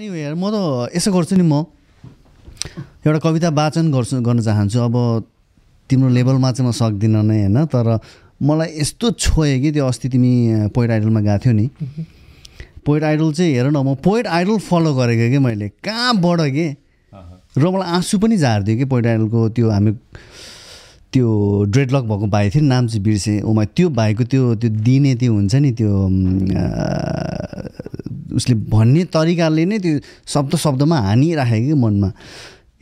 Anyway म त यसो गर्छु नि म. एउटा कविता वाचन गर्छु गर्न चाहन्छु। अब तिम्रो लेभलमा चाहिँ म सक्दिनँ नै होइन? तर मलाई यस्तो छोयो कि त्यो अस्ति तिमी पोइट आइडलमा गएको थियौ नि। पोइट आइडल चाहिँ हेर न म पोइट आइडल फलो गरेको कि मैले? कहाँबाट के? र मलाई आँसु पनि झारिदियो कि पोइट आइडलको त्यो हामी त्यो ड्रेडलक भएको भाइ थियो नि नाम चाहिँ बिर्सेँ। ओमा त्यो भाइको त्यो त्यो दिने त्यो हुन्छ नि त्यो उसले भन्ने तरिकाले नै त्यो शब्द शब्दमा हानिराखेको कि मनमा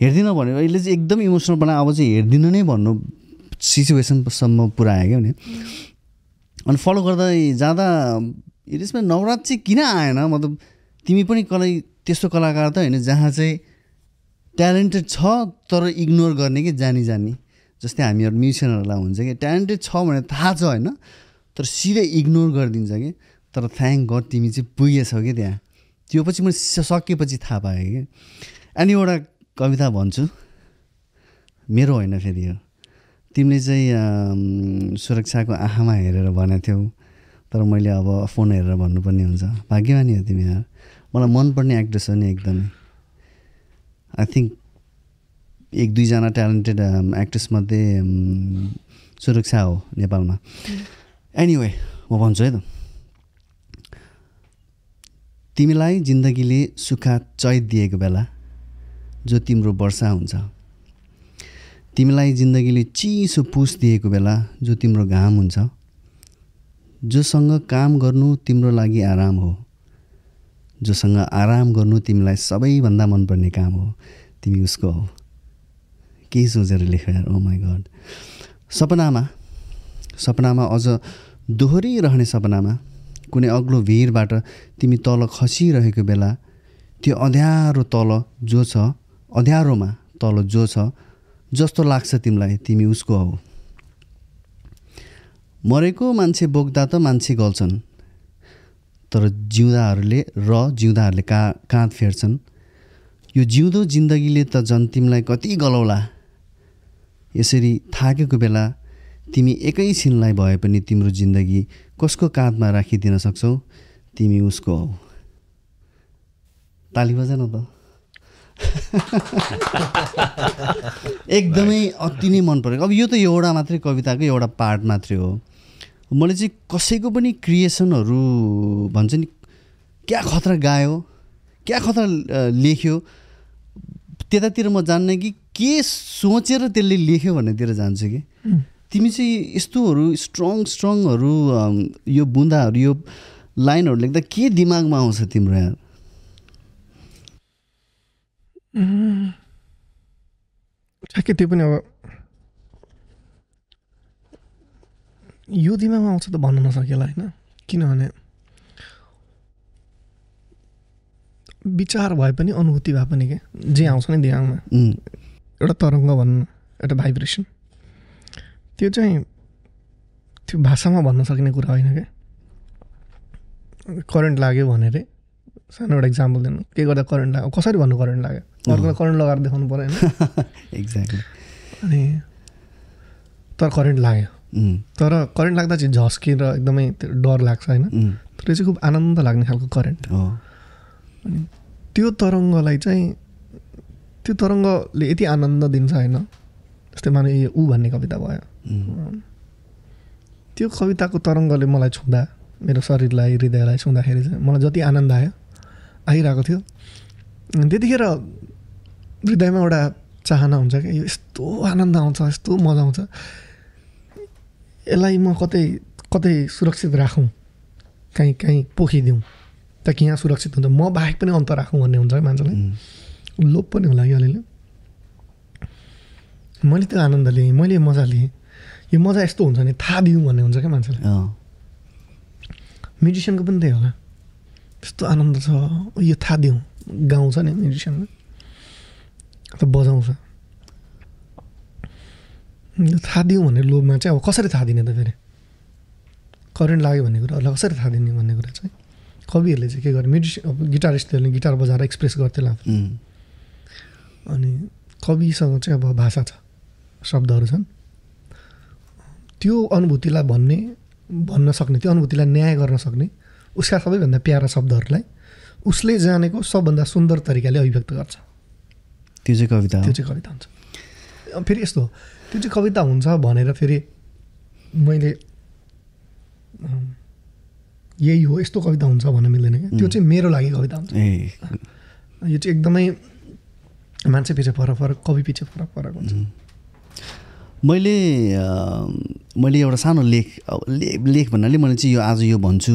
हेरिदिनँ भने अहिले चाहिँ एकदम इमोसनल बनायो अब चाहिँ हेरिदिनु नै भन्नु सिचुएसनसम्म पुऱ्यायो क्या भने। अनि फलो गर्दा जाँदा यसमा नवरात चाहिँ किन आएन? मतलब तिमी पनि कला त्यस्तो कलाकार त होइन जहाँ चाहिँ ट्यालेन्टेड छ तर इग्नोर गर्ने कि जानी जानी। जस्तै हामीहरू म्युजिसियनहरूलाई हुन्छ कि ट्यालेन्टेड छ भने थाहा छ होइन तर सिधै इग्नोर गरिदिन्छ कि। तर थ्याङ्क गड तिमी चाहिँ पुगेछौ कि त्यहाँ। त्यो पछि मैले सकेपछि थाहा पाएँ कि। अनि एउटा कविता भन्छु। मेरो होइन फेरि यो। तिमीले चाहिँ सुरक्षाको आँखामा हेरेर भनेको थियौ। तर मैले अब फोन हेरेर भन्नुपर्ने हुन्छ। भाग्यमानी हो तिमी यार। मलाई मनपर्ने एक्ट्रेस हो नि एकदमै। आई थिङ्क एक दुईजना ट्यालेन्टेड एक्ट्रेसमध्ये सुरक्षा हो नेपालमा। एनिवे म भन्छु है त। तिमीलाई जिन्दगीले सुखा चैत दिएको बेला जो तिम्रो वर्षा हुन्छ तिमीलाई जिन्दगीले चिसो पुस दिएको बेला जो तिम्रो घाम हुन्छ जोसँग काम गर्नु तिम्रो लागि आराम हो जोसँग आराम गर्नु तिमीलाई सबैभन्दा मनपर्ने काम हो तिमी उसको हो। केही सोचेर लेख यार ओ माई गड सपनामा सपनामा अझ दोहोरिरहने सपनामा कुनै अग्लो भिरबाट तिमी तल खसिरहेको बेला त्यो अँध्यारो तल जो छ अँध्यारोमा तल जो छ जस्तो लाग्छ तिमीलाई तिमी उसको हौ। मरेको मान्छे बोक्दा त मान्छे गल्छन् तर जिउँदाहरूले र जिउँदाहरूले का काँध फेर्छन्। यो जिउँदो जिन्दगीले त झन् तिमीलाई कति गलौला। यसरी थाकेको बेला तिमी एकैछिनलाई भए पनि तिम्रो जिन्दगी कसको काँधमा राखिदिन सक्छौ? तिमी उसको हौ। ताली बजान त। एकदमै अति नै मन परेको। अब यो त एउटा मात्रै कविताको एउटा पार्ट मात्रै हो। मैले चाहिँ कसैको पनि क्रिएसनहरू भन्छ नि क्या खतरा गायो क्या खतरा लेख्यो त्यतातिर म जान्ने कि के सोचेर त्यसले लेख्यो भन्नेतिर जान्छु कि? तिमी चाहिँ यस्तोहरू स्ट्रङ स्ट्रङहरू यो बुन्दाहरू यो लाइनहरू लेख्दा के दिमागमा आउँछ तिम्रो यहाँ? ठ्याक्कै त्यो पनि अब यो दिमागमा आउँछ त भन्न नसकेला होइन? किनभने विचार भए पनि अनुभूति भए पनि के? जे आउँछ नि दिमागमा। एउटा तरङ्ग भनौँ एउटा भाइब्रेसन। त्यो चाहिँ त्यो भाषामा भन्न सकिने कुरा होइन क्या करेन्ट लाग्यो भनेर सानो एउटा इक्जाम्पल दिनु। के गर्दा करेन्ट लाग्यो? कसरी भन्नु करेन्ट लाग्यो? अर्कोलाई करेन्ट लगाएर देखाउनु पऱ्यो होइन। एक्ज्याक्टली अनि तर करेन्ट लाग्यो। तर करेन्ट लाग्दा चाहिँ झस्किएर एकदमै त्यो डर लाग्छ होइन। तर चाहिँ खुब आनन्द लाग्ने खालको करेन्ट अनि त्यो तरङ्गलाई चाहिँ त्यो तरङ्गले यति आनन्द दिन्छ होइन जस्तै माने यो ऊ भन्ने कविता भयो। त्यो कविताको तरङ्गले मलाई छुँदा मेरो शरीरलाई हृदयलाई छुँदाखेरि चाहिँ मलाई जति आनन्द आयो आइरहेको थियो। त्यतिखेर हृदयमा एउटा चाहना हुन्छ कि यो यस्तो आनन्द आउँछ यस्तो मजा आउँछ। यसलाई म कतै कतै सुरक्षित राखौँ काहीँ काहीँ पोखिदिउँ ताकि यहाँ सुरक्षित हुन्छ? म बाहेक पनि अन्त राखौँ भन्ने हुन्छ मान्छेलाई? लोप पनि होला कि अलिअलि? मैले त्यो आनन्द लिएँ मैले मजा लिएँ। यो मजा यस्तो हुन्छ भने थाहा दिउँ भन्ने हुन्छ क्या मान्छेलाई म्युजिसियनको पनि त्यही होला यस्तो आनन्द छ यो थाहा दिउँ गाउँछ नि म्युजिसियनमा त बजाउँछ थाहा दिउँ भन्ने लोभमा चाहिँ अब कसरी थाहा दिने त फेरि करेन्ट लाग्यो भन्ने कुराहरूलाई कसरी थाहा दिने भन्ने कुरा चाहिँ कविहरूले चाहिँ के गर्ने म्युजिसियन अब गिटारिस्टहरूले गिटार बजाएर एक्सप्रेस गर्थ्यो अनि कविसँग चाहिँ अब भाषा छ शब्दहरू छन् त्यो अनुभूतिलाई भन्ने भन्न सक्ने त्यो अनुभूतिलाई न्याय गर्न सक्ने उसका सबैभन्दा प्यारा शब्दहरूलाई उसले जानेको सबभन्दा सुन्दर तरिकाले अभिव्यक्त गर्छ। त्यो चाहिँ कविता त्यो चाहिँ कविता हुन्छ। फेरि यस्तो त्यो चाहिँ कविता हुन्छ भनेर फेरि मैले यही हो यस्तो कविता हुन्छ भन्न मिल्दैन क्या। त्यो चाहिँ मेरो लागि कविता हुन्छ। यो चाहिँ एकदमै मान्छे पछि फरक फरक कवि पछि फरक फरक हुन्छ। मैले मैले एउटा सानो लेख अब ले- लेख भन्नाले मैले चाहिँ यो आज यो भन्छु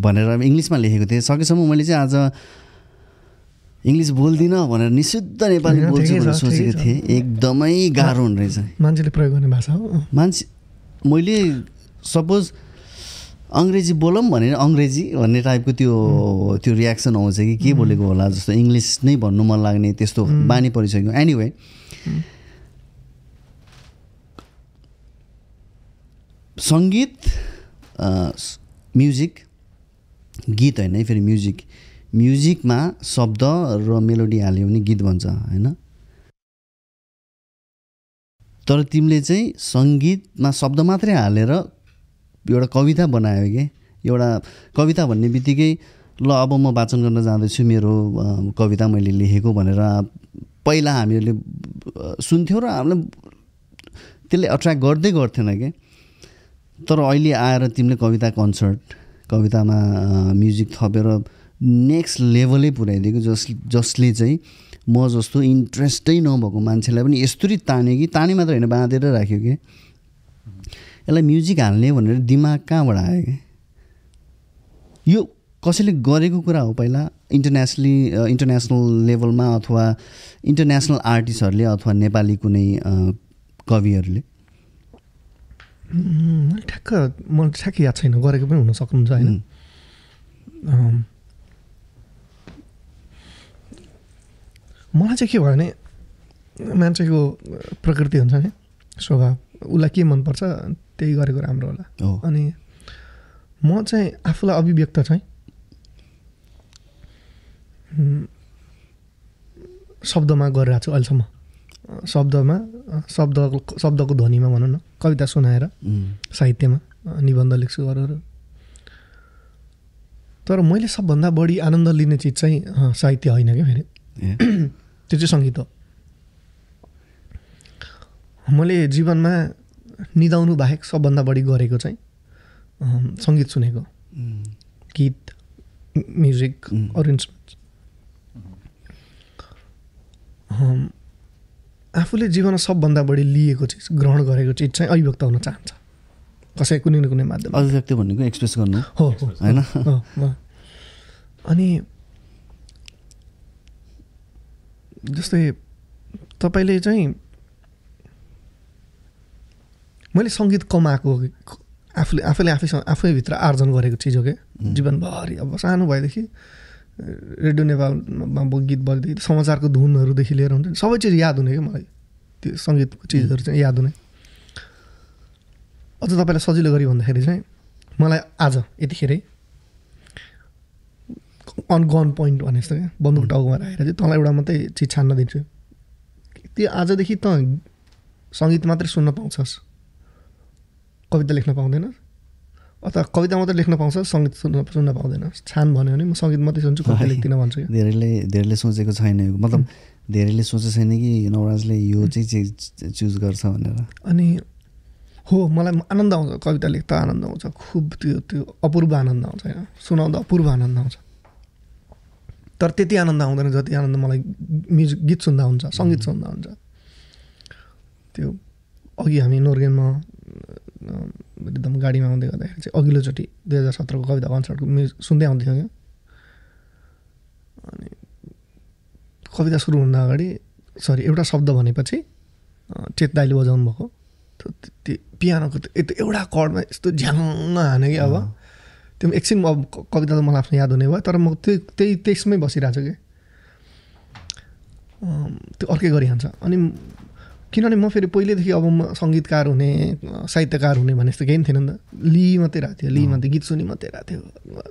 भनेर इङ्ग्लिसमा लेखेको थिएँ। सकेसम्म मैले चाहिँ आज इङ्ग्लिस बोल्दिनँ भनेर निशुद्ध नेपाली बोल्छु भनेर सोचेको। थिएँ। एकदमै गाह्रो हुने रहेछ। मान्छेले प्रयोग गर्ने भाषा हो। मान्छे मैले सपोज अङ्ग्रेजी बोलौँ भने अङ्ग्रेजी भन्ने टाइपको त्यो त्यो रियाक्सन आउँछ कि के बोलेको होला जस्तो इङ्ग्लिस नै भन्नु मन लाग्ने त्यस्तो बानी परिसक्यो। एनिवे सङ्गीत म्युजिक गीत होइन है फेरि म्युजिक। म्युजिकमा शब्द र मेलोडी हाल्यो भने गीत बन्छ होइन? तर तिमीले चाहिँ सङ्गीतमा शब्द मात्रै हालेर एउटा कविता बनायो कि? एउटा कविता भन्ने बित्तिकै ल अब म वाचन गर्न जाँदैछु मेरो कविता मैले लेखेको भनेर पहिला हामीहरूले सुन्थ्यौँ र हामीलाई त्यसले अट्र्याक्ट गर्दै गर्थेन कि? तर अहिले आएर तिमीले कविता कन्सर्ट कवितामा म्युजिक थपेर नेक्स्ट लेभलै पुऱ्याइदिएको जस जसले चाहिँ म जस्तो इन्ट्रेस्टै नभएको मान्छेलाई पनि यस्तरी तान्यो कि ताने मात्र होइन बाँधेर राख्यो कि? यसलाई म्युजिक हाल्ने भनेर दिमाग कहाँबाट आयो कि? यो कसैले गरेको कुरा हो पहिला इन्टरनेसनली इन्टरनेसनल लेभलमा अथवा इन्टरनेसनल आर्टिस्टहरूले अथवा नेपाली कुनै कविहरूले ठ्याक्क मलाई ठ्याक्कै याद छैन गरेको पनि हुन सक्नुहुन्छ होइन मलाई चाहिँ के भयो भने मान्छेको प्रकृति हुन्छ नि स्वभाव उसलाई के मनपर्छ त्यही गरेको राम्रो होला अनि म चाहिँ आफूलाई अभिव्यक्त चाहिँ शब्दमा गरिरहेको छु अहिलेसम्म शब्दमा अ, शब्दको ध्वनिमा भनौँ न कविता सुनाएर साहित्यमा निबन्ध लेख्छु अरू अरू तर मैले सबभन्दा बढी आनन्द लिने चिज चाहिँ साहित्य होइन क्या फेरि। त्यो चाहिँ सङ्गीत हो। मैले जीवनमा निदाउनु बाहेक सबभन्दा बढी गरेको चाहिँ सङ्गीत सुनेको। गीत म्युजिक. अरू आफूले जीवनमा सबभन्दा बढी लिएको चिज ग्रहण गरेको चिज चाहिँ अभिव्यक्त हुन चाहन्छ। कसै कुनै न कुनै माध्यम अभिव्यक्त भनेको एक्सप्रेस गर्नु। हो होइन। अनि जस्तै तपाईँले चाहिँ मैले सङ्गीत कमाएको आफूले आफैले आफैसँग आफैभित्र आर्जन गरेको चिज हो क्या जीवनभरि। अब सानो भएदेखि रेडियो नेपालमा गीत बज्दै समाचारको धुनहरूदेखि लिएर हुन्छ नि, सबै चिज याद हुने क्या मलाई। त्यो सङ्गीतको चिजहरू चाहिँ याद हुने। अझ तपाईँलाई सजिलो गरी भन्दाखेरि चाहिँ मलाई आज यतिखेरै अन गन पोइन्ट भने जस्तो क्या बन्दुक टाउकोमा राखेर चाहिँ तँलाई एउटा मात्रै चिज छान्न दिन्छु। त्यो आजदेखि त सङ्गीत मात्रै सुन्न पाउँछस्। कविता लेख्न पाउँदैनस्। अथवा कविता मात्रै लेख्न पाउँछस् सङ्गीत सुन्न सुन्न पाउँदैनस् छान भन्यो भने म सङ्गीत मात्रै सुन्छु कविता लेख्दिनँ भन्छु धेरैले धेरैले सोचेको छैन यो। मतलब धेरैले सोचेको छैन कि नवराजले यो चाहिँ चिज चुज गर्छ भनेर। अनि हो मलाई आनन्द आउँछ कविता लेख्दा आनन्द आउँछ खुब त्यो त्यो अपूर्व आनन्द आउँछ होइन सुनाउँदा अपूर्व आनन्द आउँछ। तर त्यति आनन्द आउँदैन जति आनन्द मलाई म्युजिक गीत सुन्दा हुन्छ सङ्गीत सुन्दा हुन्छ। त्यो अघि हामी नोर्गेनमा एकदम गाडीमा आउँदै गर्दाखेरि चाहिँ अघिल्लोचोटि दुई हजार सत्रको कविता कन्सर्टको म्युजिक सुन्दै आउँथ्यौँ क्या। अनि कविता सुरु हुँदा अगाडि सरी एउटा शब्द भनेपछि चेत दाइले बजाउनु भएको। त्यो त्यो पियानोको त्यो एउटा कर्डमा यस्तो झ्याङ्ग हाने कि अब। त्यो एकछिन अब कविता त मलाई आफ्नो याद हुने भयो तर म त्यो त्यही त्यसमै बसिरहेको छु कि। त्यो अर्कै गरिहाल्छ अनि किनभने म फेरि पहिल्यैदेखि अब म सङ्गीतकार हुने साहित्यकार हुने भने जस्तो केही पनि थिएन नि त। ली मात्रै रहेको थियो ली मात्रै गीत सुनि मात्रै रहेको थियो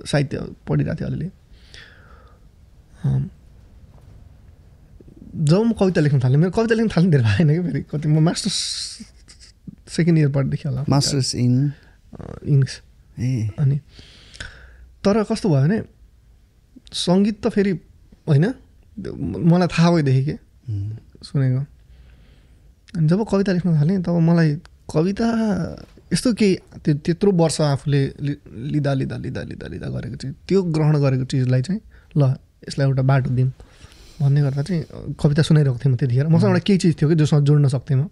साहित्य पढिरहेको थियो अलिअलि जब म कविता लेख्न थालेँ मेरो कविता लेख्न थाल्ने धेरै भएन कि फेरि। कति म मास्टर्स सेकेन्ड इयर पढ्दैदेखि होला। Masters in? इङ्ग्लिस। ए। अनि तर कस्तो भयो भने सङ्गीत त फेरि होइन मलाई थाहा भइदेखि के? सुनेको। अनि जब कविता लेख्न थालेँ तब मलाई कविता यस्तो केही त्यो त्यत्रो वर्ष आफूले लिँदा लिँदा लिँदा लिँदा लिँदा गरेको चिज त्यो ग्रहण गरेको चिजलाई चाहिँ ल यसलाई एउटा बाटो दिउँ भन्ने गर्दा चाहिँ कविता सुनाइरहेको थिएँ म त्यतिखेर। मसँग एउटा केही चिज थियो कि जोसँग जोड्न सक्थेँ म।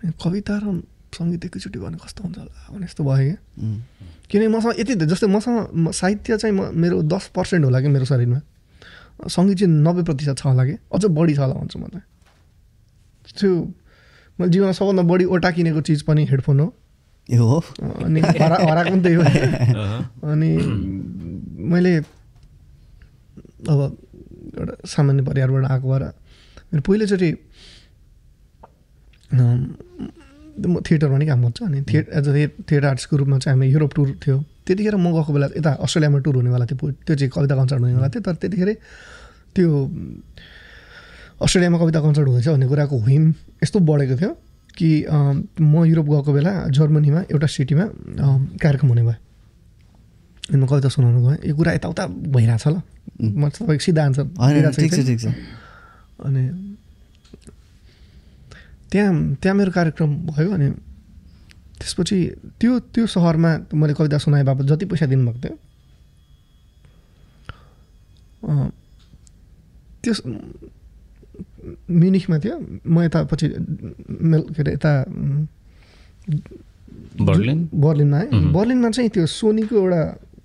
अनि कविता र सङ्गीत एकैचोटि भने कस्तो हुन्छ होला भने जस्तो भयो कि। उम्, किनकि मसँग यति जस्तै मसँग साहित्य चाहिँ म मेरो दस पर्सेन्ट होला कि मेरो शरीरमा। सङ्गीत चाहिँ नब्बे प्रतिशत छ होला कि। अझ बढी छ होला भन्छु म चाहिँ त्यो मैले जीवनमा सबभन्दा बढी ओटा किनेको चिज पनि हेडफोन हो। ए हो? अनि हरा हराएको पनि त्यही हो। अनि मैले अब एउटा सामान्य परिवारबाट आएको भएर मेरो पहिलोचोटि म थिएटरमा नि काम गर्छु। अनि थिए एज अ थिएटर आर्टिस्टको रूपमा चाहिँ हामी युरोप टुर थियो। त्यतिखेर म गएको बेला यता अस्ट्रेलियामा टुर हुनेवाला थियो पो- त्यो चाहिँ कविता कन्सर्ट हुनेवाला थियो तर त्यतिखेर त्यो अस्ट्रेलियामा कविता कन्सर्ट हुँदैछ भन्ने कुराको हुइम यस्तो बढेको थियो कि म युरोप गएको बेला जर्मनीमा एउटा सिटीमा कार्यक्रम हुने भयो। अनि म कविता सुनाउनु गएँ। यो कुरा यताउता भइरहेछ ल। म तपाईँको सिधा आन्सर अनि त्यहाँ त्यहाँ मेरो कार्यक्रम भयो अनि त्यसपछि त्यो त्यो सहरमा मैले कविता सुनाए बापत जति पैसा दिनुभएको थियो त्यस म्युनिखमा थियो म यता पछि मेल के अरे यता बर्लिन बर्लिनमा है मह्म। बर्लिनमा चाहिँ त्यो सोनीको एउटा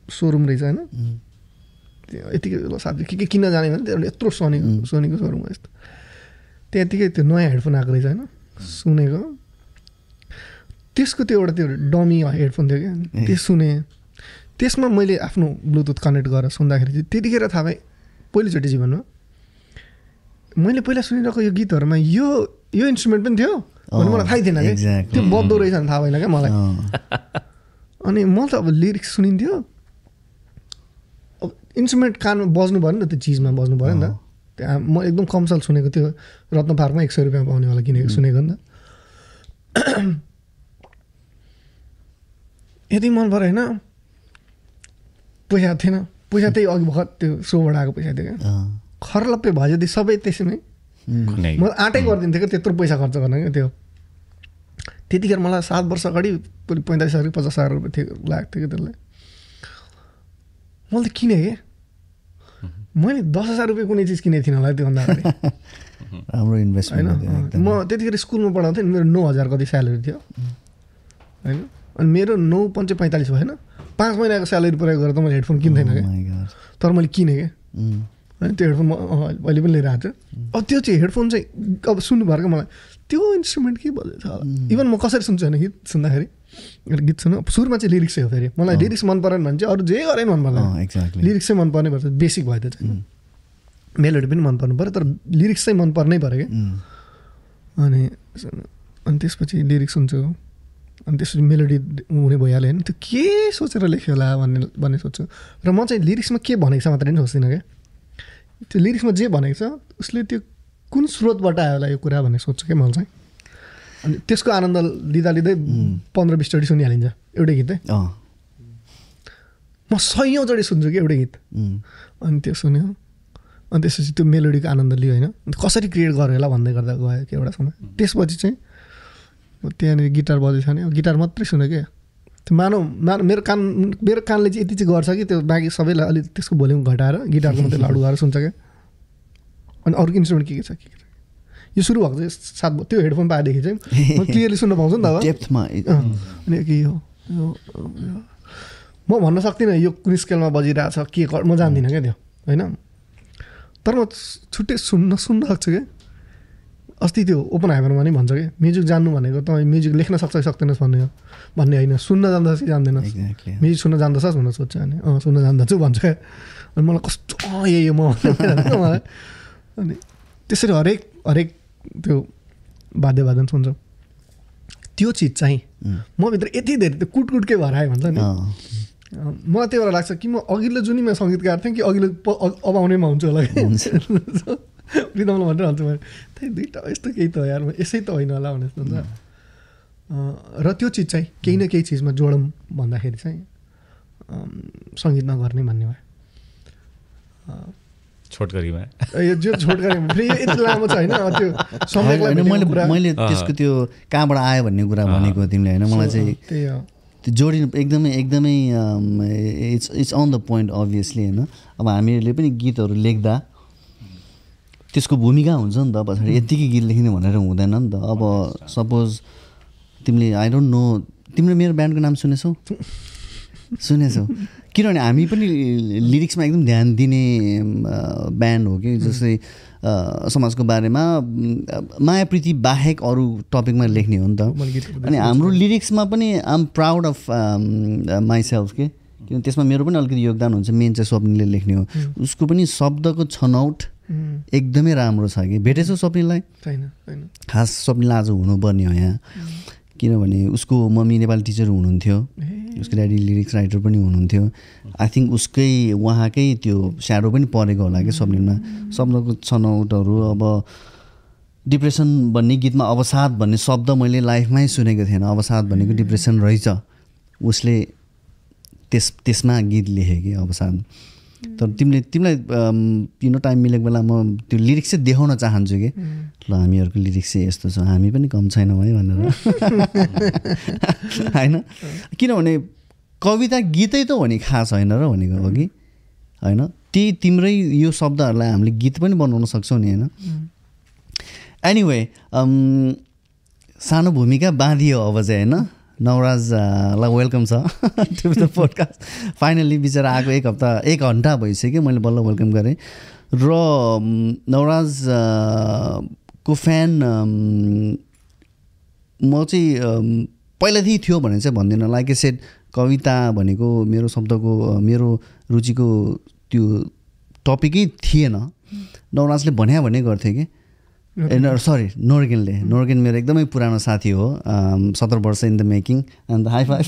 सोरुम रहेछ होइन त्यो यतिकै ल साथी के के किन्न जाने भने त्यो यत्रो सोनीको. सोनीको सोरुम हो यस्तो त्यतिकै त्यो नयाँ हेडफोन आएको रहेछ होइन सुनेको त्यसको त्यो एउटा त्यो डमी हेडफोन थियो क्या। त्यो सुने त्यसमा मैले आफ्नो ब्लुटुथ कनेक्ट गरेर सुन्दाखेरि चाहिँ त्यतिखेर थाहा पाएँ पहिलोचोटि जीवनमा मैले पहिला सुनिरहेको यो गीतहरूमा यो यो इन्स्ट्रुमेन्ट पनि थियो। भन्ने मलाई थाहै थिएन कि. त्यो बद्दो रहेछ भने थाहा भएन क्या मलाई। अनि मलाई त अब लिरिक्स सुनिन्थ्यो। अब इन्स्ट्रुमेन्ट कानमा बज्नु पऱ्यो नि त त्यो चिजमा बज्नु पऱ्यो नि त। त्यहाँ म एकदम कमसल सुनेको थियो। रत्न पार्कमा एक सय रुपियाँ पाउनेवाला किनेको सुनेको नि त। यति मन पऱ्यो होइन पैसा थिएन। पैसा त्यही अघि भर्खर त्यो सोबाट आएको पैसा थियो क्या। खर्लप्पे भयो त्यो सबै त्यसैमै म आँटै गरिदिन्थेँ क्या त्यत्रो पैसा खर्च गर्न क्या त्यो। त्यतिखेर मलाई सात वर्ष अगाडि पहिले पैँतालिस हजार पचास हजार रुपियाँ थियो लागेको थियो कि त्यसलाई। मैले त किनेँ कि? मैले दस हजार रुपियाँ कुनै चिज किनेको थिइनँ होला त्योभन्दा राम्रो होइन? इन्भेस्टमेन्ट अँ, म त्यतिखेर स्कुलमा पढाउँथेँ नि मेरो नौ हजार कति स्यालेरी थियो। होइन? अनि मेरो नौ पन्चे पैँतालिस भएन। पाँच महिनाको स्यालेरी प्रयोग गरेर त मैले हेडफोन किन्थेन Oh क्या। तर मैले किनेँ क्या होइन त्यो हेडफोन म अँ, अहिले पनि लिएर आएको छु अब त्यो चाहिँ हेडफोन चाहिँ अब सुन्नु क्या मलाई त्यो इन्स्ट्रुमेन्ट के बजेछ इभन म कसरी सुन्छु होइन गीत सुन्दाखेरि एउटा गीत सुन्नु सुरुमा चाहिँ लिरिक्स हो फेरि। मलाई लिरिक्स मन परेन भने चाहिँ अरू जे गरेन मन पर्दैन लिरिक्स चाहिँ मन पर्नै पर्छ बेसिक भयो त्यो। चाहिँ मेलोडी पनि मन पर्नु पऱ्यो तर लिरिक्स चाहिँ मन पर्नै पऱ्यो क्या। अनि अनि त्यसपछि लिरिक्स सुन्छु अनि त्यसपछि मेलोडी हुने भइहाल्यो होइन। त्यो के सोचेर लेख्यो होला भन्ने भन्ने सोध्छु र म चाहिँ लिरिक्समा के भनेको छ मात्रै पनि सोच्दिनँ क्या। त्यो लिरिक्समा जे भनेको छ उसले त्यो कुन स्रोतबाट आयो होला यो कुरा भन्ने सोध्छु क्या मैले चाहिँ। अनि त्यसको आनन्द लिँदा लिँदै पन्ध्र बिसचोटि सुनिहालिन्छ एउटै गीत। म सयौँचोटि सुन्छु कि एउटै गीत। अनि त्यो सुन्यो। अनि त्यसपछि त्यो मेलोडीको आनन्द लियो होइन। कसरी क्रिएट गर्यो होला भन्दै गर्दा गयो कि एउटा समय। त्यसपछि चाहिँ त्यहाँनिर गिटार भने गिटार मात्रै सुन्यो क्या। त्यो मानव मानव मेरो कान मेरो कानले चाहिँ यति चाहिँ गर्छ कि त्यो बाँकी सबैलाई अलिक त्यसको भोल्युम घटाएर गिटारको मात्रै लाडु गरेर सुन्छ क्या। अनि अरूको इन्स्ट्रुमेन्ट के के छ के के छ? यो सुरु भएको चाहिँ सात त्यो हेडफोन पाएदेखि चाहिँ म क्लियरली सुन्न पाउँछु नि त डेप्थमा। अनि के यो- म भन्न सक्दिनँ यो कुन स्केलमा बजिरहेछ के म जान्दिनँ क्या त्यो होइन? तर म छुट्टै सुन्न सुन्न सक्छु क्या। अस्ति त्यो ओपन हाइभरमा नि भन्छ कि? म्युजिक जान्नु भनेको तपाईँ म्युजिक लेख्न सक्छ कि सक्दैनस् भन्ने हो? भन्ने होइन। सुन्न जान्दछ कि जान्दैनस्? म्युजिक सुन्न जान्दछस् भनेर सोध्छ अनि। अँ सुन्न जान्दछु भन्छ क्या अनि मलाई कस्तो अँ यही हो म मलाई। अनि त्यसरी हरेक हरेक त्यो वाद्यवादन सुन्छ। त्यो चिज चाहिँ म भित्र यति धेरै त्यो कुटकुटकै भएर आयो भन्छ नि। मलाई त्यही भएर लाग्छ कि म अघिल्लो जुनीमा सङ्गीतकार थिएँ कि अघिल्लो अब आउनेमा हुन्छु होला। भनेर भन्छु मैले त्यही दुइटा यस्तो केही त यार म यसै त होइन होला भने जस्तो हुन्छ र त्यो चिज चाहिँ केही न केही चिजमा जोडौँ भन्दाखेरि चाहिँ सङ्गीत नगर्ने भन्ने भयो छोटकरीमा यो जो छोटकरी फेरि यो यति लामो छ होइन त्यो समयलाई मैले त्यसको त्यो कहाँबाट आयो भन्ने कुरा भनेको तिमीले होइन मलाई चाहिँ त्यही हो त्यो जोडिनु एकदमै एकदमै it's it's on the point obviously होइन अब हामीहरूले पनि गीतहरू लेख्दा त्यसको भूमिका हुन्छ नि त पछाडि यत्तिकै गीत लेख्ने भनेर हुँदैन नि त। अब सपोज तिमीले आई डोन्ट नो तिमीले मेरो ब्यान्डको नाम सुनेछौ? सुनेछौ। किनभने हामी पनि लिरिक्समा एकदम ध्यान दिने ब्यान्ड हो कि जस्तै समाजको बारेमा माया प्रीति बाहेक अरू टपिकमा लेख्ने हो नि त। अनि हाम्रो लिरिक्समा पनि आम प्राउड अफ माइसेल्फ के? किन त्यसमा मेरो पनि अलिकति योगदान हुन्छ मेन चाहिँ स्वप्नीले लेख्ने हो। उसको पनि शब्दको छनौट एकदमै राम्रो छ कि? भेटेछौ स्वप्नीलाई छैन खास स्वप्नीलाई आज हुनुपर्ने हो यहाँ। किनभने उसको मम्मी नेपाली टिचर हुनुहुन्थ्यो। उसको ड्याडी लिरिक्स राइटर पनि हुनुहुन्थ्यो। आई थिङ्क उसकै उहाँकै त्यो स्याडो पनि परेको होला कि स्वप्नीमा शब्दको छनौटहरू अब डिप्रेसन भन्ने गीतमा अवसाद भन्ने शब्द मैले लाइफमै सुनेको थिएन। अवसाद भनेको डिप्रेसन रहेछ। उसले त्यस त्यसमा गीत लेखेँ कि अवसाद। तर तिमीले तिमीलाई पिनो टाइम मिलेको बेला म त्यो लिरिक्स चाहिँ देखाउन चाहन्छु कि? ल हामीहरूको लिरिक्स चाहिँ यस्तो छ। हामी पनि कम छैनौँ है भनेर। होइन? किनभने कविता गीतै त हो नि खास होइन र भनेको हो कि? होइन? त्यही तिम्रै यो शब्दहरूलाई हामीले गीत पनि बनाउन सक्छौँ नि होइन? एनिवे सानो भूमिका बाँधियो अब चाहिँ होइन? नवराजलाई वेलकम छ टु द पोडकास्ट फाइनल्ली बिचरा आएको एक हप्ता एक घन्टा भइसक्यो मैले बल्ल वेलकम गरेँ। र नवराज को फ्यान म चाहिँ पहिलादेखि थियो भने चाहिँ भन्दिनँ। लाइक ए सेट कविता भनेको मेरो शब्दको मेरो रुचिको त्यो टपिकै थिएन। नवराजले भन्या भन्ने गर्थ्यो कि। ए सरी नोर्गेनले। नोर्गेन मेरो एकदमै पुरानो साथी हो सत्र वर्ष इन द मेकिङ अन्त हाई फाइभ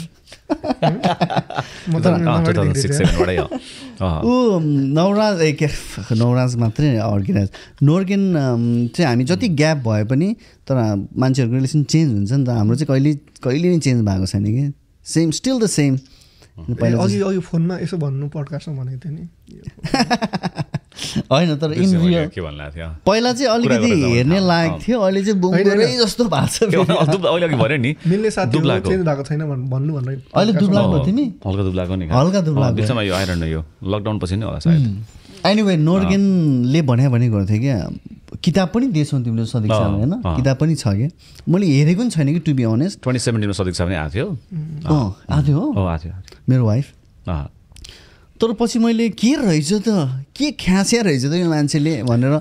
ऊ नवराज ए के नवराज मात्रै अर्किराज नोर्गेन अम, चाहिँ हामी जति ग्याप भए पनि तर मान्छेहरूको रिलेसन चेन्ज हुन्छ नि त। हाम्रो चाहिँ कहिले कहिले नै चेन्ज भएको छैन कि। सेम स्टिल द सेम अघि अघि फोनमा यसो भन्नु पडकास्टमा भनेको थिएँ नि। होइन तर इन रियल के पहिला चाहिँ अलिकति हेर्ने। लायक थियो अहिले चाहिँ बुङ्गुरै जस्तो भएको छ नि मिल्ने साथी दुब्लाको। चेन्ज भएको छैन भन्- भन्नु भनेर अहिले दुब्लाको अँ, तिमी? हल्का दुब्लाको नि। हल्का दुब्लाको। बिचमा यो आइरहनु यो। लकडाउन पछि नै होला सायद। एनिवे नोर्गेनले भने भने गर्थ्यो क्या किताब पनि दिएछौ तिमीले सदीक्षा होइन। किताब पनि छ क्या। मैले हेरेको पनि छैन कि टु बी अनेस्ट ट्वेन्टी सेभेन्टिनमा सदीक्षा पनि आएको थियो। अँ आएको थियो हो। हो आएको थियो मेरो वाइफ अँ, तर पछि मैले के रहेछ त? के ख्यास्या रहेछ त यो मान्छेले भनेर।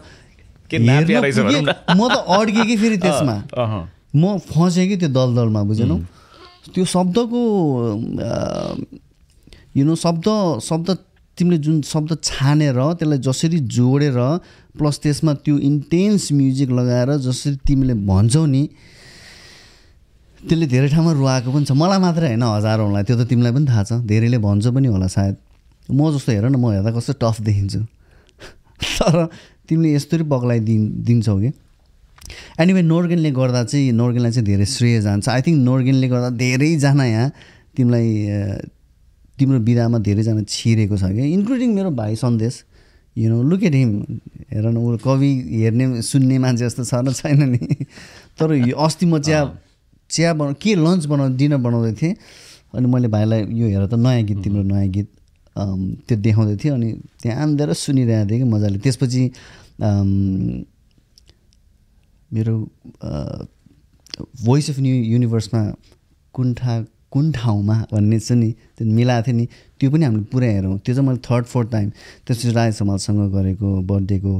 म त अड्केँ कि फेरि त्यसमा? म फसेँ कि त्यो दलदलमा बुझेनौ? त्यो शब्दको यु नो शब्द शब्द तिमीले जुन शब्द छानेर त्यसलाई जसरी जोडेर प्लस त्यसमा त्यो इन्टेन्स म्युजिक लगाएर जसरी तिमीले भन्छौ नि त्यसले धेरै ठाउँमा रुवाएको पनि छ। मलाई मात्रै होइन हजारौँलाई त्यो त तिमीलाई पनि थाहा छ। धेरैले भन्छ पनि होला सायद। म जस्तो हेर न म हेर्दा कस्तो टफ देखिन्छु। तर तिमीले यस्तरी पक्लाइदिन् दिन्छौ कि? एनिवे नोर्गेनले गर्दा चाहिँ नोर्गेनलाई चाहिँ धेरै श्रेय जान्छ। आई थिङ्क नोर्गेनले गर्दा धेरैजना यहाँ तिमीलाई तिम्रो विधामा धेरैजना छिरेको छ कि? इन्क्लुडिङ मेरो भाइ Sandesh. You know look at him हेर न ऊ कवि हेर्ने सुन्ने मान्छे जस्तो छ र छैन नि। तर यो अस्ति म चिया चिया बना के लन्च बनाउ डिनर बनाउँदै थिएँ। अनि मैले भाइलाई यो हेर त नयाँ गीत तिम्रो नयाँ गीत। त्यो देखाउँदै थियो अनि त्यहाँ आन्देर सुनिरहेको थिएँ कि मजाले। त्यसपछि मेरो भोइस अफ न्यु युनिभर्समा कुन ठा कुन ठाउँमा भन्ने चाहिँ नि त्यो मिलाएको थियो नि त्यो पनि हामीले पुरा हेरौँ। त्यो चाहिँ मैले थर्ड फोर्थ टाइम त्यसपछि राय समाजसँग गरेको बर्थडेको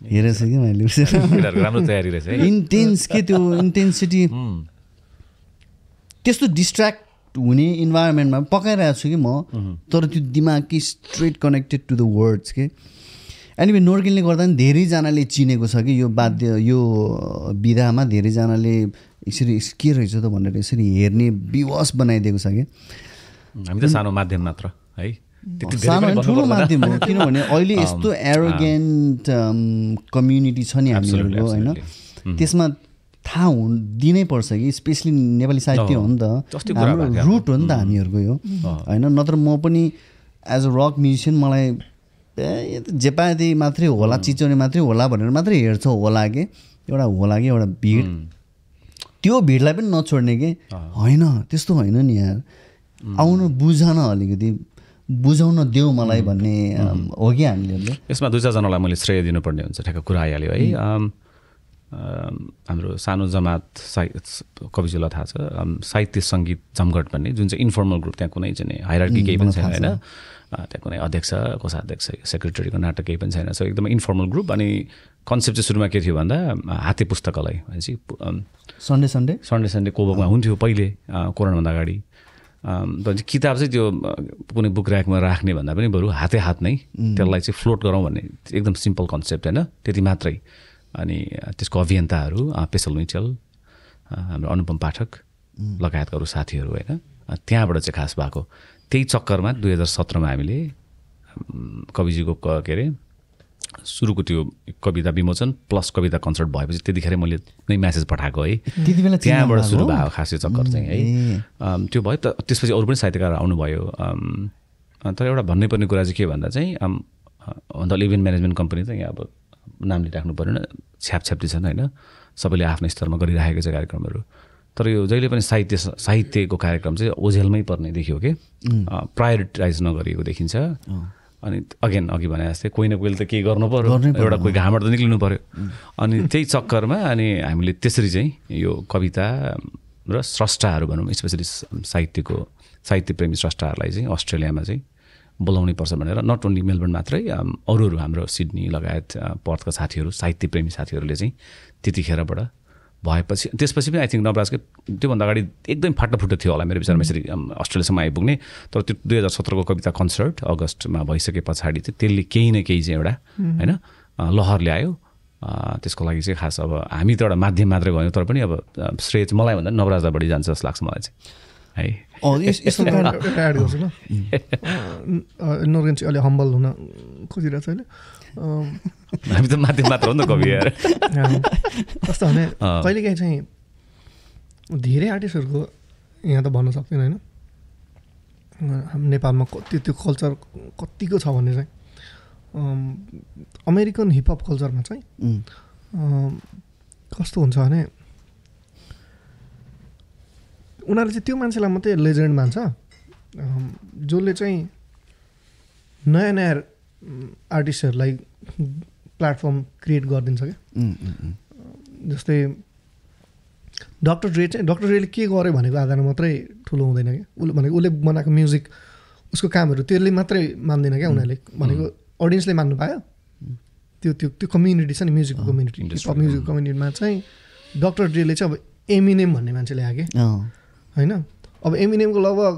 हेरेको छु कि मैले? इन्टेन्स के त्यो इन्टेन्सिटी त्यस्तो डिस्ट्र्याक्ट हुने इन्भाइरोमेन्टमा पकाइरहेको छु कि म तर त्यो दिमाग कि straight connected to the words के। एनिवे नोर्गेनले गर्दा पनि धेरैजनाले चिनेको छ कि यो वाद्य यो विधामा धेरैजनाले यसरी के रहेछ त भनेर यसरी हेर्ने विवश बनाइदिएको छ कि। हामी त सानो माध्यम मात्र है? सानो ठुलो माध्यम हो। किनभने अहिले यस्तो एरोगेन्ट कम्युनिटी छ नि हामीहरूको होइन. त्यसमा थाहा हुन दिनै पर्छ कि स्पेसली नेपाली साहित्य हो नि त। हाम्रो रुट हो नि त हामीहरूको यो। होइन नत्र म पनि एज अ रक म्युजिसियन मलाई ए यो त जेपाती मात्रै होला चिचोने मात्रै होला भनेर मात्रै हेर्छौ होला कि? एउटा होला कि एउटा भिड त्यो भिडलाई पनि नछोड्ने कि? होइन त्यस्तो होइन नि यार। आउनु बुझ न अलिकति बुझाउन देऊ मलाई भन्ने हो कि हामीले? यसमा दुई चारजनालाई मैले श्रेय दिनुपर्ने हुन्छ ठ्याक्क कुरा आइहाल्यो है। हाम्रो सानो जमात साहि कविजीलाई थाहा छ। साहित्य सङ्गीत जमघट भन्ने जुन चाहिँ इन्फर्मल ग्रुप त्यहाँ कुनै चाहिँ हाइरार्की केही पनि छैन होइन? त्यहाँ कुनै अध्यक्ष कोषाध्यक्ष सेक्रेटरीको नाटक केही पनि छैन। सो एकदमै इन्फर्मल ग्रुप अनि कन्सेप्ट चाहिँ सुरुमा के थियो भन्दा हाते पुस्तकालय भनेपछि सन्डे सन्डे? सन्डे सन्डे कोबोकमा हुन्थ्यो पहिले कोरोनाभन्दा अगाडि। चाहिँ किताब चाहिँ त्यो कुनै बुक ऱ्याकमा राख्ने भन्दा पनि बरु हातै हात नै त्यसलाई चाहिँ फ्लोट गरौँ भन्ने एकदम सिम्पल कन्सेप्ट होइन? त्यति मात्रै। अनि त्यसको अभियन्ताहरू पेसल मिचल अ, हाम्रो अनुपम पाठक लगायतका अरू साथीहरू होइन। त्यहाँबाट चाहिँ खास भएको। त्यही चक्करमा दुई हजार सत्रमा हामीले कविजीको क अरे सुरुको त्यो कविता विमोचन प्लस कविता कन्सर्ट भएपछि त्यतिखेर मैले नै म्यासेज पठाएको है। त्यति बेला चिन्नु त्यहाँबाट सुरु? भयो खास यो चक्कर चाहिँ है। त्यो भयो त त्यसपछि अरू पनि साहित्यकार आउनुभयो। तर एउटा भन्नै पर्ने कुरा चाहिँ के भन्दा चाहिँ अन्त इभेन्ट म्यानेजमेन्ट कम्पनी चाहिँ अब नाम लिइराख्नु परेन छ्याप छ्याप्ती छन् होइन सबैले आफ्नो स्तरमा गरिराखेको छ कार्यक्रमहरू। तर यो जहिले पनि साहित्य साहित्यको कार्यक्रम चाहिँ ओझेलमै पर्ने देखियो कि प्रायोरिटाइज नगरिएको देखिन्छ। अनि अगेन अघि भने जस्तै कोही न कोहीले त केही गर्नु पऱ्यो। एउटा कोही घामबाट त निक्लिनु पऱ्यो। अनि त्यही चक्करमा अनि हामीले त्यसरी चाहिँ यो कविता र स्रष्टाहरू भनौँ स्पेसली साहित्यको साहित्य प्रेमी स्रष्टाहरूलाई चाहिँ अस्ट्रेलियामा चाहिँ बोलाउनै पर्छ भनेर नट ओन्ली मेलबर्न मात्रै अम, अरू अरू हाम्रो सिडनी लगायत पर्थका साथीहरू साहित्य प्रेमी साथीहरूले चाहिँ त्यतिखेरबाट भएपछि त्यसपछि पनि आई थिङ्क नवराजकै त्योभन्दा अगाडि एकदम फाटाफुट्टो थियो होला मेरो विचारमा यसरी अस्ट्रेलियासम्म आइपुग्ने। तर त्यो दुई हजार सत्रको कविता कन्सर्ट अगस्तमा भइसके पछाडि चाहिँ त्यसले केही न केही चाहिँ एउटा होइन लहर ल्यायो। त्यसको लागि चाहिँ खास अब हामी त एउटा माध्यम मात्रै भयौँ तर पनि अब श्रेय चाहिँ मलाई भन्दा नवराजा बढी जान्छ जस्तो लाग्छ मलाई चाहिँ। है। यस्तो नर्गन चाहिँ अलि हम्बल हुन खोजिरहेको छ अहिले अँ, हामी त माध्यम मात्र हो नि त कवि कस्तो भने। कहिलेकाहीँ चाहिँ धेरै आर्टिस्टहरूको यहाँ त भन्न सक्दैन होइन हाम्रो नेपालमा कति त्यो कल्चर कतिको छ भने चाहिँ अम्, अमेरिकन हिपहप कल्चरमा चाहिँ कस्तो हुन्छ भने उनीहरूले चाहिँ त्यो मान्छेलाई मात्रै लेजेन्ड मान्छ। जसले चाहिँ नयाँ नयाँ आर्टिस्टहरूलाई प्लेटफर्म क्रिएट गरिदिन्छ क्या। जस्तै डक्टर ड्रे चाहिँ डक्टर ड्रेले के गर्यो भनेको आधारमा मात्रै ठुलो हुँदैन क्या। उसले भनेको उसले बनाएको म्युजिक उसको कामहरू त्यसले मात्रै मान्दैन क्या उनीहरूले। भनेको अडियन्सले मान्नु पायो। त्यो त्यो त्यो कम्युनिटी छ नि म्युजिकको कम्युनिटी म्युजिक कम्युनिटीमा चाहिँ डक्टर ड्रेले चाहिँ अब एमिनेम भन्ने मान्छे ल्यायो कि अँ, होइन? अब एमिनेमको लगभग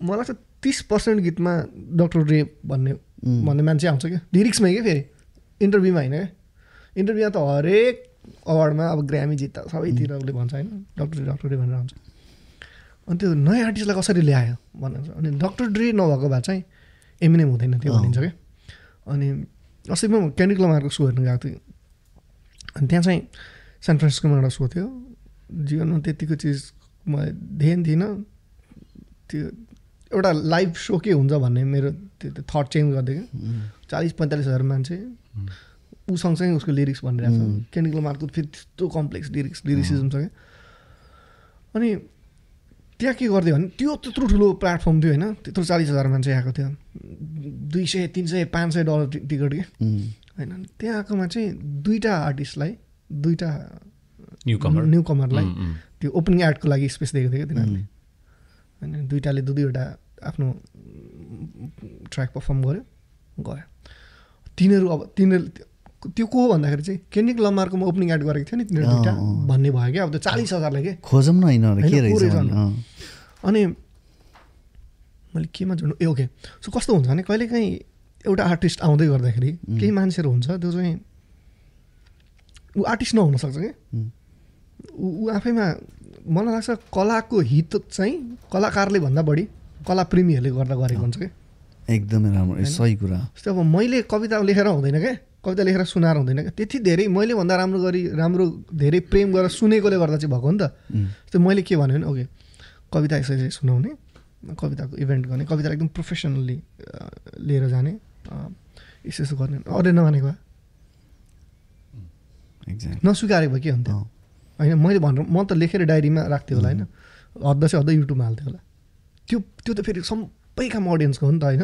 मलाई चाहिँ तिस पर्सेन्ट गीतमा डक्टर ड्रे भन्ने भन्ने मान्छे आउँछ क्या। लिरिक्समै क्या फेरि। इन्टरभ्यूमा होइन क्या। इन्टरभ्यूमा त हरेक अवार्डमा अब ग्रामी जित्दा सबैतिर उसले भन्छ होइन। डक्टर डक्टर ड्रे भनेर भन्छ अनि त्यो नयाँ आर्टिस्टलाई कसरी ल्यायो भन्छ अनि डक्टर ड्रे नभएको भए चाहिँ एमिनेम हुँदैन अँ। भनिन्छ क्या। अनि अस्ति म क्यान्डिक लमारको सो हेर्नु गएको थिएँ। अनि त्यहाँ चाहिँ फ्रान्सिस्कोमा एउटा सो थियो। जीवनमा त्यतिको चिजमा ध्यान दिइनँ त्यो एउटा लाइभ सो के हुन्छ भन्ने मेरो त्यो त्यो थट चेन्ज गरिदियो क्या चालिस पैँतालिस हजार मान्छे। ऊ सँगसँगै उसको लिरिक्स भनिरहेको. छ। केनिकल मार्को फेरि त्यस्तो कम्प्लेक्स लिरिक्स लिरिक्सिजम छ क्या अनि त्यहाँ के गरिदियो भने त्यो त्यत्रो ठुलो प्लेटफर्म थियो होइन। त्यत्रो चालिस हजार मान्छे आएको थियो। दुई सय तिन सय पाँच सय डलर टिकट के। उम्, होइन त्यहाँ आएकोमा चाहिँ दुईवटा आर्टिस्टलाई दुईवटा न्यु कमर न्यु कमरलाई त्यो ओपनिङ एडको लागि स्पेस दिएको थियो क्या तिनीहरूले। होइन दुइटाले दुई दुईवटा आफ्नो ट्र्याक पर्फर्म गर्यो गयो। तिनीहरू अब तिनीहरू त्यो को हो भन्दाखेरि चाहिँ केनिक लमार्कोमा ओपनिङ एड गरेको थियो नि तिनीहरू दुइटा। भन्ने भयो क्या अब त्यो चालिस हजारले के? खोजौँ न। अनि मैले केमा जोड्नु? ए ओके सो कस्तो हुन्छ भने कहिलेकाहीँ एउटा आर्टिस्ट आउँदै गर्दाखेरि केही मान्छेहरू हुन्छ त्यो चाहिँ ऊ आर्टिस्ट नहुन सक्छ कि? ऊ आफैमा मलाई लाग्छ कलाको हित चाहिँ कलाकारले भन्दा बढी कला प्रेमीहरूले गर्दा गरेको हुन्छ क्या एकदमै राम्रो सही कुरा। जस्तै अब मैले कविता लेखेर हुँदैन क्या कविता लेखेर सुनाएर हुँदैन क्या त्यति धेरै मैले भन्दा राम्रो गरी राम्रो धेरै प्रेम गरेर सुनेकोले गर्दा चाहिँ भएको हो नि त। जस्तै मैले के भने ओके कविता यसरी सुनाउने कविताको इभेन्ट गर्ने कविता एकदम प्रोफेसनल्ली लिएर जाने अ, यसो यसो गर्ने अरूले नमानेको। नस्वीकारेको भए के हुन्थ्यो होइन मैले भनेर म त लेखेर डायरीमा राख्थेँ होला होइन। हद्द चाहिँ हद्दै युट्युबमा हाल्थेँ होला। त्यो त्यो त फेरि सबै काम अडियन्सको हो नि त होइन।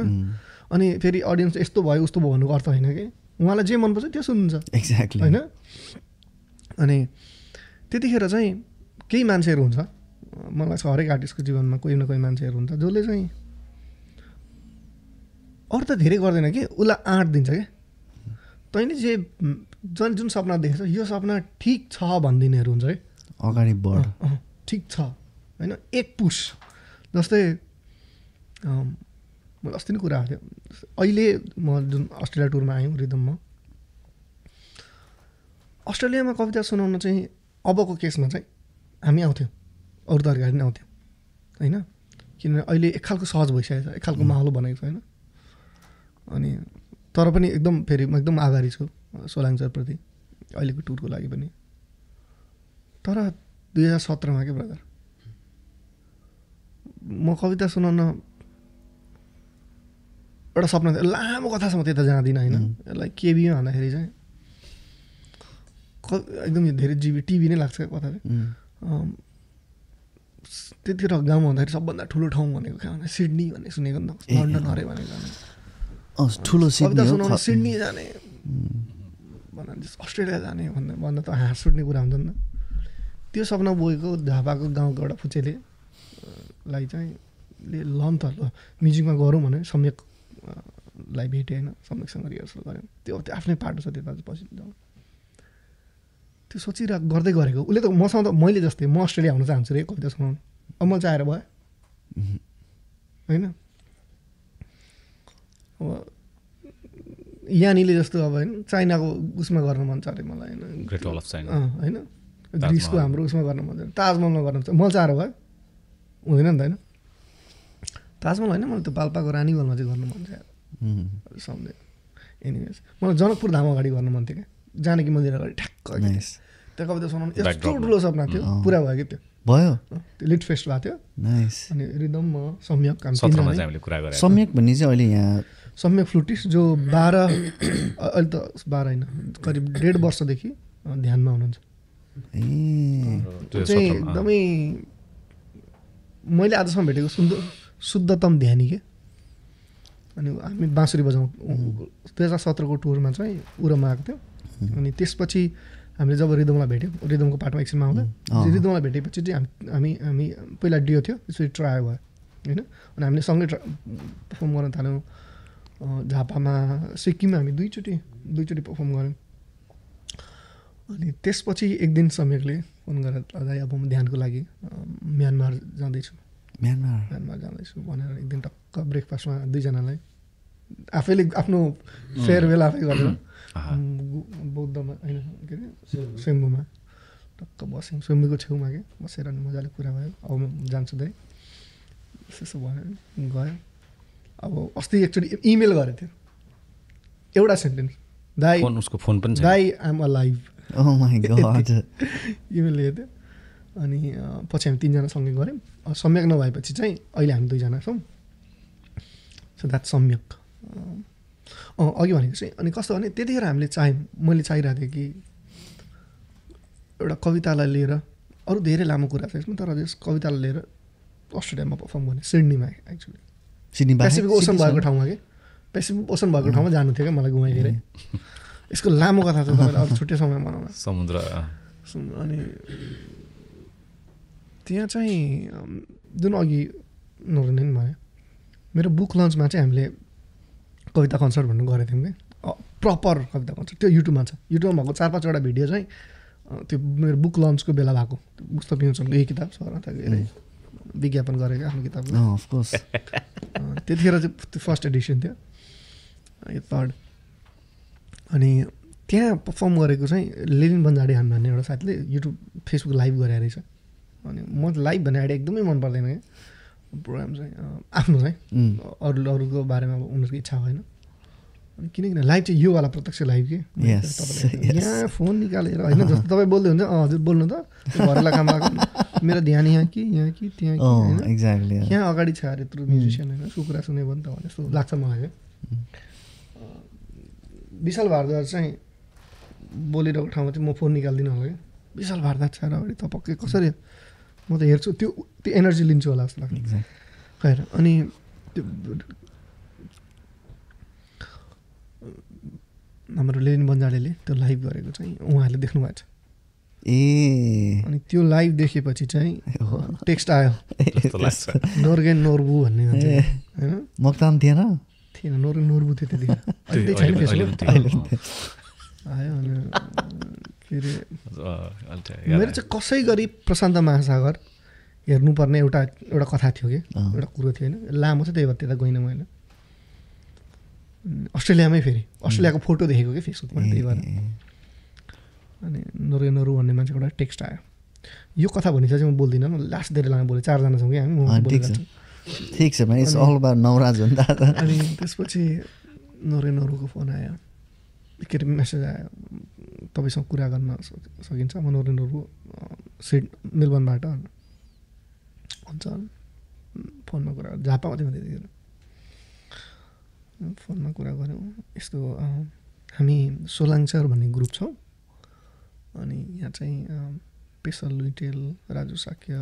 अनि फेरि अडियन्स यस्तो भयो उस्तो भयो भन्नुको अर्थ होइन कि? उहाँलाई जे मनपर्छ त्यो सुन्नुहुन्छ। एक्ज्याक्टली होइन? अनि त्यतिखेर चाहिँ केही मान्छेहरू हुन्छ। मलाई लाग्छ हरेक आर्टिस्टको जीवनमा कोही न कोही मान्छेहरू हुन्छ जसले चाहिँ अरू त धेरै गर्दैन कि उसलाई आँट दिन्छ क्या तैँले जे जुन जुन सपना देखेछ यो सपना ठिक छ भनिदिनेहरू हुन्छ है। अगाडि बढ। ठिक छ। होइन एक पुस। जस्तै अस्ति नै कुरा आएको थियो अहिले म जुन अस्ट्रेलिया टुरमा आयौँ रिदममा अस्ट्रेलियामा कविता सुनाउन चाहिँ अबको केसमा चाहिँ हामी आउँथ्यौँ। अरू त अगाडि नै आउँथ्यौँ। होइन? किनभने अहिले एक खालको सहज भइसकेको छ एक खालको माहौल बनेको छ होइन? अनि तर पनि एकदम फेरि म एकदम आभारी छु सोलाङ सरप्रति अहिलेको टुरको लागि पनि। तर दुई हजार सत्रमा के ब्रदर? म कविता सुनाउन एउटा सपना थियो लामो कथासम्म त्यता जाँदिनँ होइन। यसलाई केबीमा भन्दाखेरि चाहिँ क एकदम धेरै जिबी टिभी नै लाग्छ क्या कथा चाहिँ। त्यतिखेर गाउँमा हुँदाखेरि सबभन्दा ठुलो ठाउँ भनेको कहाँ भन्दा सिडनी भन्ने सुनेको नि त। लन्डन अरे भनेको। ठुलो सिडनी जाने अस्ट्रेलिया जाने भन्दा भन्दा त हाँस उठ्ने कुरा हुन्छ नि त त्यो सपना बोकेको झापाको गाउँको एउटा फुचेले लाई चाहिँ ले ल नि त ल म्युजिकमा गरौँ भने सम्यक अ, लाई भेटेँ होइन सम्यकसँग रिहर्सल गऱ्यौँ। त्यो त्यो आफ्नै पाटो छ चाहिँ पछि त्यो सोचिरहेको गर्दै गरेको। उसले त मसँग त मैले जस्तै म अस्ट्रेलिया हुन चाहन्छु रे कविता सुनाउनु अब म चाहेर भयो। होइन? अब यानीले जस्तो अब होइन चाइनाको उसमा गर्न मन छ अरे मलाई होइन। ग्रेट वल अफ चाइना अँ, होइन। ग्रिसको हाम्रो उसमा गर्न मन छ। ताजमहलमा गर्न मन छ। मलाई चाहेर भयो। हुँदैन नि त होइन। ताजमहल होइन मलाई त्यो पाल्पाको रानीवलमा चाहिँ गर्नु मन छ। सम्झे। एनिवेज मलाई जनकपुर धाम अगाडि गर्नु मन थियो क्या। जानकी मन्दिर अगाडि ठ्याक्क अगाडि। nice. त्यो कविता सुनाउनु यस्तो। ठुलो सपना थियो। पुरा भयो कि त्यो। भयो। त्यो लिट फेस्ट भएको थियो। नाइस अनि रिदम म सम्यक सम्यक भन्ने चाहिँ अहिले यहाँ सम्यक फ्लुटिस्ट जो बाह्र अहिले त बाह्र होइन करिब डेढ वर्षदेखि ध्यानमा हुनुहुन्छ। ए। चाहिँ। एकदमै मैले आजसम्म भेटेको शुद्ध शुद्धतम ध्यानी के? अनि हामी बाँसुरी बजाउँ दुई हजार सत्रको टुरमा चाहिँ उरोमा आएको थियो। अनि त्यसपछि हामीले जब रिदमलाई भेट्यौँ रिदमको पार्टमा एकछिनमा आउँदा। रिदमलाई भेटेपछि चाहिँ हामी हामी हामी पहिला डियो थियो त्यसपछि ट्राई भयो होइन? अनि हामीले सँगै ट्रा पर्फर्म गर्न थाल्यौँ। झापामा सिक्किममा हामी दुईचोटि दुईचोटि पर्फर्म गऱ्यौँ। अनि त्यसपछि एक दिन सम्यकले फोन गरेर दाइ अब म ध्यानको लागि म्यानमार जाँदैछु। म्यानमार? म्यानमार जाँदैछु भनेर एक दिन टक्क ब्रेकफास्टमा दुईजनालाई आफैले आफ्नो फेयरवेल आफै गरेर बौद्धमा होइन के अरे स्वयम्भूमा टक्क बस्यौँ स्वयम्भूको छेउमा क्या बसेर अनि मजाले कुरा भयो। अब म जान्छु दाइ। त्यसो भयो गयो। अब अस्ति एकचोटि इमेल गरेको थियो एउटा सेन्टेन्स दाइ फोन उसको फोन पनि दाइ आम a live oh my god email लेखेको थियो अनि पछि हामी तिनजना सँगै गऱ्यौँ। सम्यक नभएपछि चाहिँ अहिले हामी दुईजना छौँ। सो द्याट सम्यक। अँ, अँ अघि भनेको चाहिँ अनि कस्तो भने त्यतिखेर हामीले चाह्यौँ मैले चाहिरहेको थिएँ कि एउटा कवितालाई लिएर अरू धेरै लामो कुरा छ यसमा तर यस कवितालाई लिएर अस्ट्रेलियामा पर्फर्म गर्ने सिडनीमा एक्चुली सिडनी पेसिफिक ओसन भएको? ठाउँमा कि? पेसिफिक ओसन भएको ठाउँमा जानु थियो क्या मलाई घुमाइदिएर। यसको लामो कथा छ तपाईँलाई अरू छुट्टै समय बनाउन समुद्र अनि त्यहाँ चाहिँ जुन अघि नरुने नि भयो मेरो बुक लन्चमा चाहिँ हामीले कविता कन्सर्ट भन्नु गरेको थियौँ कि। प्रपर कविता कन्सर्ट। त्यो युट्युबमा छ। युट्युबमा भएको चार पाँचवटा भिडियो चाहिँ त्यो मेरो बुक लन्चको बेला भएको। पुस्तक पिउँछनको यही किताब सर विज्ञापन गरेको आफ्नो किताबको अफकोर्स त्यतिखेर चाहिँ त्यो फर्स्ट एडिसन थियो। यो थर्ड अनि त्यहाँ पर्फर्म गरेको चाहिँ लेनिन बन्जाडे हाम भन्ने एउटा साथीले युट्युब फेसबुक लाइभ गरे रहेछ। अनि म लाइभ भन्ने आइडिया एकदमै मन पर्दैन क्या। प्रोग्राम चाहिँ आफ्नो चाहिँ। अरू अरूको बारेमा अब उनीहरूको इच्छा भएन। अनि किनकि लाइभ चाहिँ योवाला प्रत्यक्ष लाइभ के? तपाईँले. यहाँ फोन निकालेर होइन जस्तो तपाईँ बोल्दै हुन्छ अँ हजुर बोल्नु त। घरलाई काम आएको मेरो ध्यान यहाँ कि यहाँ कि त्यहाँ कि एक्ज्याक्टली यहाँ अगाडि छ अरे यत्रो म्युजिसियन होइन? उसको कुरा सुन्यो भने त भने जस्तो लाग्छ मलाई। क्या विशाल भारद्वाज चाहिँ बोलिरहेको ठाउँमा चाहिँ म फोन निकालिदिनु होला क्या। विशाल भारद्वाज छ र अगाडि तपक्कै कसरी म त हेर्छु त्यो त्यो एनर्जी लिन्छु होला जस्तो लाग्छ. खैर अनि त्यो हाम्रो लेनिन बन्जाडेले त्यो लाइभ गरेको चाहिँ उहाँहरूले देख्नु भएको छ। ए त्यो लाइभ देखेपछि चाहिँ। टेक्स्ट आयो। जस्तो लाग्छ। नोर्गेन नोर्बु भन्ने। होइन? मोक्तान थिएन? थिएन नोर्गेन नोर्बु थियो त्यतिखेर। आयो अनि के अरे? मेरो चाहिँ कसै गरी प्रशान्त महासागर हेर्नुपर्ने एउटा एउटा कथा थियो कि। एउटा कुरो थियो होइन। लामो चाहिँ त्यही भएर त्यता गइनँ मैले अस्ट्रेलियामै फेरि। अस्ट्रेलियाको फोटो देखेको कि फेसबुकमा त्यही भएर। अनि नोरे नरु भन्ने मान्छेको एउटा टेक्स्ट आयो। यो कथा भनिसकेपछि चाहिँ म बोल्दिनँ न लास्ट धेरै लामो बोलेँ चारजना छौँ कि हामी ठिक छ। भने नवराज हो नि त। अनि त्यसपछि नोरे नरुको फोन आयो। के अरे मेसेज आयो। तपाईँसँग कुरा गर्न सक- सकिन्छ। म नोरे नरु अँ, सिड मेलबर्नबाट हुन्छ। फोनमा कुरा झापामा थियो। त्यतिखेर फोनमा कुरा गऱ्यौँ। यस्तो हामी सोलाङचर भन्ने ग्रुप छौँ। अनि यहाँ चाहिँ पेसल लुइटेल राजु साक्य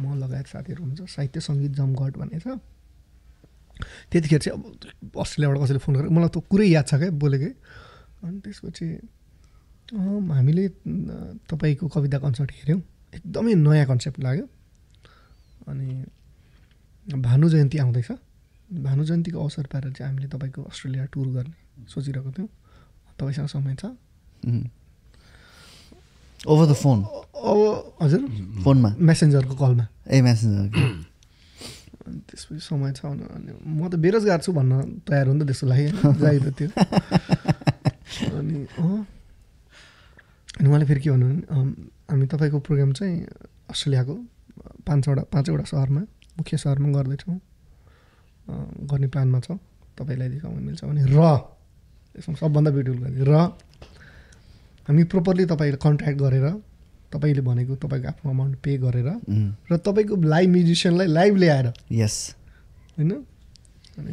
म लगायत साथीहरू हुनुहुन्छ साहित्य सङ्गीत जमघट भन्ने छ। त्यतिखेर चाहिँ अब अस्ट्रेलियाबाट कसैले फोन गरेर मलाई त कुरै याद छ क्या बोलेकै। अनि त्यसपछि हामीले तपाईँको कविता कन्सर्ट हेऱ्यौँ। एकदमै नयाँ कन्सेप्ट लाग्यो। अनि भानु जयन्ती आउँदैछ। भानु जयन्तीको अवसर पाएर चाहिँ हामीले तपाईँको अस्ट्रेलिया टुर गर्ने सोचिरहेको थियौँ। तपाईँसँग समय छ। ओभर द फोन हजुर? फोनमा मेसेन्जरको कलमा। ए मेसेन्जर अनि त्यसपछि समय छ अनि म त बेरोजगार छु भन्न तयार हो नि त त्यस्तो लागि होइन जाहिर थियो अनि अनि उहाँले फेरि के भन्नु हामी तपाईँको प्रोग्राम चाहिँ अस्ट्रेलियाको पाँचवटा पाँचवटा सहरमा मुख्य सहरमा गर्दैछौँ। गर्ने प्लानमा छ। तपाईँलाई देखाउन मिल्छ भने र। यसमा सबभन्दा ब्युटिफुल गर्ने र। हामी प्रोपरली तपाईँले कन्ट्र्याक्ट गरेर तपाईँले भनेको तपाईँको आफ्नो अमाउन्ट पे गरेर र तपाईँको लाइभ म्युजिसियनलाई लाइभ ल्याएर। यस होइन? अनि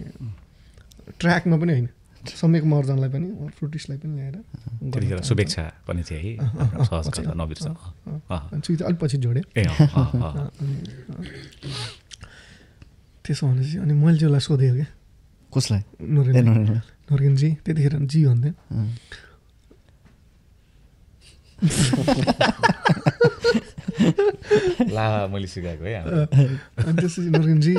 ट्र्याकमा पनि होइन। सम्यक मर्जनलाई पनि फ्रुटिसलाई पनि ल्याएर शुभेच्छा पनि सुइता अलिक पछि जोडेँ। ए अँ, अँ, अँ। अनि अँ, त्यसो भनेपछि अनि मैले चाहिँ उसलाई सोधेँ क्या। कसलाई? नोरेनजी त्यतिखेर जी भन्थेँ ला मैले सिकाएको है। अनि त्यसपछि नोरेनजी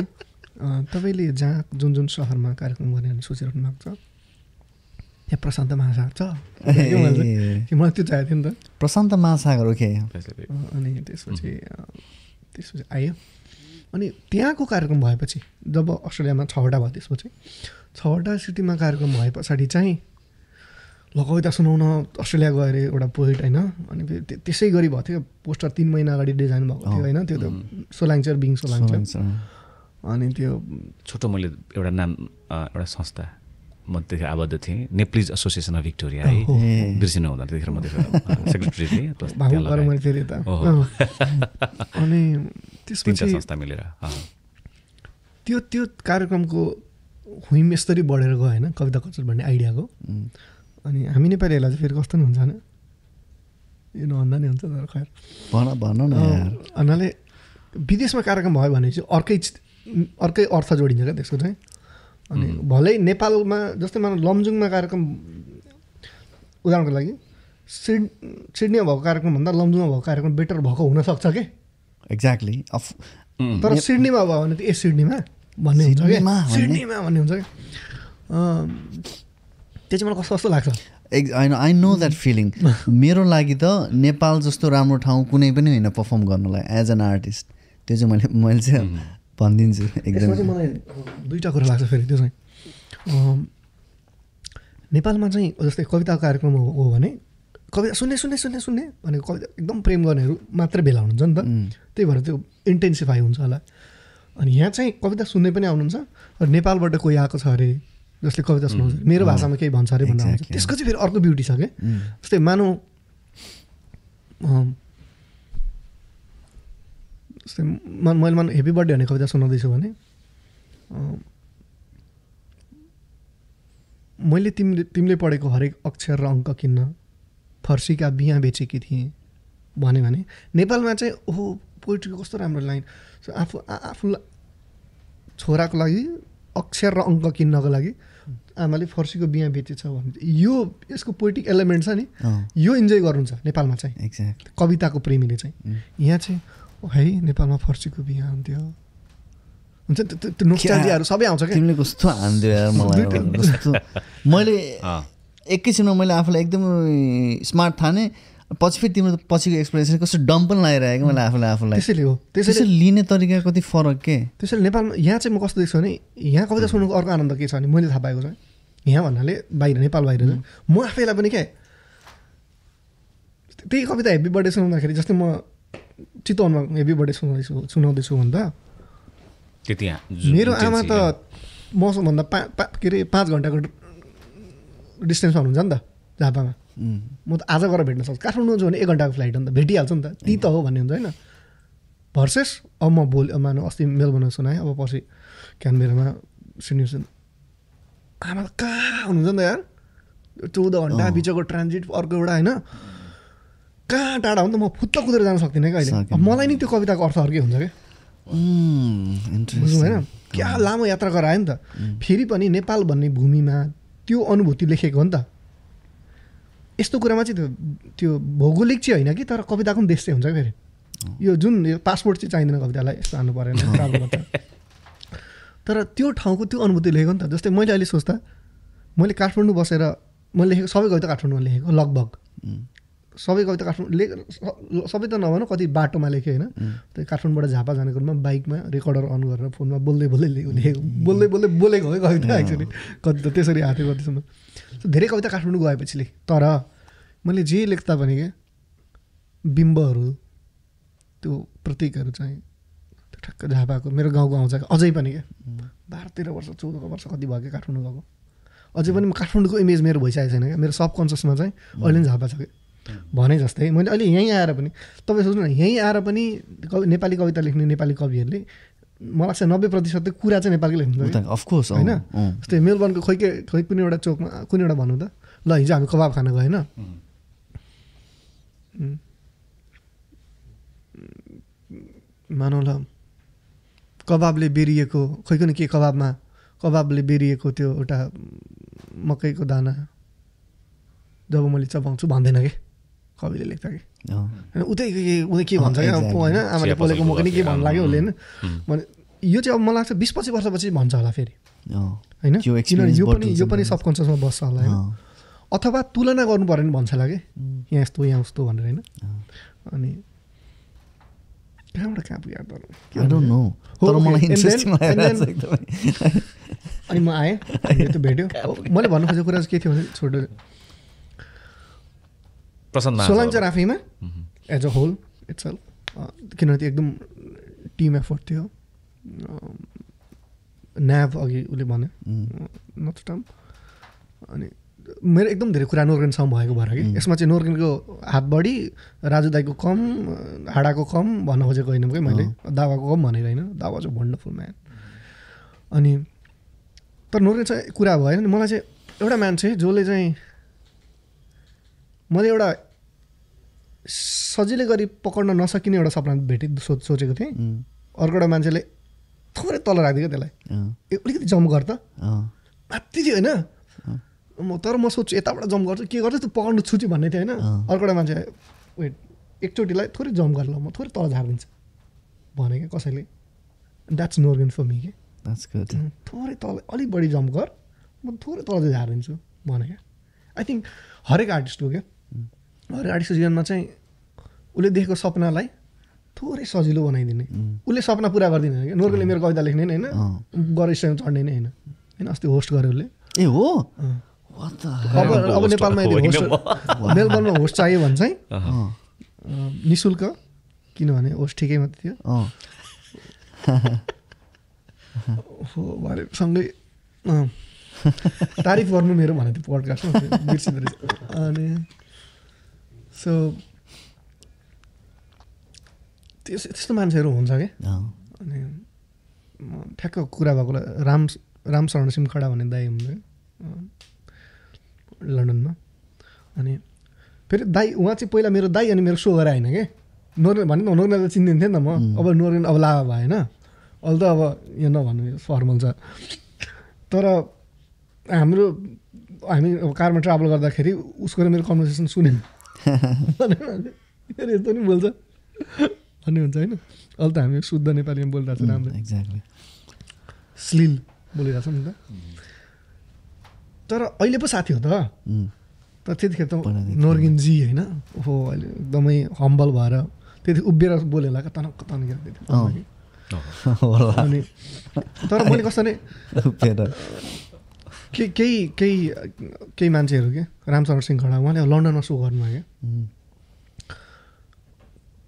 तपाईँले जहाँ जुन जुन सहरमा कार्यक्रम गर्ने भने सोचिराख्नु भएको छ त्यहाँ प्रशान्त महासागर छ? मलाई त्यो चाहिएको थियो नि त। प्रशान्त महासागर ओके। अनि त्यसपछि त्यसपछि आयो। अनि त्यहाँको कार्यक्रम भएपछि जब अस्ट्रेलियामा छवटा भयो त्यसपछि छवटा सिटीमा कार्यक्रम भए पछाडि चाहिँ ल कविता सुनाउन अस्ट्रेलिया गएर एउटा पोइट होइन। अनि त्यसै गरी भएको थियो। पोस्टर तिन महिना अगाडि डिजाइन भएको थियो होइन। त्यो त सोलाङ्चर बिङ सोलाङ्चर। अनि त्यो छोटो मैले एउटा नाम एउटा संस्था म त्यतिखेर आबद्ध थिएँ। नेप्लिज एसोसिएसन अफ भिक्टोरिया है। बिर्सिनु हुँदा त्यतिखेर म सेक्रेटरी थिएँ। अनि त्यसपछि संस्था मिलेर। त्यो त्यो कार्यक्रमको हुइम यसरी बढेर गयो होइन कविता कल्चर भन्ने आइडियाको। अनि हामी नेपालीहरूलाई चाहिँ फेरि कस्तो नि हुन्छ भने यो नभन्दा नि हुन्छ तर खैर। भन भन न यार। अन्नाले विदेशमा कार्यक्रम भयो भने चाहिँ अर्कै अर्कै अर्थ जोडिन्छ क्या त्यसको चाहिँ। अनि भलै नेपालमा जस्तै मान लमजुङमा कार्यक्रम उदाहरणको लागि सिड सिडनीमा भएको कार्यक्रमभन्दा लमजुङमा भएको कार्यक्रम बेटर भएको हुनसक्छ कि? एक्ज्याक्टली अफ तर सिडनीमा भयो भने त ए सिडनीमा भन्ने हुन्छ कि? सिडनीमा भन्ने? हुन्छ कि? अँ, त्यो चाहिँ मलाई कस्तो कस्तो लाग्छ? एक्ज होइन आई नो द्याट फिलिङ मेरो लागि त नेपाल जस्तो राम्रो ठाउँ कुनै पनि होइन पर्फर्म गर्नलाई एज एन आर्टिस्ट त्यो चाहिँ मैले मैले चाहिँ भनिदिन्छु एकदम। मलाई दुईवटा कुरा लाग्छ फेरि त्यो चाहिँ। नेपालमा चाहिँ जस्तै कविताको कार्यक्रम हो हो भने कविता सुन्ने सुन्ने सुन्ने सुन्ने भनेको कविता एकदम प्रेम गर्नेहरू मात्रै भेला हुनुहुन्छ नि त। त्यही भएर त्यो इन्टेन्सिफाई हुन्छ होला। अनि यहाँ चाहिँ कविता सुन्ने पनि आउनुहुन्छ र नेपालबाट कोही आएको छ अरे जसले कविता सुनाउँछ। मेरो भाषामा केही भन्छ अरे भन्दा आउँछ. त्यसको चाहिँ फेरि अर्को ब्युटी छ क्या जस्तै मानौ जस्तै मान मैले मान हेप्पी बर्थडे भन्ने कविता सुनाउँदैछु भने मैले तिमीले तिमीले पढेको हरेक अक्षर र अङ्क किन्न फर्सीका बिहा बेचेकी थिएँ भन्यो भने नेपालमा चाहिँ ओहो पोइट्रीको कस्तो राम्रो लाइन। सो आफू आ- आफूलाई छोराको लागि अक्षर र अङ्क किन्नको लागि आमाले फर्सीको बिहा बेचेछ भने यो यसको पोइटिक एलिमेन्ट छ नि यो इन्जोय गर्नुहुन्छ नेपालमा चाहिँ। एक्ज्याक्ट कविताको प्रेमीले चाहिँ। यहाँ चाहिँ ओ है नेपालमा फर्सीको बिहा हुन्थ्यो। हुन्छ नि त्यो- सबै आउँछ क्या। तिमीले कस्तो हान्दियो यार मलाई कस्तो? मैले। एकैछिनमा मैले आफूलाई एकदम स्मार्ट ठाने। पछि फेरि तिम्रो पछिको एक्सप्रेसन कस्तो डम पनि लगाइरहेको मैले आफूलाई आफूलाई? त्यसैले हो। त्यसैले लिने तरिका कति फरक के? त्यसैले नेपालमा यहाँ चाहिँ म कस्तो देख्छु भने यहाँ कविता सुन्नुको अर्को आनन्द के छ भने मैले थाहा पाएको छ। यहाँ भन्नाले बाहिर नेपाल बाहिर म आफैलाई पनि क्या त्यही कविता हेप्पी बर्थडे सुनाउँदाखेरि जस्तै म चितवनमा हेप्पी बर्थडे सुनाउँदैछु सुनाउँदैछु भन्दा त्यति यहाँ जु- मेरो आमा त मौसमभन्दा पा पा के अरे पाँच घन्टाको डिस्टेन्समा हुनुहुन्छ नि त झापामा। म त आज गएर भेट्न सक्छु। काठमाडौँ भने एक घन्टाको फ्लाइट हो नि त। भेटिहाल्छ नि त। ती त हो भन्ने हुन्छ होइन। भर्सेस अब म भोलि मानु अस्ति मेलबर्नमा सुनाएँ। अब पछि क्यानबेरामा सुनिसन आमा त कहाँ हुनुहुन्छ नि त यार? चौध घन्टा। बिचको ट्रान्जिट अर्को एउटा होइन। कहाँ टाढा हो नि त? म फुत्त कुदेर जान सक्दिनँ क्या अहिले। मलाई नि त्यो कविताको अर्थ अर्कै हुन्छ क्या। होइन. क्या लामो यात्रा गरायो नि त। फेरि पनि नेपाल भन्ने भूमिमा त्यो अनुभूति लेखेको हो नि त। यस्तो कुरामा चाहिँ त्यो त्यो भौगोलिक चाहिँ होइन कि तर कविताको पनि देश चाहिँ हुन्छ क्या फेरि। यो जुन यो पासपोर्ट चाहिँ चाहिँदैन कवितालाई यस्तो हान्नु परेन। तर त्यो ठाउँको त्यो अनुभूति लेखेको नि त जस्तै मैले अहिले सोच्दा मैले काठमाडौँ बसेर मैले लेखेको सबै कविता काठमाडौँमा लेखेको लगभग। सबै कविता काठमाडौँ ले सबै त नभनौँ कति बाटोमा लेखेँ होइन। त्यो काठमाडौँबाट झापा जाने क्रममा बाइकमा रेकर्डर अन गरेर फोनमा बोल्दै बोल्दै लेखेको बोल्दै बोल्दै बोलेको हो कविता एक्चुली कति त त्यसरी आएको थियो कतिसम्म धेरै कविता काठमाडौँ गएपछि लेखेँ। तर मैले जे लेख्दा पनि क्या बिम्बहरू त्यो प्रतीकहरू चाहिँ त्यो ठ्याक्क झापाको मेरो गाउँको आउँछ क्या, अझै पनि क्या बाह्र तेह्र वर्ष चौधको वर्ष कति भयो क्या काठमाडौँ गएको। अझै पनि म काठमाडौँको इमेज मेरो भइसकेको छैन क्या मेरो सबकन्सियसमा चाहिँ अहिले पनि झापा छ क्या भने जस्तै मैले अहिले यहीँ आएर पनि तपाईँ सोच्नु न यहीँ आएर पनि कवि नेपाली कविता लेख्ने नेपाली कविहरूले मलाई लाग्छ नब्बे प्रतिशत त कुरा चाहिँ नेपालकै क्या। अफकोर्स होइन? जस्तै मेलबर्नको खोइ के खोइ कुनै एउटा चोकमा कुनै एउटा भनौँ त ल हिजो हामी कबाब खान उम्. मानौँ ल कबाबले बेरिएको खोइ कुनै के कबाबमा कबाबले बेरिएको त्यो एउटा मकैको दाना जब मैले चपाउँछु भन्दैन कि? कविले लेख्दा कि? उतै उतै के भन्छ क्या. होइन आमाले बोलेको पसलको मकै नि के भन्नु लाग्यो उसले होइन यो चाहिँ अब मलाई लाग्छ बिस पच्चिस वर्षपछि भन्छ होला फेरि होइन किनभने यो पनि यो पनि। सबकन्सियसमा बस्छ होला होइन अथवा तुलना गर्नु पऱ्यो भने भन्छ होला कि यहाँ यस्तो यहाँ उस्तो भनेर होइन अनि कहाँबाट कहाँ पुग्यो अनि म आएँ त्यो भेट्यो मैले भन्नु खोजेको कुरा चाहिँ के थियो भने छोटो प्रशान्त महाजन। सोलाङ चाहिँ आफैमा एज अ होल इट्स किनभने त्यो एकदम टिम एफोर्ट थियो। न्याभ अघि उसले भन्यो। नचटाम अनि मेरो एकदम धेरै कुरा नोर्गेनसँग भएको भएर कि। यसमा चाहिँ नोर्गेनको हात बढी राजु दाईको कम हाडाको कम भन्न खोजेको होइन कि मैले। दावाको कम भनेर होइन। दावा चाहिँ वन्डरफुल म्यान अनि तर नोर्गेन चाहिँ कुरा भएन नि। मलाई चाहिँ एउटा मान्छे जसले चाहिँ मैले एउटा सजिलै गरी पक्र्न नसकिने एउटा सपना भेटे सो सोचेको थिएँ। अर्को एउटा मान्छेले थोरै तल राखिदियो क्या त्यसलाई। ए, अलिकति जम्प गर त। माथि थियो होइन। म तर म सोध्छु यताबाट जम्प गर्छु के गर्छु त्यो पकाउनु छुची भन्ने थियो होइन। अर्को एउटा मान्छे वेट एकचोटिलाई थोरै जम्प गर ल म थोरै तल झारिदिन्छु। भने क्या कसैले द्याट्स नोर्गन फर मी के थोरै तल अलिक बढी जम्प गर म थोरै तल चाहिँ झारिदिन्छु भने क्या। आई थिङ्क हरेक आर्टिस्ट हो क्या। आर्टिस्टको जीवनमा चाहिँ उसले देखेको सपनालाई थोरै सजिलो बनाइदिने। उसले सपना पुरा गरिदिने होइन क्या नोर्गेलले मेरो कविता लेख्ने नि होइन गएर स्टेजमा चढ्ने नै होइन। होइन? अस्ति होस्ट गर्यो उसले। ए हो? अब अब नेपालमा यदि होस्ट मेलबर्नमा होस्ट चाहियो भने चाहिँ नि शुल्क किनभने होस्ट ठिकै मात्रै थियो। अँ, हो भरे सँगै तारिफ गर्नु मेरो भने थियो पडकास्टमा बिर्सिँदो रहेछ। अनि सो त्यस त्यस्तो मान्छेहरू हुन्छ क्या अँ, अनि म ठ्याक्क कुरा भएकोलाई राम राम शरण सिम खडा भन्ने दाई। अँ, लन्डनमा। अनि फेरि दाई उहाँ चाहिँ पहिला मेरो दाई अनि मेरो सो गरेर आएन क्या नोर्गेन भने त नोर्गेन त चिन्दिन्थेँ नि त म। अब नोर्गेन अब लाभा भएन अहिले त अब यो नभन्नु फर्मल छ। तर हाम्रो हामी अब कारमा ट्राभल गर्दाखेरि उसको र मेरो कन्भर्सेसन सुनेन। यस्तो नि बोल्छ। भन्ने हुन्छ होइन। अहिले त हामी शुद्ध नेपालीमा बोलिरहेको छ राम्रो एक्ज्याक्टली स्लिल बोलिरहेको छ नि त। तर अहिले पो साथी हो त। तर त्यतिखेर त। नोर्गिनजी होइन। हो अहिले एकदमै हम्बल भएर त्यति उभिएर बोलेला क्या तनक्क तन्केर त्यति। अनि तर मैले कस्तो नै के केही केही केही मान्छेहरू के? रामशरण सिंह खडा उहाँले लन्डनमा सो गर्नुभयो क्या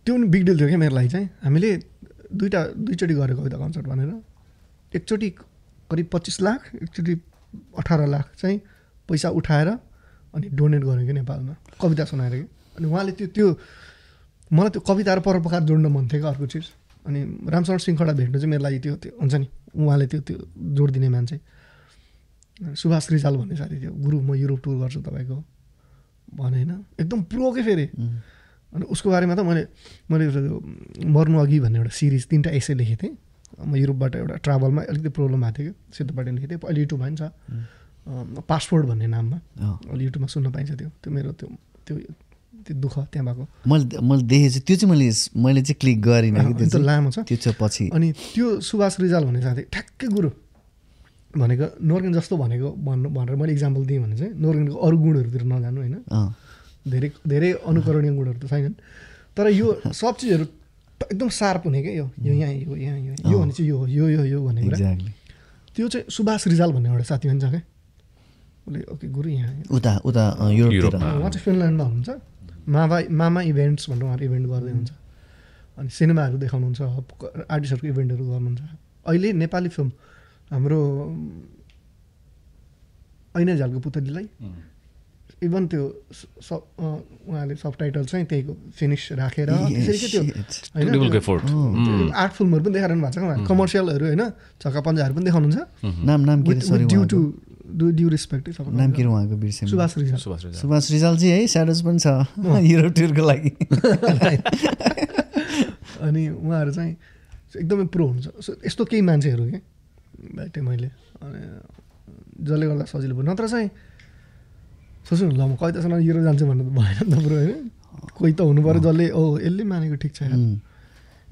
त्यो पनि बिग डिल थियो क्या मेरो लागि चाहिँ? हामीले दुइटा दुईचोटि गरेको कविता कन्सर्ट भनेर। एकचोटि करिब पच्चिस लाख एकचोटि अठार लाख चाहिँ पैसा उठाएर अनि डोनेट गरेँ कि नेपालमा। कविता सुनाएर कि? अनि उहाँले त्यो त्यो मलाई त्यो कविता र परोपकार जोड्न मन थियो क्या अर्को चिज। अनि रामशरण सिंह खडा भेट्नु चाहिँ मेरो लागि त्यो त्यो हुन्छ नि। उहाँले त्यो त्यो जोड दिने मान्छे। सुभाष रिजाल भन्ने साथी थियो। गुरु म युरोप टुर गर्छु तपाईँको। भने होइन एकदम प्रो के फेरि अनि उसको बारेमा त मैले मैले मर्नु अघि भन्ने एउटा सिरिज तिनवटा एसे लेखेको थिएँ। म युरोपबाट एउटा ट्राभलमा अलिकति प्रब्लम भएको थियो कि सिद्धपाटी लेखेको थिएँ। अहिले युट्युबमा पनि छ पासपोर्ट भन्ने नाममा। अहिले युट्युबमा सुन्न पाइन्छ त्यो। त्यो मेरो त्यो त्यो त्यो दुःख त्यहाँ भएको। मैले मैले देखेँ चाहिँ त्यो चाहिँ मैले मैले चाहिँ क्लिक गरिनँ लामो छ। त्यो पछि। अनि त्यो सुभाष रिजाल भन्ने साथी ठ्याक्कै गुरु। भनेको नोर्गेन जस्तो भनेको भन्नु भनेर मैले इक्जाम्पल दिएँ भने चाहिँ नोर्गेनको अरू गुणहरूतिर नजानु होइन। अँ। धेरै धेरै अनुकरणीय गुणहरू त छैनन्। तर यो सब चिजहरू एकदम सार्प हुने क्या यो यो यहाँ यो यहाँ यो यो भने चाहिँ यो हो यो यो यो भन्ने कुरा। एक्ज्याक्टली त्यो चाहिँ सुभाष रिजाल भन्ने एउटा साथी पनि छ क्या। उसले ओके गुरु यहाँ उता उता। उहाँ चाहिँ फिनल्यान्डमा हुनुहुन्छ। मामा मामा इभेन्ट्स भनेर उहाँहरू इभेन्ट गर्दै हुन्छ। अनि सिनेमाहरू देखाउनुहुन्छ आर्टिस्टहरूको इभेन्टहरू गर्नुहुन्छ। अहिले नेपाली फिल्म हाम्रो ऐना झ्यालको पुतलीलाई इभन त्यो उहाँले सब टाइटल चाहिँ त्यहीको फिनिस राखेर। त्यसरी त्यो. होइन आर्ट फिल्महरू पनि देखाइरहनु भएको छ क्या कमर्सियलहरू होइन छक्का पन्जाहरू पनि देखाउनुहुन्छ। नाम नाम ड्यु टु ड्यु रिस्पेक्ट नाम के उहाँको बिर्सेँ। सुभाष रिजाल सुभाष रिजाल। सुभाष रिजालजी है स्याडोज पनि छ। युरोप टुरको लागि। अनि उहाँहरू चाहिँ एकदमै प्रो हुन्छ सो यस्तो केही मान्छेहरू के? भेटेँ मैले। अनि जसले गर्दा सजिलो भयो। नत्र चाहिँ सोच्नु ल म सुनाउन युरोप जान्छु भन्नु त भएन नि त ब्रो होइन? कोही त हुनु पऱ्यो जसले ओ यसले मानेको ठिक छ यार।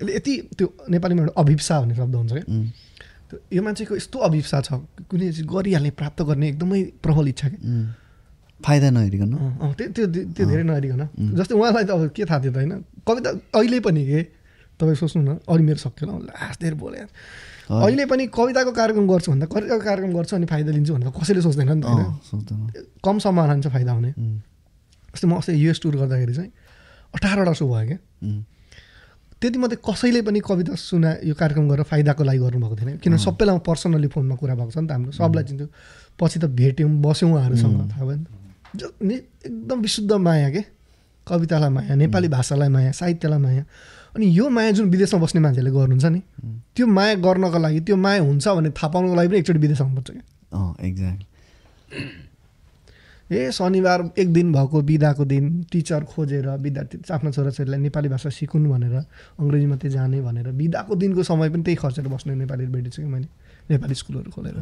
यसले यति त्यो नेपालीमा एउटा अभिप्सा भन्ने शब्द हुन्छ क्या। त्यो यो मान्छेको यस्तो अभिप्सा छ कुनै चिज गरिहाल्ने प्राप्त गर्ने एकदमै प्रबल इच्छा क्या। फाइदा नहेरिकन। त्यो त्यो त्यो धेरै नहेरिकन। जस्तै उहाँलाई त अब के थाहा थियो त होइन? कविता अहिले पनि के? तपाईँ सोच्नु न अरू मेरो सक्यो लास्ट धेरै बोले यार। अहिले पनि कविताको कार्यक्रम गर्छु भन्दा कविताको कार्यक्रम गर्छु अनि फाइदा लिन्छु भन्दा कसैले सोच्दैन नि त होइन? कम सम्मान छ फाइदा हुने। जस्तै म अस्ति युएस टुर गर्दाखेरि चाहिँ अठारवटा सो भयो क्या। त्यति मात्रै कसैले पनि कविता सुना यो कार्यक्रम गरेर फाइदाको लागि गर्नुभएको थिएन। किनभने सबैलाई पर्सनली फोनमा कुरा भएको छ नि त हाम्रो। सबलाई चिन्थ्यो पछि त भेट्यौँ बस्यौँ उहाँहरूसँग थाहा भयो नि- एकदम विशुद्ध माया के? कवितालाई माया नेपाली भाषालाई माया साहित्यलाई माया। अनि यो माया जुन विदेशमा बस्ने मान्छेले गर्नुहुन्छ नि त्यो माया गर्नको लागि त्यो माया हुन्छ भन्ने थाहा पाउनको लागि पनि एकचोटि विदेश आउनुपर्छ क्या। अँ एक्ज्याक्टली ए शनिबार एक दिन भएको बिदाको दिन टिचर खोजेर विद्यार्थी आफ्नो छोराछोरीलाई नेपाली भाषा सिकुन् भनेर अङ्ग्रेजी मात्रै जाने भनेर बिदाको दिनको समय पनि त्यही खर्चेर बस्ने नेपालीहरू भेटेको छु कि मैले नेपाली स्कुलहरू खोलेर।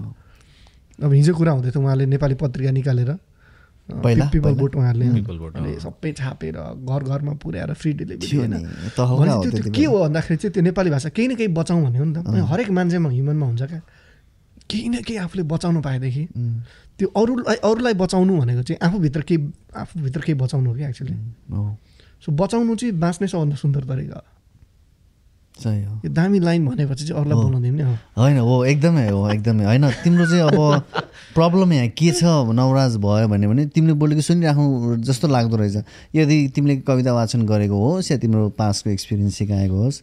अब हिजो कुरा हुँदै थियो उहाँले नेपाली पत्रिका निकालेर पहिला? पिपल? बोट उहाँहरूले। सबै छापेर घर घरमा पुर्याएर फ्री डेलिभरी होइन। त्यो के। हो भन्दाखेरि चाहिँ त्यो नेपाली भाषा केही न केही बचाउँ भन्ने हो नि त। हरेक मान्छेमा ह्युमनमा हुन्छ क्या। केही न केही आफूले बचाउनु पाएदेखि। त्यो अरूलाई अरूलाई बचाउनु भनेको चाहिँ आफूभित्र केही आफूभित्र केही बचाउनु हो कि एक्चुली सो बचाउनु चाहिँ बाँच्ने सबभन्दा सुन्दर तरिका यो दामी लाइन भनेपछि चाहिँ अरूलाई हो। बोल्न दिने हो। होइन हो एकदमै हो एकदमै। होइन तिम्रो चाहिँ अब प्रब्लम यहाँ के छ? नवराज भयो भने भने तिमीले बोलेको सुनिराख्नु जस्तो लाग्दो रहेछ। यदि तिमीले कविता वाचन गरेको होस् या तिम्रो पासको एक्सपिरियन्स सिकाएको होस्।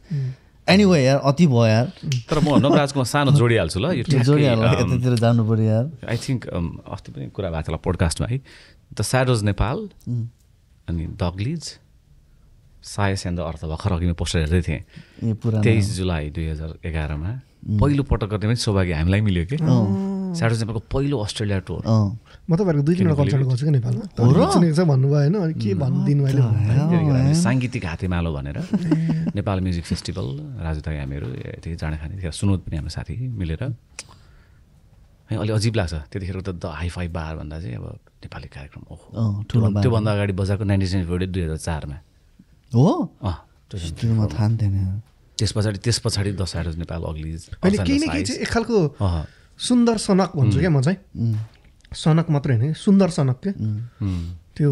एनिवे यार अति भयो यार। तर म नवराजको सानो जोडिहाल्छु ल यो यतातिर जानु पऱ्यो यार आई थिङ्क अस्ति पनि कुरा भएको थियो होला पोडकास्टमा है। द स्याडोज नेपाल अनि दग्लिज सायस एन्ड द अर्थ भर्खर अघि म पोस्टर हेर्दै थिएँ। तेइस जुलाई दुई हजार एघारमा। पहिलो पटक गर्ने पनि सौभाग्य हामीलाई मिल्यो कि? स्याडोज नेपालको पहिलो अस्ट्रेलिया टुर। म तपाईँहरूको दुई तिनवटा कन्सर्ट गर्छु कि नेपालमा। भन्नुभयो होइन अनि के भनिदिनु अहिले? त्यतिखेर हामी साङ्गीतिक हातेमालो भनेर। नेपाल म्युजिक फेस्टिभल राजु दाई हामीहरू यतिकै जाँडा खाने त्यतिखेर सुनोद पनि हाम्रो साथी मिलेर। है अलि अजिब लाग्छ। त्यतिखेर त द हाई फाई बार भन्दा चाहिँ अब नेपाली कार्यक्रम ओहो। त्योभन्दा अगाडि बजाएको नाइन्टी सेभेन फोर्टी दुई हजार चारमा। हो? अँ। त्यो चाहिँ त्यो म थाहा नि थिएन। त्यस पछाडि त्यस पछाडि द स्याडोज नेपाल अग्लिज अहिले केही न केही चाहिँ एक खालको सुन्दर सनक भन्छु क्या म चाहिँ। सनक मात्रै होइन कि सुन्दर सनक के त्यो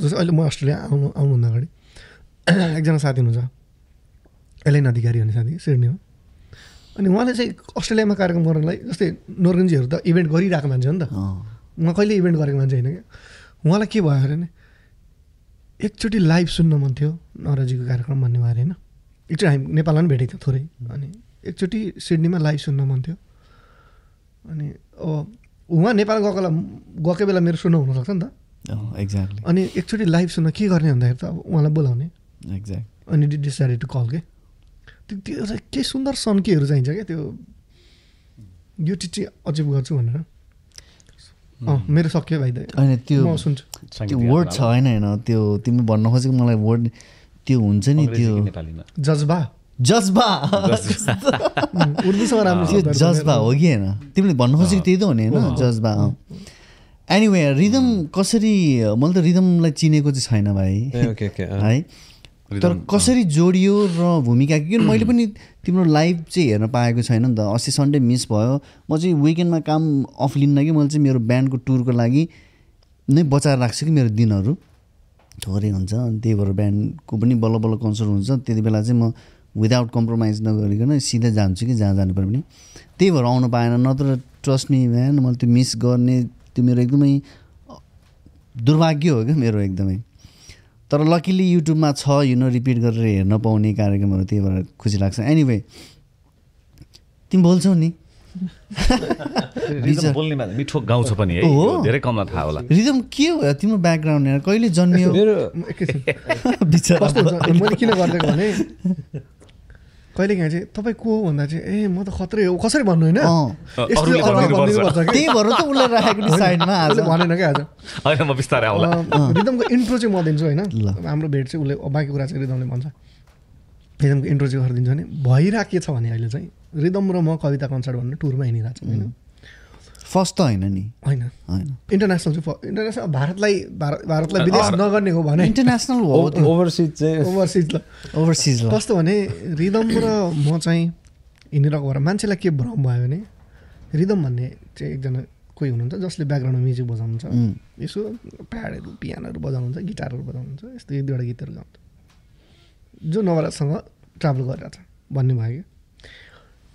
जस्तै अहिले म अस्ट्रेलिया आउनु आउनुभन्दा अगाडि एकजना साथी हुनुहुन्छ। एलएन अधिकारी भन्ने साथी सिडनीमा अनि उहाँले चाहिँ अस्ट्रेलियामा कार्यक्रम गर्नलाई जस्तै नोर्गन्जीहरू त इभेन्ट गरिरहेको मान्छे हो नि त। उहाँ कहिले इभेन्ट गरेको मान्छे होइन क्या? उहाँलाई के भयो अरे नि? एकचोटि लाइभ सुन्न मन थियो नराजीको कार्यक्रम भन्ने अरे होइन? एकचोटि हामी नेपालमा पनि भेटेको थियो थोरै। अनि एकचोटि सिडनीमा लाइभ सुन्न मन थियो। अनि अब उहाँ नेपाल गएकोलाई गएकै बेला मेरो सुन्नु हुनसक्छ नि त। एक्ज्याक्टली अनि एकचोटि लाइभ सुन्न के गर्ने भन्दाखेरि त अब उहाँलाई बोलाउने। एक्ज्याक्ट अनि डिसाइडेड टु कल के। त्यो त्यो चाहिँ के सुन्दर सन्केहरू चाहिन्छ क्या त्यो यो चिज चाहिँ अचिभ गर्छु भनेर। मेरो सक्यो भाइ होइन त्यो म सुन्छु। त्यो वर्ड छ होइन होइन त्यो तिमी भन्न खोजेको मलाई वर्ड त्यो हुन्छ नि त्यो। नेपालीमा। जज्बा। जज्बा। उर्दूसँग राम्रो त्यो शब्दहरू जज्बा हो कि होइन? तिमीले भन्न खोजेको त्यही त हो नि होइन जज्बा एनिवे रिदम कसरी मैले त रिदमलाई चिनेको चाहिँ छैन भाइ। है? तर कसरी जोडियो र भूमिका? किन मैले पनि तिम्रो लाइभ चाहिँ हेर्न पाएको छैन नि त। अस्ति सन्डे मिस भयो। म चाहिँ विकेन्डमा काम अफ लिन्न कि मैले चाहिँ मेरो ब्यान्डको टुरको लागि नै बचाएर राख्छु कि मेरो दिनहरू? थोरै हुन्छ। अनि त्यही भएर ब्यान्डको पनि बल्ल बल्ल कन्सर्ट हुन्छ। त्यति बेला चाहिँ म विदाउट कम्प्रोमाइज नगरिकन सिधै जान्छु कि जहाँ जानु पर्यो भने त्यही भएर आउनु पाएन। नत्र ट्रस्ट मी म्यान मैले त्यो मिस गर्ने त्यो मेरो एकदमै दुर्भाग्य हो क्या मेरो एकदमै। तर लकिली युट्युबमा छ यु नो रिपिट गरेर हेर्न पाउने कार्यक्रमहरू त्यही भएर खुसी लाग्छ। एनिवे तिमी बोल्छौ नि। मान्छे मिठो गाउँछ पनि है। धेरै कमलाई थाहा होला। रिदम के हो? तिम्रो ब्याकग्राउन्ड हेर। कहिले जन्मियो? मेरो मैले किन गरिदिएको भने? कहिले काहीँ चाहिँ तपाईँ को हो भन्दा चाहिँ ए म त खत्रै हो कसरी भन्नु होइन? अँ। यस्तो अरूले अरूले भनिदिनुपर्छ। भनिदिनुपर्छ कि? त्यही भएर त उसलाई राखेको नि साइडमा आज। उसले भनेन क्या आज। होइन म बिस्तारै आउला। अँ, रिदमको इन्ट्रो चाहिँ म दिन्छु होइन। हाम्रो भेट चाहिँ उसले बाँकी कुरा चाहिँ रिदमले भन्छ। रिदमको इन्ट्रो चाहिँ गरिदिन्छ भने भइरहेको के छ भने अहिले चाहिँ रिदम र म कविता कन्सर्ट भन्ने टुरमा हिँडिरहेको छ होइन फर्स्ट त होइन नि। होइन। होइन। इन्टरनेसनल चाहिँ इन्टरनेसनल भारतलाई भारत भारतलाई विदेश नगर्ने हो भने। इन्टरनेसनल हो ओभरसिज चाहिँ। ओभरसिज ल। ओभरसिज ल। कस्तो भने रिदम र म चाहिँ हिँडिरहेको भएर मान्छेलाई के भ्रम भयो भने रिदम भन्ने चाहिँ एकजना कोही हुनुहुन्छ जसले ब्याकग्राउन्डमा म्युजिक बजाउनुहुन्छ। यसो प्याडहरू पियानोहरू बजाउनुहुन्छ गिटारहरू बजाउनुहुन्छ यस्तो एक दुईवटा गीतहरू गाउँछ। जो नवराजसँग ट्राभल गरिरहेछ भन्ने भयो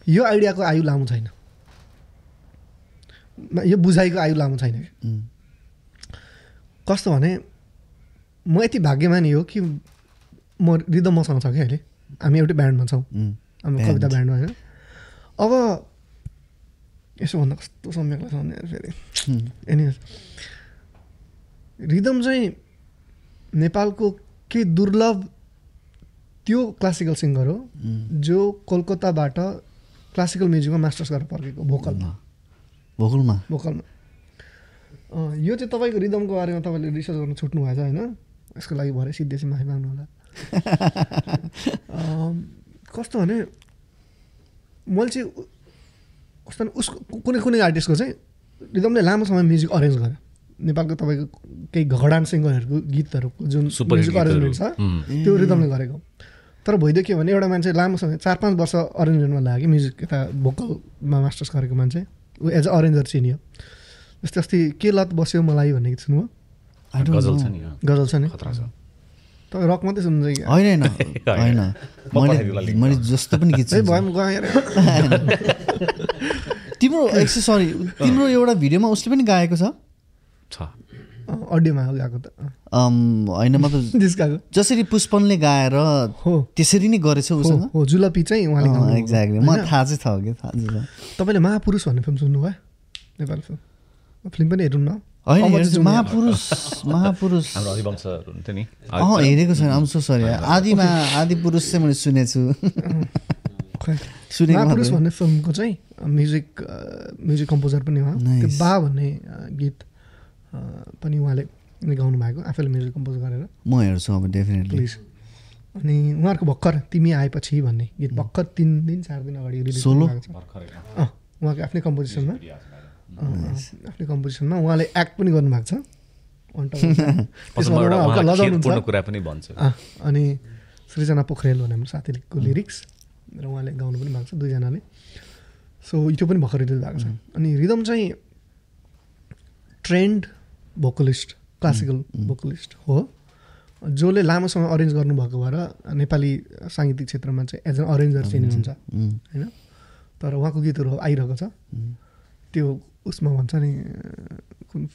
कि यो आइडियाको आयु लामो छैन। म- यो बुझाइको आयु लामो छैन कि? कस्तो भने म यति भाग्यमानी हो कि म रिदम मसँग छ कि अहिले? हामी एउटै ब्यान्डमा छौँ। हाम्रो. कविता ब्यान्डमा होइन। अब यसो भन्दा कस्तो सम्यक लाग्छ भने फेरि। एनिवेज रिदम चाहिँ नेपालको केही दुर्लभ त्यो क्लासिकल सिङ्गर हो जो कोलकाताबाट क्लासिकल म्युजिकमा मास्टर्स गरेर फर्केको भोकलमा भोकलमा? भोकलमा। अँ, यो चाहिँ तपाईँको रिदमको बारेमा तपाईँले रिसर्च गर्न छुट्नु भएछ होइन? यसको लागि भरे सिद्धेसी माफी माग्नु होला अँ, कस्तो भने मैले चाहिँ कस्तो उसको कुनै कुनै आर्टिस्टको चाहिँ रिदमले लामो समय म्युजिक अरेन्ज गर्यो। नेपालको तपाईँको केही घडान सिङ्गरहरूको गीतहरूको जुन म्युजिक अरेन्जमेन्ट छ त्यो रिदमले गरेको। तर भइदियो के भने एउटा मान्छे लामो समय चार पाँच वर्ष अरेन्जमेन्टमा लाग्यो म्युजिक यता भोकलमा मास्टर्स गरेको मान्छे। एज अ अरेन्जर चिनियो जस्तै अस्ति के लत बस्यो मलाई know. छ नि अँ, गजल छ नि खतरा छ तपाईँ रक मात्रै सुन्नुहुन्छ कि होइन होइन होइन म मैले जस्तो पनि गीत। भयो म। तिम्रो एक्स सरी तिम्रो एउटा भिडियोमा उसले पनि गाएको छ अडियोमा हो गएको त। होइन मतलब जिस्काको जसरी पुष्पनले गाएर हो। त्यसरी नै गरेछ हो उसँग? हो जुलपी चाहिँ उहाँले। एक्ज्याक्टली म? थाहा चाहिँ छ कि थाहा छ। तपाईँले महापुरुष भन्ने फिल्म सुन्नुभयो नेपाली फिल्म। फिल्म पनि हेर्नु न। महापुरुष महापुरुष। अँ हेरेको छैन। आम सो सरी आदिमा आदि पुरुष चाहिँ मैले सुनेको छु खै सुनेको महापुरुष। भन्ने फिल्मको चाहिँ म्युजिक म्युजिक कम्पोजर पनि उहाँ. त्यो बा भन्ने गीत। पनि उहाँले नै गाउनु भएको आफैले म्युजिक कम्पोज गरेर। म हेर्छु अब डेफिनेटली प्लिज अनि उहाँहरूको भर्खर तिमी आएपछि भन्ने गीत भर्खर तिन दिन चार दिन अगाडि रिलिज? भएको छ। अँ उहाँको आफ्नै कम्पोजिसनमा। आफ्नै कम्पोजिसनमा। उहाँले एक्ट पनि गर्नुभएको छ। अनि सृजना पोखरेल भन्ने हाम्रो साथीको लिरिक्स र उहाँले गाउनु पनि भएको छ दुईजनाले। सो त्यो पनि भर्खर रिलिज भएको छ। अनि रिदम चाहिँ ट्रेन्ड भोकलिस्ट क्लासिकल भोकलिस्ट हो। जसले लामो समय अरेन्ज गर्नुभएको भएर नेपाली साङ्गीतिक क्षेत्रमा चाहिँ एज एन अरेन्जर चिनिनुहुन्छ होइन? तर उहाँको गीतहरू आइरहेको छ। त्यो उसमा भन्छ नि कुन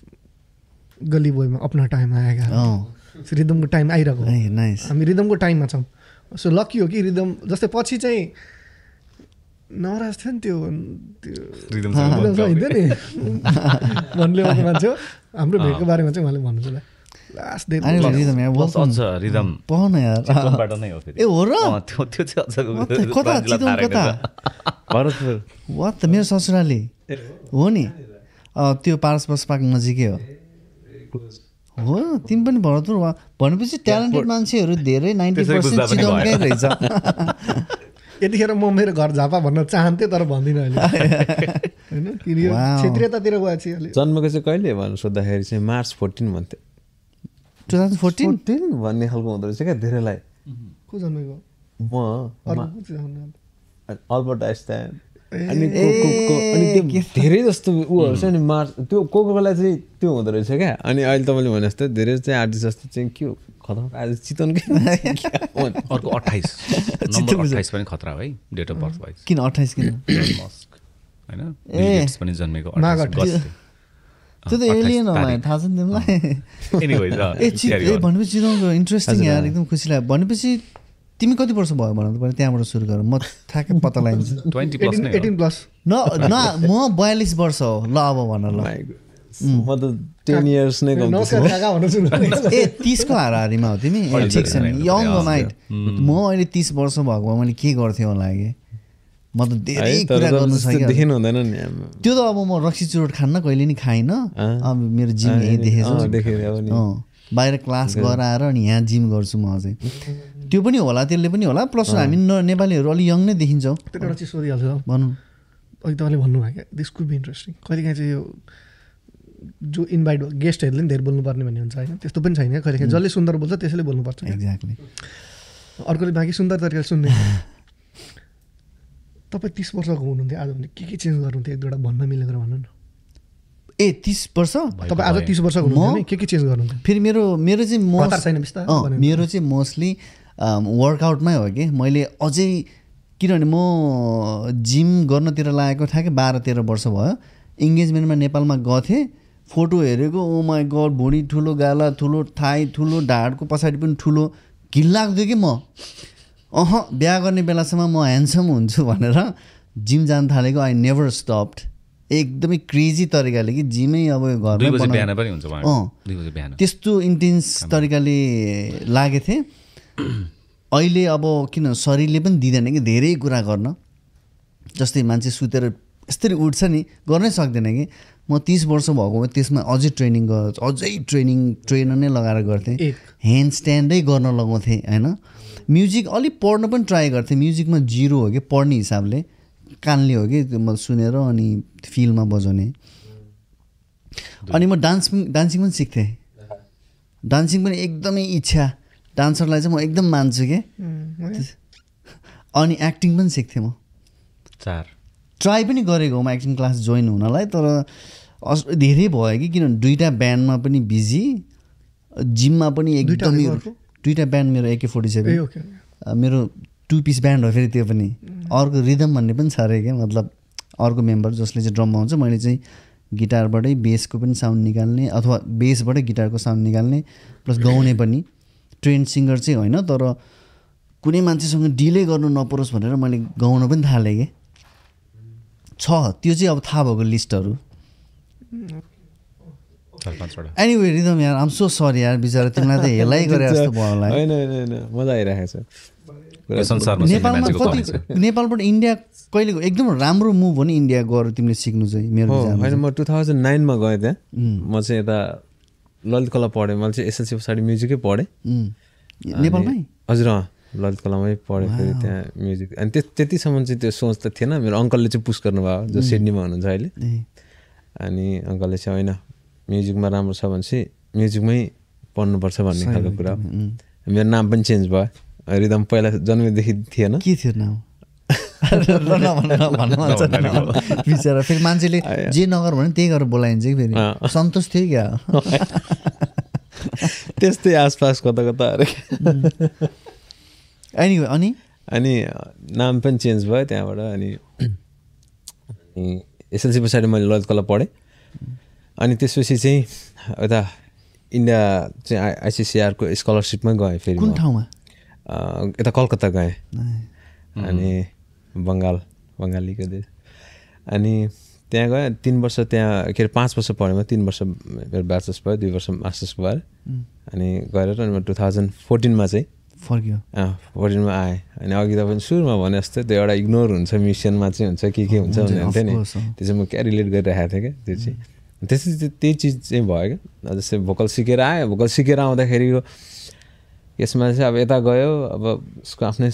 गली बोयमा अपना टाइम आएगा। अँ। रिदमको टाइम आइरहेको हामी रिदमको टाइममा छौँ। सो लकी हो कि रिदम जस्तै पछि चाहिँ नराज थियो नि त्यो त्यो हिँड्थ्यो नि। भन्ने मान्छे हो। हाम्रो भेटको बारेमा चाहिँ उहाँले भन्नुहुन्छ ल लास्ट डे अनि रिदम यार प्लस welcome. अझ रिदम पाउ न यार। चितवनबाट नै हो फेरि। ए हो र? अँ, त्यो त्यो चाहिँ अझ What the- कता राज्यलाई चितवन थाहा कता? रहेन। भरतपुर वाट त मेरो ससुराली? हो नि। अँ, त्यो पारस बस पार्क नजिकै हो। हो तिमी पनि भरतपुर वा भनेपछि ट्यालेन्टेड मान्छेहरू धेरै नाइन्टी पर्सेन्ट। रहेछ। यतिखेर म मेरो घर झापा भन्न चाहन्थेँ तर भन्दिनँ अहिले। होइन? किन. क्षेत्रीयतातिर चाहिँ अलि जन्मेको चाहिँ कहिले भन्नु सोद्धाखेरि चाहिँ मार्च फोर्टिन भन्थ्यो टु थाउजन्ड फोर्टिन? फोर्टिन भन्ने खालको हुँदो रहेछ क्या धेरैलाई। को जन्मेको? म? Albert Einstein. अनि को- को- को- अनि त्यो धेरै जस्तो उहरू छ नि मार्च त्यो को को बेला चाहिँ त्यो हुँदो रहेछ क्या? अनि अहिले तपाईँले भने जस्तो धेरै चाहिँ आर्टिस्ट जस्तो चाहिँ के हो? खतरा? आज चितवनकै अर्को अट्ठाइस। नम्बर अट्ठाइस पनि खतरा है डेट अफ बर्थ वाइज किन अट्ठाइस किन? मस्क होइन? पनि जन्मेको माघ 28 अट्ठाइस। गते। त्यो त अँ, 28 एलियन हो भाइ तारिक। थाहा छ नि तिमीलाई? ए. भनेपछि चितवनको इन्ट्रेस्टिङ यार। एकदम खुसी लाग्यो। भनेपछि तिमी कति वर्ष भयो भन त त्यहाँबाट सुरु गर। म ठ्याक्कै पत्ता लगाइदिन्छु। 20 plus नै 18 हो। 18 प्लस। न न म बयालिस वर्ष हो। ल अब भन ल। म त टेन इयर्स नै भन्नु ए तिसको हाराहारीमा हो तिमी? ए ठिक छ नि। यङ माइट म अहिले तिस वर्ष भएको भए मैले के गर्थेँ होला कि? म त धेरै कुरा गर्नु देखिनु हुँदैन नि। त्यो त अब म रक्सी चुरोट खान्न कहिले नि खाइनँ। अब मेरो जिम यहीँ देखेछु। अँ, देखेँ अब नि। अँ, बाहिर क्लास गराएर अनि यहाँ जिम गर्छु म अझै। त्यो पनि होला त्यसले पनि होला प्लस हामी न- नेपालीहरू अलिक यङ नै देखिन्छौँ। एउटा चिज सोधिहाल्छु। भनौँ। अघि तपाईँले भन्नुभयो क्या दिस कुड बी इन्ट्रेस्टिङ कहिलेकाहीँ चाहिँ यो जो इन्भाइट गेस्टहरूले पनि धेरै बोल्नुपर्ने भन्ने हुन्छ होइन। त्यस्तो पनि छैन कहिलेकाहीँ जसले सुन्दर बोल्छ त्यसैले बोल्नुपर्छ। एक्ज्याक्टली अर्कोले बाँकी सुन्दर तरिकाले सुन्ने। तपाईँ तिस वर्षको हुनुहुन्थ्यो आज भने के के चेन्ज गर्नुहुन्थ्यो? एक दुईवटा भन्न मिल्ने कुरा भन्नु न। ए तिस वर्ष? तपाईँ आज। तिस वर्षको नि के के चेन्ज गर्नुहुन्थ्यो? फेरि मेरो मेरो चाहिँ छैन बिस्तारै। मेरो चाहिँ मोस्टली वर्कआउटमै हो कि? मैले अझै किनभने म जिम गर्नतिर लागेको ठ्याक्कै बाह्र तेह्र वर्ष भयो। इङ्गेजमेन्टमा नेपालमा गथेँ। फोटो हेरेको ओ माई गड भुँडी ठुलो गाला ठुलो थाई ठुलो ढाडको पछाडि पनि ठुलो। घिन लाग्थ्यो कि म? अह बिहा गर्ने बेलासम्म म ह्यान्डसम हुन्छु भनेर जिम जान थालेको। आई नेभर स्टप्ड एकदमै क्रेजी तरिकाले कि जिमै अब घरमै त्यस्तो इन्टेन्स तरिकाले लागेको थिएँ अहिले अब किन शरीरले पनि दिँदैन कि धेरै कुरा गर्न? जस्तै मान्छे सुतेर यस्तरी उठ्छ नि गर्नै सक्दैन कि? म तिस वर्ष भएको भए त्यसमा अझै ट्रेनिङ गर अझै ट्रेनिङ ट्रेनर नै लगाएर गर्थेँ। ह्यान्ड स्ट्यान्डै गर्न लगाउँथेँ होइन? म्युजिक अलिक पढ्न पनि ट्राई गर्थेँ। म्युजिकमा जिरो हो कि पढ्ने हिसाबले। कानले हो कि त्यो म सुनेर अनि फिल्डमा बजाउने। अनि म डान्स पनि डान्सिङ पनि सिक्थेँ। डान्सिङ पनि एकदमै इच्छा। डान्सरलाई चाहिँ म एकदम मान्छु कि। अनि एक्टिङ पनि सिक्थेँ म। चार। ट्राई पनि गरेको हो म एक्टिङ क्लास जोइन हुनलाई तर अस धेरै भयो कि किनभने दुइटा ब्यान्डमा पनि बिजी जिममा पनि एकदमै? दुइटा ब्यान्ड मेरो एके फोर्टी सेभेन। मेरो टु पिस ब्यान्ड हो फेरि त्यो पनि। अर्को रिदम भन्ने पनि छ अरे क्या मतलब अर्को मेम्बर जसले चाहिँ ड्रममा हुन्छ मैले चाहिँ गिटारबाटै बेसको पनि साउन्ड निकाल्ने अथवा बेसबाटै गिटारको साउन्ड निकाल्ने प्लस गाउने पनि। ट्रेन्ड सिङ्गर चाहिँ होइन तर कुनै मान्छेसँग डिले गर्नु नपरोस् भनेर मैले गाउन पनि थालेँ कि। छ त्यो चाहिँ अब थाहा भएको लिस्टहरू एनिवे रिदम यार आम सो सरी यार बिचरा तिमीलाई त हेलाइ गरे जस्तो भयो होला मजा आइरहेको छ। नेपालमा कति नेपालबाट इन्डिया कहिले? एकदम राम्रो मुभ हो नि इन्डिया गएर तिमीले सिक्नु चाहिँ मेरो होइन म टु थाउजन्ड नाइनमा गएँ त्यहाँ। म चाहिँ यता ललित कला पढेँ। मैले चाहिँ एसएलसी पछाडि म्युजिकै पढेँ. नेपालमै? हजुर अँ ललित कलामै पढेँ फेरि त्यहाँ म्युजिक। अनि त्यो त्यतिसम्म चाहिँ त्यो सोच त थिएन। मेरो अङ्कलले चाहिँ पुस गर्नुभयो जो सिडनीमा हुनुहुन्छ अहिले। अनि अङ्कलले चाहिँ होइन म्युजिकमा राम्रो छ भने चाहिँ म्युजिकमै पढ्नुपर्छ भन्ने खालको कुरा। मेरो नाम पनि चेन्ज भयो। रिदम पहिला जन्मेदेखि थिएन। के थियो नाम? बिचरा फेरि मान्छेले जे नगर भने त्यही गरेर बोलाइन्छ कि फेरि। सन्तोष थियो क्या। त्यस्तै आसपास कता कता अरे अनि अनि? अनि नाम पनि चेन्ज भयो त्यहाँबाट अनि अनि एसएलसी पछाडि मैले ललित कला पढेँ। अनि त्यसपछि चाहिँ यता इन्डिया चाहिँ आइ आइसिसिआरको स्कलरसिपमै गएँ फेरि कुन। ठाउँमा? यता कलकत्ता गएँ। अनि बङ्गाल बङ्गालीको देश। अनि त्यहाँ गएँ तिन वर्ष त्यहाँ के अरे पाँच वर्ष पढेँ म तिन वर्ष मेरो ब्याचलर्स भयो दुई वर्ष मास्टर्स भएर अनि गएर अनि म टु थाउजन्ड फोर्टिनमा चाहिँ फर्क्यो। फोर्टिनमा आएँ। अनि अघि तपाईँले सुरुमा भने जस्तै त्यो एउटा इग्नोर हुन्छ मिसनमा चाहिँ हुन्छ के के हुन्छ हुन्छ, भनेर of थियो नि। त्यो चाहिँ म क्या रिलेट गरिरहेको थिएँ क्या त्यो चाहिँ। चाहिँ त्यही चिज चाहिँ भयो क्या। जस्तै भोकल सिकेर आयो भोकल सिकेर आउँदाखेरिको यसमा चाहिँ अब यता गयो अब उसको आफ्नै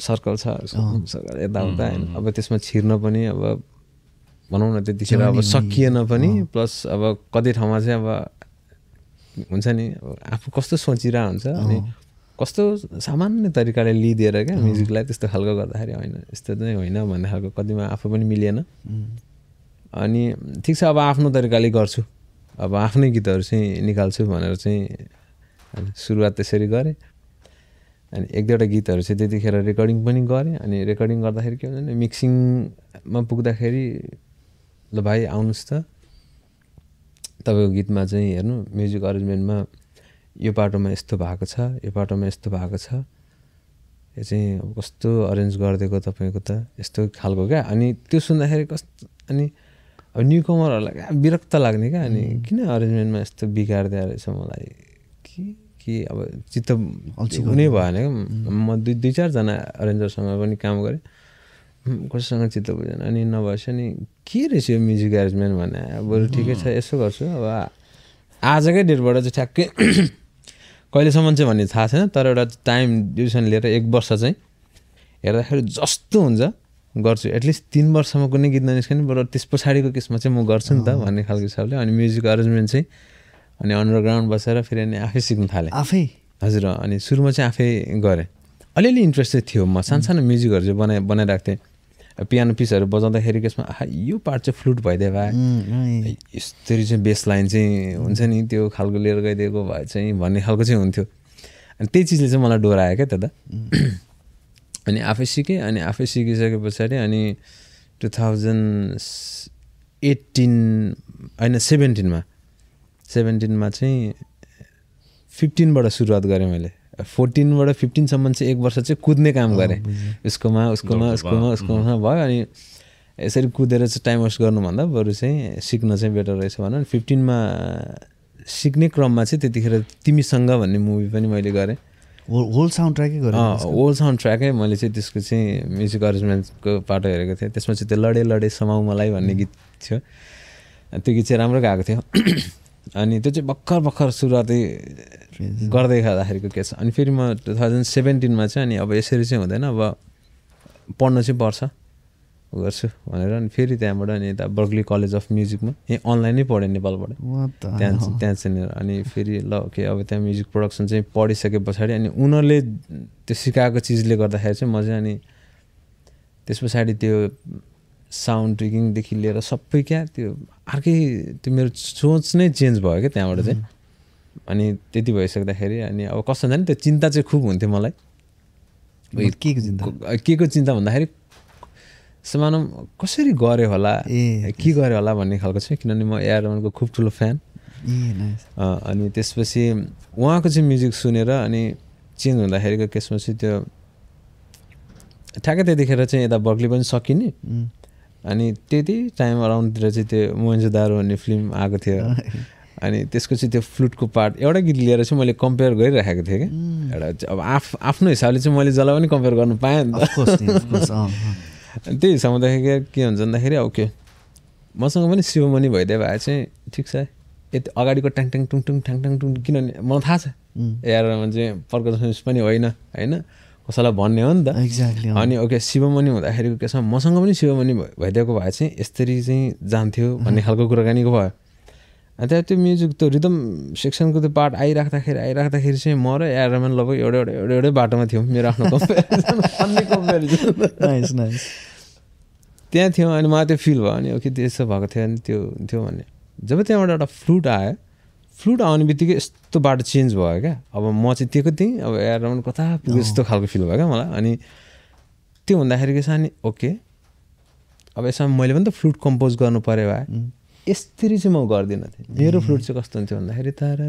सर्कल छ उसको सर्कल यताउता होइन। अब त्यसमा छिर्न पनि अब भनौँ न त्यतिखेर अब सकिएन पनि प्लस अब कति ठाउँमा चाहिँ अब हुन्छ नि अब आफू कस्तो सोचिरहेको हुन्छ अनि कस्तो सामान्य तरिकाले लिइदिएर क्या म्युजिकलाई त्यस्तो खालको गर्दाखेरि होइन यस्तो चाहिँ होइन भन्ने खालको कतिमा आफू पनि मिलिएन अनि ठिक छ अब आफ्नो तरिकाले गर्छु। अब आफ्नै गीतहरू चाहिँ निकाल्छु भनेर चाहिँ सुरुवात त्यसरी गरेँ। अनि एक दुईवटा गीतहरू चाहिँ त्यतिखेर रेकर्डिङ पनि गरेँ अनि रेकर्डिङ गर्दाखेरि के हुन्छ भने मिक्सिङमा पुग्दाखेरि ल भाइ आउनुहोस् त। तपाईँको गीतमा चाहिँ हेर्नु म्युजिक अरेन्जमेन्टमा यो पाटोमा यस्तो भएको छ यो पाटोमा यस्तो भएको छ। यो चाहिँ अब कस्तो अरेन्ज गरिदिएको तपाईँको त यस्तो खालको क्या? अनि त्यो सुन्दाखेरि कस्तो अनि अब न्यु कमरहरूलाई क्या विरक्त लाग्ने क्या? अनि किन अरेन्जमेन्टमा यस्तो बिगारिदिएर रहेछ मलाई? कि कि अब चित्त हुनै भएन क्या? म दुई दुई चारजना अरेन्जरसँग पनि काम गरेँ। कसैसँग चित्त बुझेन। अनि नभएछ नि के रहेछ यो म्युजिक एरेन्जमेन्ट भने बरु ठिकै छ यसो गर्छु। अब आजकै डेटबाट चाहिँ ठ्याक्कै कहिलेसम्म चाहिँ भन्ने थाहा छैन तर एउटा टाइम ड्युरेसन लिएर एक वर्ष चाहिँ हेर्दाखेरि जस्तो हुन्छ गर्छु। एटलिस्ट तिन वर्षमा कुनै गीत ननिस्कने बरु त्यस पछाडिको केसमा चाहिँ म गर्छु नि त भन्ने खालको हिसाबले। अनि म्युजिक अरेन्जमेन्ट चाहिँ अनि अन्डरग्राउन्ड बसेर फेरि अनि आफै सिक्नु थालेँ। आफै? हजुर अनि सुरुमा चाहिँ आफै गरेँ। अलिअलि इन्ट्रेस्ट चाहिँ थियो म। सानो सानो म्युजिकहरू चाहिँ बनाइ बनाइरहेको थिएँ। पियानो पिसहरू बजाउँदाखेरि त्यसमा आहा यो पार्ट चाहिँ फ्लुट भइदियो भए यसरी चाहिँ बेस लाइन चाहिँ हुन्छ नि त्यो खालको लिएर गइदिएको भए चाहिँ भन्ने खालको चाहिँ हुन्थ्यो। अनि त्यही चिजले चाहिँ मलाई डोरायो क्या त्यता। अनि आफै सिकेँ अनि आफै सिकिसके पछाडि अनि टु थाउजन्ड एट्टिन होइन सेभेन्टिनमा सेभेन्टिनमा चाहिँ फिफ्टिनबाट सुरुवात गरेँ मैले। फोर्टिनबाट फिफ्टिनसम्म चाहिँ एक वर्ष चाहिँ कुद्ने काम गरेँ। उसकोमा उसकोमा उसकोमा उसकोमा भयो अनि यसरी कुदेर चाहिँ टाइम वेस्ट गर्नुभन्दा बरु चाहिँ सिक्न चाहिँ बेटर रहेछ भनेर फिफ्टिनमा सिक्ने क्रममा चाहिँ त्यतिखेर तिमीसँग भन्ने मुभी पनि मैले गरेँ। होल होल साउन्ड ट्र्याकै गरेँ ओल्ड साउन्ड ट्र्याकै मैले चाहिँ त्यसको चाहिँ म्युजिक अरेन्जमेन्टको पाटो हेरेको थिएँ। त्यसमा चाहिँ त्यो लडे लडे समाउ मलाई भन्ने गीत थियो। त्यो गीत चाहिँ राम्रो गएको थियो। अनि त्यो चाहिँ भर्खर भर्खर सुरुवातै गर्दै खाँदाखेरिको केस अनि फेरि म टु थाउजन्ड सेभेन्टिनमा चाहिँ अनि अब यसरी चाहिँ हुँदैन अब पढ्नु चाहिँ पर्छ गर्छु भनेर। अनि फेरि त्यहाँबाट अनि यता बर्कली कलेज अफ म्युजिकमा यहीँ अनलाइनै पढेँ नेपालबाट। त्यहाँ त्यहाँ चाहिँ अनि फेरि ल ओके अब त्यहाँ म्युजिक प्रडक्सन चाहिँ पढिसके पछाडि अनि उनीहरूले त्यो सिकाएको चिजले गर्दाखेरि चाहिँ म चाहिँ अनि त्यस पछाडि त्यो साउन्ड ट्रिकिङदेखि लिएर सबै क्या त्यो अर्कै त्यो मेरो सोच नै चेन्ज भयो क्या त्यहाँबाट चाहिँ। अनि त्यति भइसक्दाखेरि अनि अब कस्तो हुन्छ नि त्यो चिन्ता चाहिँ खुब हुन्थ्यो मलाई। के को चिन्ता? के को चिन्ता भन्दाखेरि समानम कसरी गऱ्यो होला ए, के गऱ्यो होला भन्ने खालको चाहिँ किनभने म एआर रमनको खुब ठुलो फ्यान अनि त्यसपछि उहाँको चाहिँ म्युजिक सुनेर अनि चेन्ज हुँदाखेरिको केसमा चाहिँ त्यो ठ्याक्कै त्यतिखेर चाहिँ यता बर्कली पनि सकिने। उम्. अनि त्यति टाइम अराउन्डतिर चाहिँ त्यो मोहन्जो दारो भन्ने फिल्म आएको थियो। अनि त्यसको चाहिँ त्यो फ्लुटको पार्ट एउटा गीत लिएर चाहिँ मैले कम्पेयर गरिराखेको थिएँ कि एउटा अब आफ आफ्नो हिसाबले चाहिँ मैले जसलाई पनि कम्पेयर गर्नु पाएँ नि त। त्यही हिसाबमा हुँदाखेरि के हुन्छ भन्दाखेरि अब के? मसँग पनि शिवमणि भइदिए भए चाहिँ ठिक छ। यति अगाडिको ट्याङ ट्याङ टुङ टुङ ट्याङ ट्याङ टुङ किनभने मलाई थाहा छ। एआरमा चाहिँ पर्कसन्स पनि होइन होइन? कसैलाई भन्ने हो नि त। अँ। अनि ओके शिवमणि हुँदाखेरिको के छ मसँग पनि शिवमणि भइ- भइदिएको भए चाहिँ यसरी चाहिँ जान्थ्यो भन्ने खालको कुराकानीको भयो। अनि त्यहाँ त्यो म्युजिक त्यो रिदम सेक्सनको त्यो पार्ट आइराख्दाखेरि आइराख्दाखेरि चाहिँ म र एआरमा लगभग एउटा एउटा एउटा एउटै बाटोमा थियौँ मेरो आफ्नो. त्यहाँ थियो अनि मलाई त्यो फिल भयो अनि ओके त्यसो भएको थियो अनि त्यो थियो भन्ने। जब त्यहाँबाट एउटा फ्लुट आयो फ्लुट आउने बित्तिकै यस्तो बाटो चेन्ज भयो क्या। अब म चाहिँ दिएको थिएँ अब एयर राउन्ड कता पुग्यो जस्तो खालको फिल भयो क्या मलाई। अनि त्यो हुँदाखेरि के छ अनि ओके अब यसमा मैले पनि त फ्लुट कम्पोज गर्नु पऱ्यो भए यसरी चाहिँ म गर्दिनँ थिएँ मेरो फ्लुट चाहिँ कस्तो हुन्थ्यो भन्दाखेरि तारा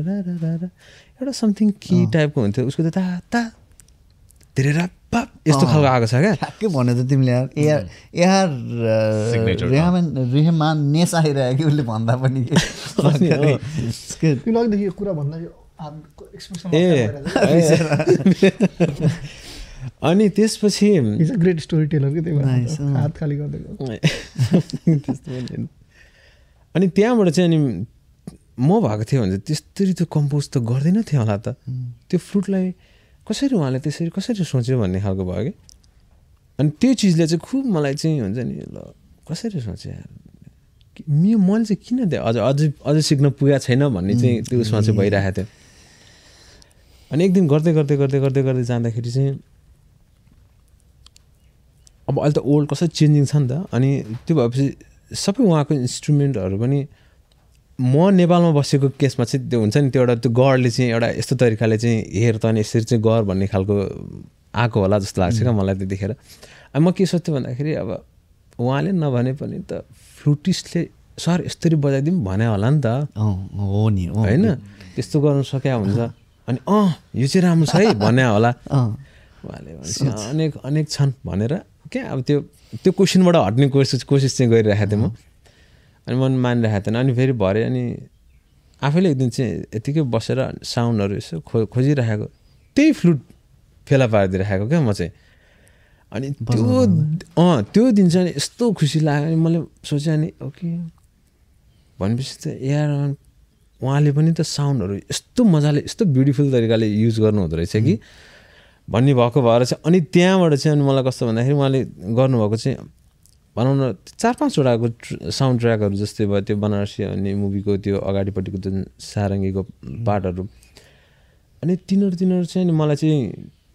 एउटा समथिङ की टाइपको हुन्थ्यो। उसको त ता धेरै राप यस्तो खालको आएको छ क्या? ठ्याक्कै भन्यो त तिमीले यार। A R A R Rahman Rahman नेस आइरह्यो कि उसले भन्दा पनि? कि। यो कुरा भन्दा ए। अनि त्यसपछि ग्रेट स्टोरी टेलर कि। हात खाली गरिदिएको। अनि त्यहाँबाट चाहिँ अनि म भएको थियो भने चाहिँ त्यस्तरी त्यो कम्पोज त गर्दैन थियो होला त। त्यो फ्लुटलाई कसरी उहाँले त्यसरी कसरी सोच्यो भन्ने खालको भयो कि? अनि त्यो चिजले चाहिँ खुब मलाई चाहिँ हुन्छ नि ल कसरी सोचेँ यार? कि- मे मैले चाहिँ किन दिएँ अझ अझै अझै सिक्न पुगेको छैन भन्ने चाहिँ त्यो उसमा चाहिँ भइरहेको थियो। अनि एक दिन गर्दै गर्दै गर्दै गर्दै गर्दै जाँदाखेरि चाहिँ अब अहिले त ओल्ड कसरी चेन्जिङ छ नि त। अनि त्यो भएपछि सबै उहाँको इन्स्ट्रुमेन्टहरू पनि म नेपालमा बसेको केसमा चाहिँ त्यो हुन्छ नि त्यो एउटा त्यो गडले चाहिँ एउटा यस्तो तरिकाले चाहिँ हेर त अनि यसरी चाहिँ गर भन्ने खालको आएको होला जस्तो लाग्छ क्या मलाई त्यतिखेर अनि म के सोध्थेँ भन्दाखेरि अब उहाँले नभने पनि त फ्लुटिस्टले सर यसरी बजाइदिउँ भने होला नि त। हो नि होइन? त्यस्तो गर्नु सक्या हुन्छ। अनि अँ यो चाहिँ राम्रो छ है भने होला। उहाँले अनेक अनेक छन् भनेर। क्या अब त्यो त्यो क्वेसनबाट हट्ने कोसिस कोसिस चाहिँ गरिरहेको थिएँ म। अनि मन मानिरहेको थिएन अनि फेरि भरे अनि आफैले एक दिन चाहिँ यतिकै बसेर साउन्डहरू यसो खो खोजिरहेको त्यही फ्लुट फेला पारिदिइराखेको क्या म चाहिँ। अनि त्यो अँ त्यो दिन चाहिँ यस्तो खुसी लाग्यो। अनि मैले सोचेँ अनि ओके। भनेपछि त एआर उहाँले पनि त साउन्डहरू यस्तो मजाले यस्तो ब्युटिफुल तरिकाले युज गर्नु हुँदो रहेछ कि। भन्ने भएको भएर चाहिँ अनि त्यहाँबाट चाहिँ अनि मलाई कस्तो भन्दाखेरि उहाँले गर्नुभएको चाहिँ भनौँ न चार पाँचवटाको साउन्ड ट्र्याकहरू जस्तै भयो त्यो बनारसी अनि मुभीको त्यो अगाडिपट्टिको जुन सारङ्गीको पार्टहरू। अनि तिनीहरू तिनीहरू चाहिँ अनि मलाई चाहिँ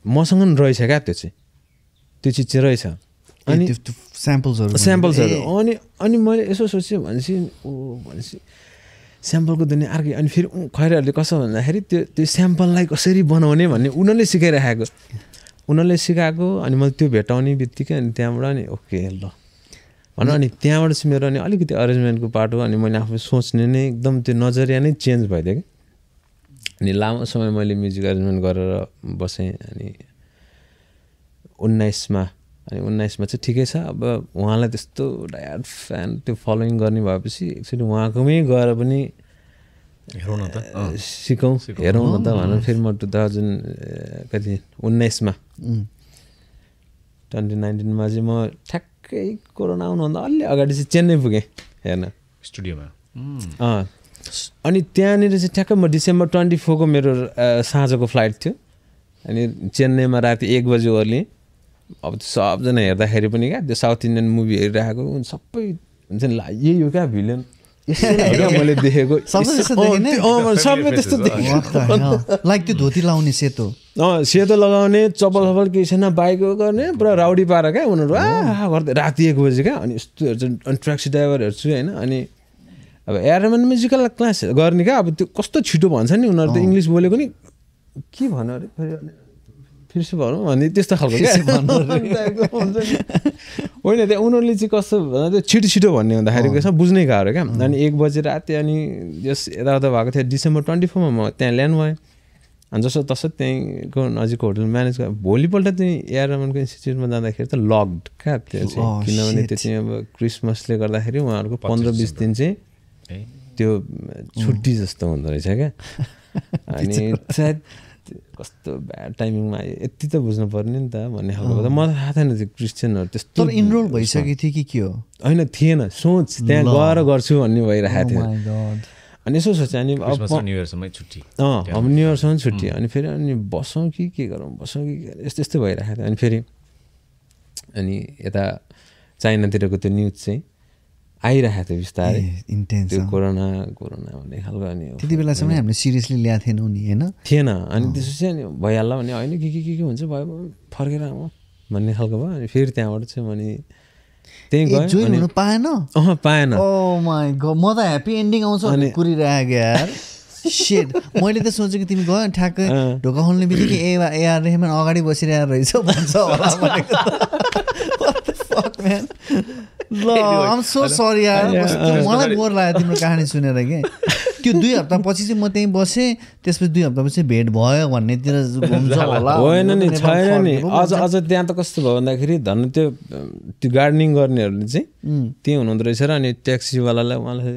मसँग नि रहेछ क्या त्यो चाहिँ। त्यो चिज चाहिँ रहेछ। अनि स्याम्पल्सहरू स्याम्पल्सहरू अनि अनि मैले यसो सोचेँ भनेपछि ओ भनेपछि स्याम्पलको दुनियाँ अर्कै। अनि फेरि खैराहरूले कसो भन्दाखेरि त्यो त्यो स्याम्पललाई कसरी बनाउने भन्ने उनीहरूले सिकाइराखेको। उनीहरूले सिकाएको अनि मैले त्यो भेटाउने बित्तिकै अनि त्यहाँबाट नि ओके ल। भनौँ अनि त्यहाँबाट चाहिँ मेरो अनि अलिकति अरेन्जमेन्टको पार्ट हो अनि मैले आफू सोच्ने नै एकदम त्यो नजरिया नै चेन्ज भइदियो कि अनि लामो समय मैले म्युजिक एरेन्जमेन्ट गरेर बसेँ अनि उन्नाइसमा अनि उन्नाइसमा चाहिँ ठिकै छ। अब उहाँलाई त्यस्तो डायट फ्यान त्यो फलोइङ गर्ने भएपछि एक्चुली उहाँकोमै गएर पनि हेरौँ न त। सिकौँ। हेरौँ न त भनेर फेरि म टु थाउजन्ड कति उन्नाइसमा। ट्वेन्टी नाइन्टिनमा चाहिँ म ठ्याक्कै कोरोना आउनुभन्दा अलि अगाडि चाहिँ चेन्नई पुगेँ हेर्न स्टुडियोमा अँ अनि त्यहाँनिर चाहिँ ठ्याक्कै म डिसेम्बर ट्वेन्टी फोरको मेरो साँझको फ्लाइट थियो अनि चेन्नईमा राति एक बजी ओर्लिएँ अब त्यो सबजना हेर्दाखेरि पनि क्या त्यो साउथ इन्डियन मुभी हेरिरहेको उनी सबै हुन्छ नि ला यही हो क्या क्या मैले देखेको त्यस्तो लाइक त्यो धोती लाउने सेतो। अँ सेतो लगाउने चप्पल सप्पल केही छैन बाइक गर्ने पुरा राउडी पाएर क्या उनीहरू। आ गर्दै। राति एक बजी क्या? अनि यस्तो हेर्छु अनि ट्याक्सी ड्राइभर हेर्छु होइन? अनि अब एयरम्यान म्युजिकल क्लास गर्ने क्या? अब त्यो कस्तो छिटो भन्छ नि उनीहरू त इङ्ग्लिस बोलेको नि? के भन्नु अरे? फेरि फिर्सी भनौँ भन्ने त्यस्तो खालको। होइन त्यहाँ उनीहरूले चाहिँ कस्तो भन्दा त्यो छिटो छिटो भन्ने हुँदाखेरि के छ बुझ्नै गाह्रो क्या अनि एक बजी राति अनि यस यताउता भएको थियो डिसेम्बर ट्वेन्टी फोरमा म त्यहाँ ल्यान्ड भएँ अनि जसो तसो त्यहीँको नजिकको होटल म्यानेज गरेँ भोलिपल्ट चाहिँ एयरमनको इन्स्टिच्युटमा जाँदाखेरि त लक्ड क्या त्यो चाहिँ किनभने. त्यो चाहिँ अब क्रिसमसले गर्दाखेरि उहाँहरूको पन्ध्र बिस दिन चाहिँ त्यो छुट्टी जस्तो हुँदो रहेछ क्या अनि सायद कस्तो ब्याड टाइमिङमा आयो यति त बुझ्नु पर्ने नि त भन्ने खालको त मलाई थाहा थिएन त्यो क्रिस्चियनहरू त्यस्तो इनरोल भइसकेको थियो कि के हो? होइन थिएन। सोच त्यहाँ गएर गर्छु भन्ने भइरहेको थियो। Oh. अनि यसो सोचेँ अनि अब न्यु इयरसम्मै छुट्टी। अँ अब न्यु इयरसम्म छुट्टी। अनि फेरि अनि बसौँ कि के गरौँ? बसौँ कि यस्तो यस्तो भइरहेको थियो। अनि फेरि अनि यता चाइनातिरको त्यो न्युज चाहिँ आइरहेको थियो बिस्तारै। त्यो। कोरोना कोरोना भन्ने खालको अनि त्यति बेलासम्म हामीले सिरियसली ल्याएको थिएनौँ नि होइन? थिएन। अनि त्यसपछि अनि भइहाल्ला भने होइन के के के के हुन्छ भयो फर्केर आउँ भन्ने खालको भयो। अनि फेरि त्यहाँबाट चाहिँ अनि त्यहीँ अनि हुनु पाएन? अँ पाएन। गड म त ह्याप्पी एन्डिङ आउँछ भने कुरिरहेको यार। सेट मैले त सोचेको तिमी गयो ठ्याक्कै। ढोका खोल्ने बित्तिकै एआर रेहमान अगाडि बसिरहेको रहेछ भन्छ होला fuck, man? ल आम सो सरी यार। कस्तो मलाई बोर लाग्यो तिम्रो कहानी सुनेर के। त्यो दुई हप्तापछि चाहिँ म त्यहीँ बसेँ त्यसपछि दुई हप्तापछि भेट भयो भन्नेतिर घुम्छ होला होइन नि छैन नि। अझ अझ त्यहाँ त कस्तो भयो भन्दाखेरि धन त्यो त्यो गार्डनिङ गर्नेहरूले चाहिँ त्यहीँ हुनुहुँदो रहेछ र अनि ट्याक्सीवालालाई उहाँलाई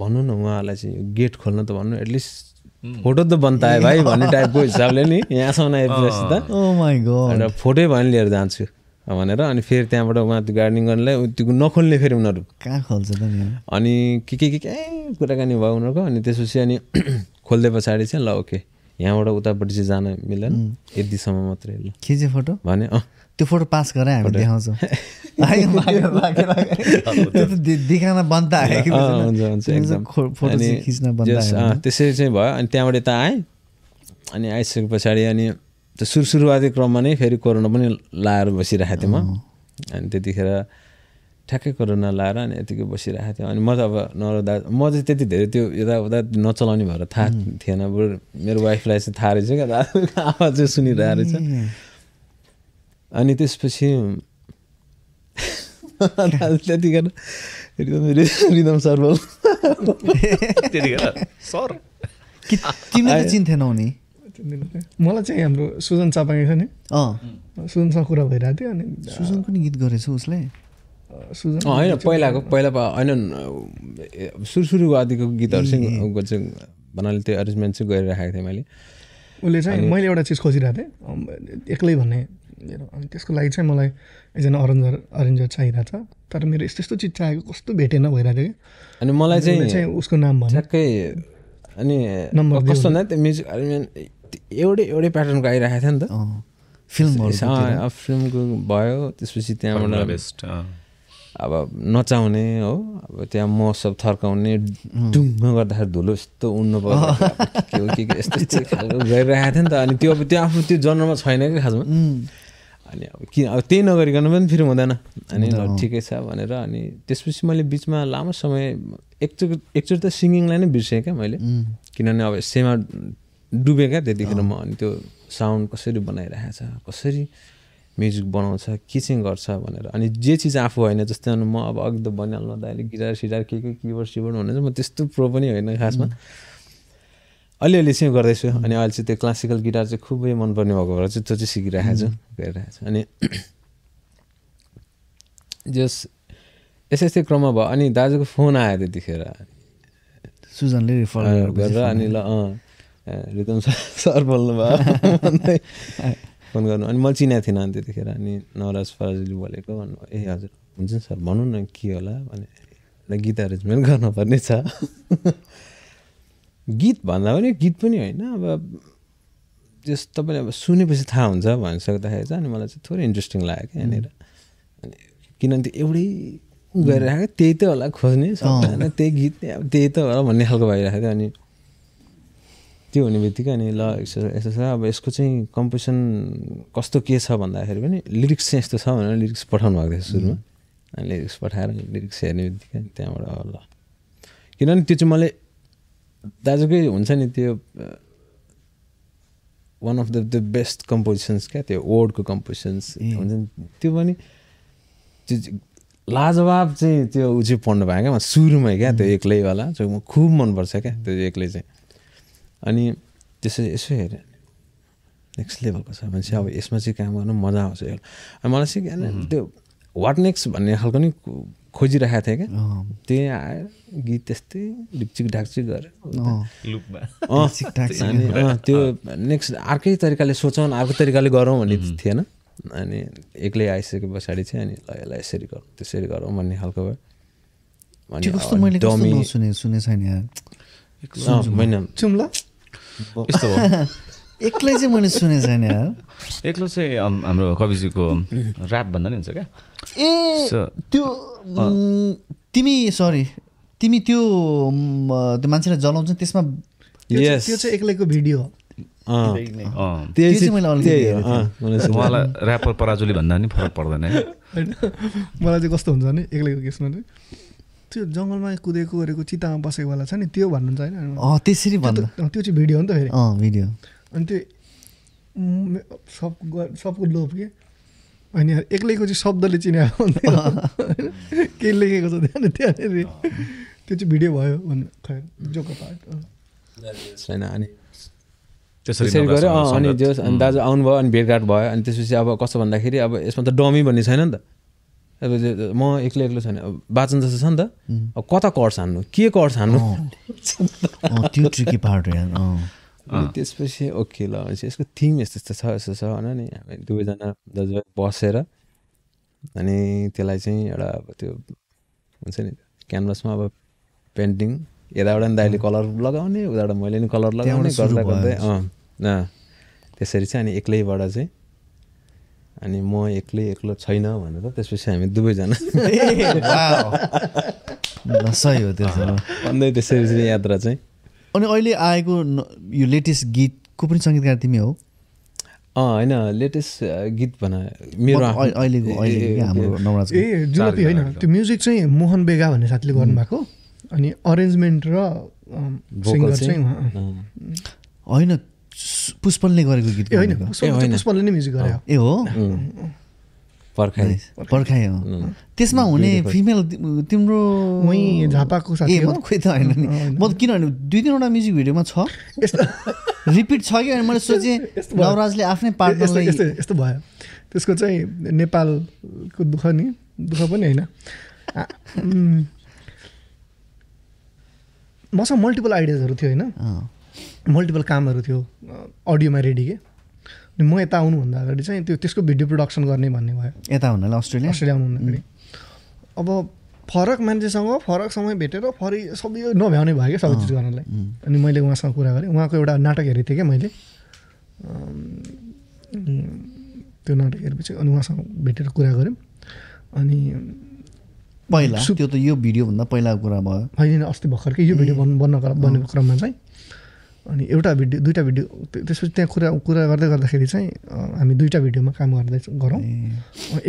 भन्नु न उहाँलाई चाहिँ गेट खोल्न त भन्नु एटलिस्ट फोटो त बन्तायो भाइ भन्ने टाइपको हिसाबले नि यहाँसम्म आइपुगेपछि त। ओ माई गड अन्त फोटै भयो भने लिएर जान्छु। भनेर अनि फेरि त्यहाँबाट उहाँ त्यो गार्डनिङ गर्नेलाई त्यो नखोल्ने फेरि उनीहरू। कहाँ खोल्छ त अनि के के के के कुराकानी भयो उनीहरूको अनि त्यसपछि अनि खोल्दै पछाडि चाहिँ ल ओके। यहाँबाट उतापट्टि चाहिँ जान मिलेन। यतिसम्म मात्रै ल। चाहिँ फोटो? भने अँ। त्यो फोटो पास गरे हामी देखाउँछौँ। देखाउन बन्द। त्यसरी चाहिँ भयो। अनि त्यहाँबाट यता आएँ। अनि आइसके पछाडि अनि त्यो सुरु सुरुवाती क्रममा नै फेरि कोरोना पनि लाएर बसिरहेको थिएँ म। अनि त्यतिखेर ठ्याक्कै कोरोना लाएर अनि यतिकै बसिरहेको थिएँ अनि म त अब नर दा म चाहिँ त्यति धेरै त्यो यताउता नचलाउने भएर थाहा थिएन। बरु मेरो वाइफलाई चाहिँ थाहा रहेछ क्या दाजुको आवाज चाहिँ सुनिरहेको रहेछ। अनि त्यसपछि त्यतिखेर रिदम रिदम सर बोल त्यतिखेर सर। तिमीले चिन्थेनौ नि? मलाई चाहिँ हाम्रो सुजन चापाङ्गे छ नि। अँ। सुजनसँग कुरा भइरहेको थियो अनि सुजन पनि गीत गरेछ उसले? सुजन होइन पहिलाको पहिला पा- होइन सुरु सुरुको आदिको गीतहरू चाहिँ भन्नाले त्यो एरेन्जमेन्ट चाहिँ गरिराखेको थिएँ मैले। उसले चाहिँ मैले एउटा चिज खोजिरहेको थिएँ। एक्लै भन्ने मेरो अनि त्यसको लागि चाहिँ मलाई एकजना अरेन्जर अरेन्जर चाहिरहेको छ। तर मेरो यस्तो यस्तो चिज चाहिएको कस्तो भेटेन भइरहेको थियो कि। अनि मलाई चाहिँ उसको नाम ठ्याक्कै अनि नम्बर कस्तो भन्दा त्यो म्युजिक एरेन्जमेन्ट एउटै एउटै प्याटर्नको आइरहेको थियो नि त। अब फिल्मको भयो त्यसपछि त्यहाँबाट बेस्ट अब नचाउने हो अब त्यहाँ महोत्सव थर्काउने डुङ्ग गर्दाखेरि धुलो यस्तो उड्नु पर्यो। के हो के के यस्तो यस्तो खालको गरिरहेको थियो नि त। अनि त्यो अब त्यो आफ्नो त्यो जन्ममा छैन कि खासमा। अनि अब किन अब त्यही नगरिकन पनि फेरि हुँदैन। अनि ल ठिकै छ भनेर अनि त्यसपछि मैले बिचमा लामो समय एकचोटि एकचोटि त सिङ्गिङलाई नै बिर्सेँ क्या मैले। किनभने अब सेमा डुबेँ क्या त्यतिखेर म अनि त्यो साउन्ड कसरी बनाइरहेको छ कसरी म्युजिक बनाउँछ के चाहिँ गर्छ भनेर। अनि जे चिज आफू होइन जस्तै अनि म अब अघि त भनिहाल्नु त अहिले गिटार सिटार के के किबोर्ड सिबोर्ड चाहिँ म त्यस्तो प्रो पनि होइन खासमा। अलिअलि चाहिँ गर्दैछु। अनि अहिले चाहिँ त्यो क्लासिकल गिटार चाहिँ खुबै मनपर्ने भएको भएर चाहिँ त्यो चाहिँ सिकिरहेको छु गरिरहेको छु। अनि जस यस्तै यस्तै क्रममा भयो। अनि दाजुको फोन आयो त्यतिखेर। सुजनले रिफर गरेर अनि ल अँ। रिदम सर सर बोल्नु भयो। भन्दै फोन गर्नु। अनि मैले चिनाएको थिइनँ अनि त्यतिखेर अनि नवराज फराजले बोलेको भन्नु ए हजुर हुन्छ नि सर भन्नु न के होला भने। "ल, गीत एरेन्जमेन्ट गर्नुपर्ने छ। गीत भन्दा पनि गीत पनि होइन अब जस तपाईँले अब सुनेपछि थाहा हुन्छ भनिसक्दाखेरि चाहिँ अनि मलाई चाहिँ थोरै इन्ट्रेस्टिङ लाग्यो क्या यहाँनिर। अनि किनभने त्यो एउटै गरिरहेको त्यही त होला खोज्ने सबैजना त्यही गीत अब त्यही त होला भन्ने खालको भइरहेको थियो अनि त्यो हुने बित्तिकै अनि ल यसो छ। अब यसको चाहिँ कम्पोजिसन कस्तो के छ भन्दाखेरि पनि लिरिक्स चाहिँ यस्तो छ भनेर लिरिक्स पठाउनु भएको थियो सुरुमा। अनि लिरिक्स पठाएर लिरिक्स हेर्ने बित्तिकै त्यहाँबाट ल। किनभने त्यो चाहिँ मलाई दाजुकै हुन्छ नि त्यो one of the the best compositions क्या त्यो वर्डको कम्पोजिसन्स हुन्छ नि। त्यो पनि त्यो लाजवाब चाहिँ त्यो ऊ चाहिँ पढ्नु भयो क्या म सुरुमै क्या त्यो एक्लैवाला जो म खुब मनपर्छ क्या त्यो एक्लै चाहिँ। अनि त्यसो यसो हेरेँ। नेक्स्ट लेभलको छ मान्छे अब यसमा चाहिँ काम गर्नु मजा आउँछ यो अनि मलाई चाहिँ क्या त्यो वाट नेक्स्ट भन्ने खालको नि खोजिरहेको थिएँ क्या। त्यही आयो गीत त्यस्तै ढिकचिक ढाकचिक। गरेर अँ, त्यो नेक्स्ट अर्कै तरिकाले सोचौँ अर्को तरिकाले गरौँ भन्ने थिएन। अनि एक्लै आइसके पछाडि चाहिँ अनि ल यसलाई यसरी गरौँ त्यसरी गरौँ भन्ने खालको भयो। अनि यस्तो हो। एक्लै चाहिँ मैले सुने छैन यार। एक्लो चाहिँ हाम्रो कविजीको ऱ्याप भन्दा नि हुन्छ क्या? ए त्यो तिमी सरी तिमी त्यो त्यो मान्छेलाई जलाउँछ त्यसमा त्यो चाहिँ- एक्लैको भिडियो। उहाँलाई ऱ्यापर पराजुली भन्दा नि फरक पर्दैन मलाई चाहिँ कस्तो हुन्छ भने एक्लैको केसमा चाहिँ। त्यो जङ्गलमा कुदेको गरेको चितामा बसेको वाला छ नि त्यो भन्नुहुन्छ होइन? अँ त्यसरी त- त्यो चाहिँ भिडियो हो नि त फेरि। अँ भिडियो। अनि त्यो सब सबको लोभ के? अनि यार एक्लैको चाहिँ शब्दले हुन्थ्यो के लेखेको छ त्यहाँ त्यहाँनिर। त्यो चाहिँ भिडियो भयो भन्नु खै जोको पार्ट छैन अनि त्यसरी गऱ्यो। अनि दाजु आउनुभयो अनि भेटघाट भयो। अनि त्यसपछि अब कस्तो भन्दाखेरि अब यसमा त डमी भन्ने छैन नि त। अब म एक्लै एक्लो छैन अब बाँच्नु जस्तो छ नि त। अब कता कर्स हान्नु? के कर्स हान्नु? त्यो ट्रिकी पार्ट हो त्यसपछि ओके ल भनेपछि यसको थिम यस्तो यस्तो छ यस्तो छ होइन नि। हामी दुवैजना दाजुभाइ बसेर अनि त्यसलाई चाहिँ एउटा अब त्यो हुन्छ नि क्यानभासमा अब पेन्टिङ यताबाट नि दाइले कलर लगाउने उताबाट मैले नि कलर लगाउने गर्दा गर्दै अँ। अँ। त्यसरी चाहिँ अनि एक्लैबाट चाहिँ अनि म एक्लै एक्लो छैन भनेर त्यसपछि हामी दुवैजना। सही हो त्यो भन्दै त्यसरी चाहिँ यात्रा चाहिँ। अनि अहिले आएको यो लेटेस्ट गीतको पनि सङ्गीतकार तिमी हो? अँ होइन लेटेस्ट गीत भन मेरो अहिलेको ए जुलपी होइन त्यो म्युजिक चाहिँ मोहन बेगा भन्ने साथीले गर्नुभएको। अनि अरेन्जमेन्ट र सिङ्गर चाहिँ। होइन सु- पुष्पनले गरेको गीत होइन पुष्पले नै म्युजिक गरे ए हो? पर्खाइ. पर्खाइ हो। त्यसमा हुने फिमेल तिम्रो झापाको साथी हो। म त खोइ त होइन नि। म त किनभने दुई तिनवटा म्युजिक भिडियोमा छ। यस्तो। रिपिट छ कि अनि मैले सोचेँ। नवराजले आफ्नै पार्टनरलाई यस्तो यस्तो भयो। त्यसको चाहिँ नेपालको दुःख नि। दुःख पनि होइन। मसँग मल्टिपल आइडियाजहरू थियो होइन। मल्टिपल कामहरू थियो अडियोमा रेडी के। अनि म यता आउनुभन्दा अगाडि चाहिँ त्यो त्यसको भिडियो प्रडक्सन गर्ने भन्ने भयो। यता हुनाले अस्ट्रेलिया? अस्ट्रेलिया आउनुभन्दा अगाडि अब फरक मान्छेसँग फरक समय भेटेर फरि सबै यो नभ्याउने भयो क्या सबै चिज गर्नलाई। अनि मैले उहाँसँग कुरा गरेँ। उहाँको एउटा नाटक हेरेको थिएँ क्या मैले। त्यो नाटक हेरेपछि अनि उहाँसँग भेटेर कुरा गऱ्यौँ। अनि पहिला? त्यो त यो भिडियोभन्दा पहिलाको कुरा भयो। होइन अस्ति भर्खरकै यो भिडियो बन् बन्न बनेको क्रममा चाहिँ। अनि एउटा भिडियो दुइटा भिडियो त्य- त्यसपछि त्यहाँ कुरा कुरा गर्दै गर्दाखेरि चाहिँ हामी दुइटा भिडियोमा काम गर्दै गरौँ।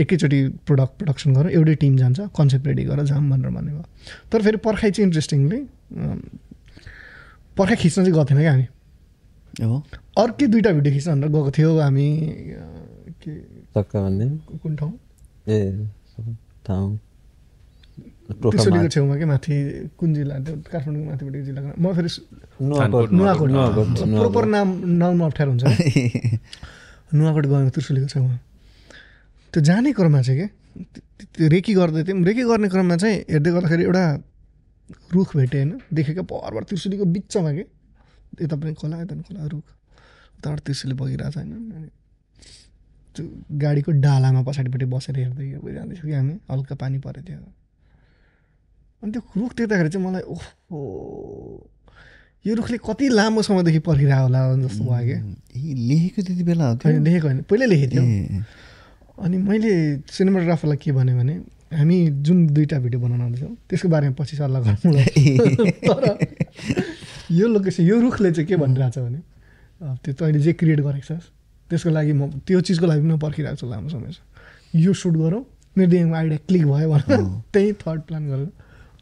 एकैचोटि प्रोडक्ट प्रडक्सन गरौँ एउटै टिम जान्छ कन्सेप्ट रेडी गरेर जाऊँ भनेर भन्ने भयो तर फेरि पर्खाइ चाहिँ इन्ट्रेस्टिङली पर्खाइ खिच्न चाहिँ गएको थिएन क्या हामी। हो। अर्कै दुइटा भिडियो खिच्न भनेर गएको थियो हामी के? कुन ठाउँ? ए ठाउँ। त्रिशुलीको छेउमा के माथि कुन जिल्ला त्यो काठमाडौँको माथिपट्टिको जिल्लाको। म फेरि नुवाकोट नुवाकोट नुवाकोट प्रोपर नाम नाम अप्ठ्यारो हुन्छ। नुवाकोट गयो त्रिशुलीको छेउमा। त्यो जाने क्रममा चाहिँ के? त्यो- रेकी गर्दै थियौँ रेकी गर्ने क्रममा चाहिँ हेर्दै गर्दाखेरि एउटा रुख भेटेँ होइन? देखेको परबाट त्रिशुलीको बिचमा के? यता पनि खोला यता पनि खोला रुख। उताबाट त्रिशुली बगिरहेको छ होइन त्यो गाडीको डालामा पछाडिपट्टि बसेर हेर्दै हेर्दै जाँदैछौँ कि हामी? हल्का पानी परेको थियो। अनि त्यो रुख देख्दाखेरि चाहिँ मलाई ओहो यो रुखले कति लामो समयदेखि पर्खिरहेको होला जस्तो भयो क्या ए, लेखेको त्यति बेला होइन लेखेको होइन पहिल्यै लेखेको थियो। ए, अनि मैले सिनेमाटोग्राफरलाई के भने भने हामी जुन दुईवटा भिडियो बनाउन आउँदैछौँ त्यसको बारेमा पछि सल्लाह गरौँ तर यो लोकेसन यो रुखले चाहिँ के भनिरहेको छ भने त्यो तैँले जे क्रिएट गरेको छस् त्यसको लागि म त्यो चिजको लागि पनि म पर्खिरहेको छु लामो समयसम्म यो सुट गरौँ मेरो दिमागमा आइडिया क्लिक भयो भनेर त्यही थर्ड प्लान गरेर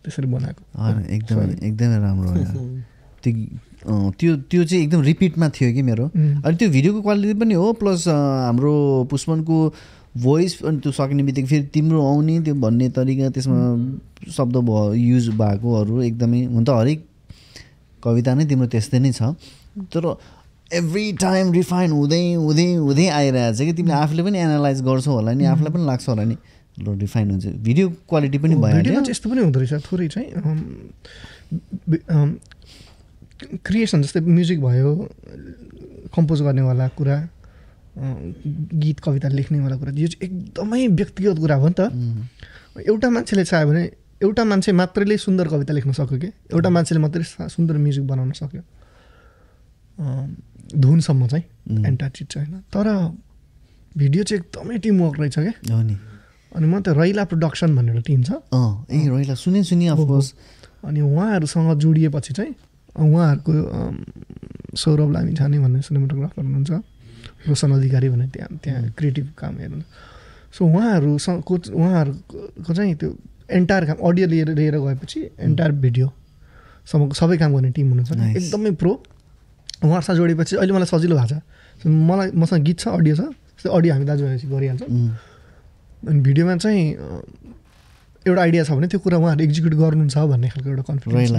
त्यसरी बनाएको। एकदमै एकदमै राम्रो। त्यो त्यो त्यो चाहिँ एकदम रिपिटमा थियो कि मेरो. अनि त्यो भिडियोको क्वालिटी पनि हो प्लस हाम्रो पुष्पनको भोइस अनि त्यो सकिने बित्तिकै फेरि तिम्रो आउने त्यो भन्ने तरिका त्यसमा शब्द भयो युज भएकोहरू एकदमै हुन त हरेक कविता नै तिम्रो त्यस्तै नै छ। तर एभ्री टाइम रिफाइन हुँदै हुँदै हुँदै आइरहेको छ कि तिमीले आफूले पनि एनालाइज गर्छौ होला नि आफूलाई पनि लाग्छ होला नि। लो रिफाइन हुन्छ। भिडियो क्वालिटी पनि भिडियोमा भइहाल्यो। चाहिँ यस्तो पनि हुँदो रहेछ। थोरै चाहिँ क्रिएसन जस्तै म्युजिक भयो कम्पोज गर्नेवाला कुरा गीत कविता लेख्नेवाला कुरा यो चाहिँ एकदमै व्यक्तिगत कुरा हो नि त। एउटा मान्छेले चाह्यो भने एउटा मान्छे मात्रैले सुन्दर कविता लेख्न सक्यो कि? एउटा मान्छेले मात्रै सुन्दर म्युजिक बनाउन सक्यो। धुनसम्म चाहिँ चिज चाहिँ होइन तर भिडियो चाहिँ एकदमै टिमवर्क रहेछ क्या? अनि म त रैला प्रोडक्सन भन्ने एउटा टिम छ। ए रोइला सुने सुने अफकोर्स अनि उहाँहरूसँग जोडिएपछि चाहिँ उहाँहरूको सौरभ लामिछाने भन्ने सिनेमाटोग्राफर हुनुहुन्छ। रोशन अधिकारी भन्ने त्यहाँ त्यहाँ क्रिएटिभ काम हेर्नु। सो उहाँहरूसँग को उहाँहरूको चाहिँ त्यो एन्टायर काम अडियो लिएर लिएर गएपछि एन्टायर भिडियोसम्मको सबै काम गर्ने टिम हुनुहुन्छ. एकदमै प्रो उहाँहरूसँग जोडेपछि अहिले मलाई सजिलो भएको छ। मलाई मसँग गीत छ अडियो छ। जस्तै अडियो हामी दाजुभाइपछि गरिहाल्छौँ। अनि भिडियोमा चाहिँ एउटा आइडिया छ भने त्यो कुरा उहाँहरू एक्जिक्युट गर्नुहुन्छ भन्ने खालको एउटा कन्फिडेन्स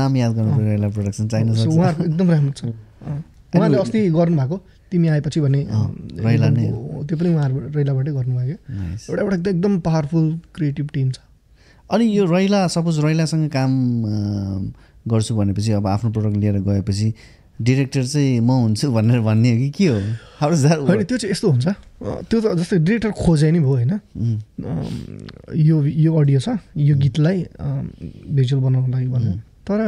नाम याद गर्नु प्रोडक्सन उहाँहरूको एकदम राम्रो छ। उहाँले अस्ति गर्नुभएको तिमी आएपछि भन्ने अँ, रैला नै। एकदम- त्यो पनि उहाँहरू रैलाबाटै गर्नुभयो. एउटा एउटा एकदम पावरफुल क्रिएटिभ टिम छ। अनि यो रैला सपोज रैलासँग काम गर्छु भनेपछि अब आफ्नो प्रडक्ट लिएर गएपछि डिरेक्टर चाहिँ म हुन्छु भनेर भन्ने हो कि के हो? होइन त्यो चाहिँ यस्तो हुन्छ। त्यो त जस्तै डिरेक्टर खोजे नि भयो होइन? यो यो अडियो छ यो गीतलाई भिजुअल बनाउनको लागि भनेर तर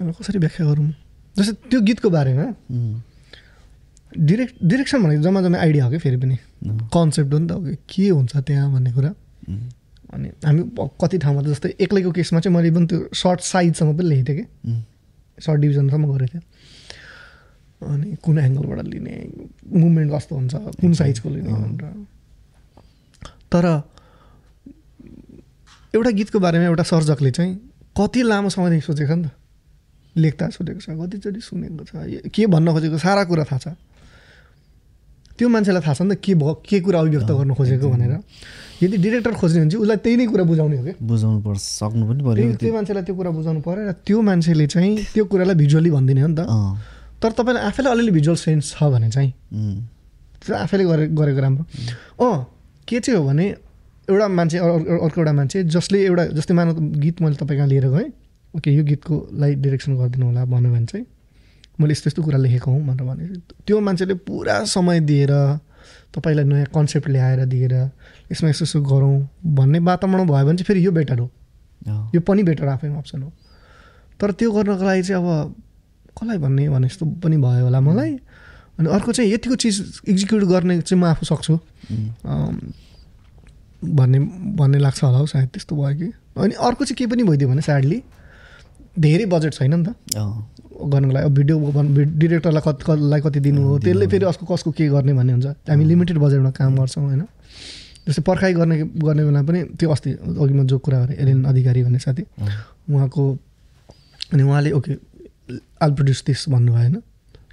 कसरी व्याख्या गरौँ? जस्तै त्यो गीतको बारेमा। डिरेक्ट डिरेक्सन भनेको जम्मा जम्मा आइडिया हो कि फेरि पनि? कन्सेप्ट हो नि त के? हुन्छ त्यहाँ भन्ने कुरा? अनि हामी कति ठाउँमा त जस्तै एक्लैको केसमा चाहिँ मैले पनि त्यो सर्ट साइजसम्म पनि लेखेको थिएँ कि। सर्ट डिभिजनसम्म गरेको थिएँ। अनि कुन एङ्गलबाट लिने मुभमेन्ट कस्तो हुन्छ कुन साइजको लिने भनेर। तर एउटा गीतको बारेमा एउटा सर्जकले चाहिँ कति लामो समयदेखि सोचेको छ नि त? लेख्दा सोधेको छ कतिचोटि सुनेको छ के भन्न खोजेको सारा कुरा थाहा छ। त्यो मान्छेलाई थाहा छ नि त के भयो के कुरा अभिव्यक्त गर्न खोजेको भनेर। यदि डिरेक्टर खोज्ने भने चाहिँ उसलाई त्यही नै कुरा बुझाउने हो क्या? बुझाउनु पर्छ सक्नु पनि पऱ्यो त्यो मान्छेलाई त्यो कुरा बुझाउनु पऱ्यो र त्यो मान्छेले चाहिँ त्यो कुरालाई भिजुअली भनिदिने हो नि त। तर तपाईँलाई आफैलाई अलिअलि भिजुअल सेन्स छ भने चाहिँ त्यो आफैले गरे गरेको राम्रो। अँ के चाहिँ हो भने एउटा मान्छे अर- अर- अर्को एउटा मान्छे जसले एउटा जस्तै मानव गीत मैले तपाईँ कहाँ लिएर गएँ। ओके यो गीतको लागि डिरेक्सन गरिदिनु होला भन्यो भने चाहिँ मैले यस्तो यस्तो कुरा लेखेको हुँ भनेर भने। त्यो मान्छेले पुरा समय दिएर तपाईँलाई नयाँ कन्सेप्ट ल्याएर दिएर यसमा यस्तो यस्तो गरौँ भन्ने वातावरण भयो भने चाहिँ फेरि यो बेटर हो। यो पनि बेटर आफैमा अप्सन हो। तर त्यो गर्नको लागि चाहिँ अब कसलाई भन्ने भने जस्तो पनि भयो होला मलाई। अनि अर्को चाहिँ यतिको चिज एक्जिक्युट गर्ने चाहिँ म आफू सक्छु। भन्ने भन्ने लाग्छ होला हौ सायद त्यस्तो भयो कि। अनि अर्को चाहिँ के पनि भइदियो भने स्याडली धेरै बजेट छैन नि त। गर्नको लागि। अब भिडियो डिरेक्टरलाई कति कति दिनु हो? त्यसले फेरि अस्को कसको के गर्ने भन्ने हुन्छ। हामी लिमिटेड बजेटमा काम गर्छौँ होइन। जस्तै पर्खाइ गर्ने गर्ने बेला पनि त्यो अस्ति अघि म जो कुरा गरेँ एलिन अधिकारी भन्ने साथी। उहाँको अनि उहाँले ओके आल प्रड्युस दिस भन्नुभयो होइन।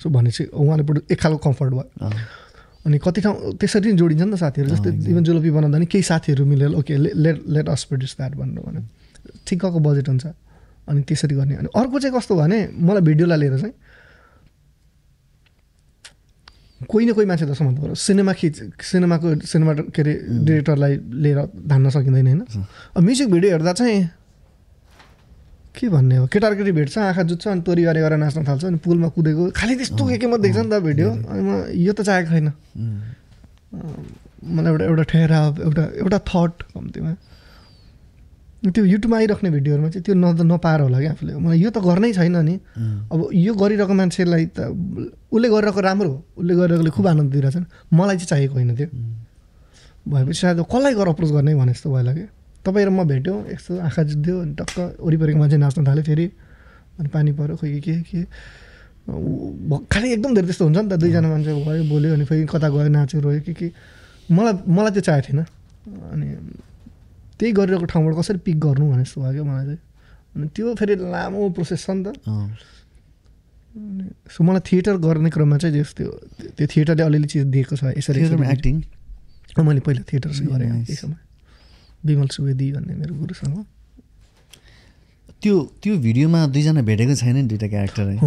सो भनेपछि उहाँले प्रड्यु एक खालको कम्फर्ट भयो। अनि कति ठाउँ त्यसरी नै जोडिन्छ नि त साथीहरू। जस्तै इभन जुलपी बनाउँदा नि केही साथीहरू मिलेर okay let let us produce that भन्नु भने ठिक्कको बजेट हुन्छ। अनि त्यसरी गर्ने। अनि अर्को चाहिँ कस्तो भने मलाई भिडियोलाई लिएर चाहिँ कोही न कोही मान्छे त पऱ्यो। सिनेमा खिच सिनेमाको सिनेमा के अरे डिरेक्टरलाई लिएर धान्न सकिँदैन होइन? अब म्युजिक भिडियो हेर्दा चाहिँ के भन्ने हो? केटा र केटी भेट्छ आँखा जुत्छ अनि तोरी गरे गरेर नाच्न थाल्छ अनि पुलमा कुदेको खालि त्यस्तो के के मात्रै देख्छ नि त भिडियो। अनि म यो त चाहेको छैन। मलाई एउटा एउटा ठहराव एउटा एउटा थट कम्तीमा। त्यो युट्युबमा आइराख्ने भिडियोहरूमा चाहिँ त्यो न नपाएर होला कि आफूले। मलाई यो त गर्नै छैन नि। अब यो गरिरहेको मान्छेलाई त उसले गरिरहेको राम्रो हो। उसले गरिरहेकोले खुब आनन्द दिइरहेछ नि मलाई चाहिँ चाहिएको होइन त्यो। भएपछि सायद कसलाई गर अप्रोच गर्ने भने जस्तो भयो कि तपाईँ र म भेट्यौँ यस्तो आँखा जुत्यो अनि टक्क वरिपरिको मान्छे नाच्न थाल्यो फेरि। अनि पानी पऱ्यो खोइ के के खालि एकदम धेरै त्यस्तो हुन्छ नि त। दुईजना मान्छे भयो बोल्यो अनि फेरि कता गयो नाच्यो रोयो के के। मलाई मलाई त्यो चाहेको थिएन। अनि त्यही गरिरहेको ठाउँबाट कसरी पिक गर्नु भने जस्तो भयो क्या मलाई चाहिँ। अनि त्यो फेरि लामो प्रोसेस छ नि त। सो मलाई थिएटर गर्ने क्रममा चाहिँ जस्तो त्यो थिएटरले अलिअलि चिज दिएको छ यसरी एक्टिङ मैले पहिला थिएटर चाहिँ गरेँ. त्यही समय विमल सुवेदी भन्ने मेरो गुरुसँग। त्यो त्यो भिडियोमा दुईजना भेटेको छैन नि दुइटा क्यारेक्टर है।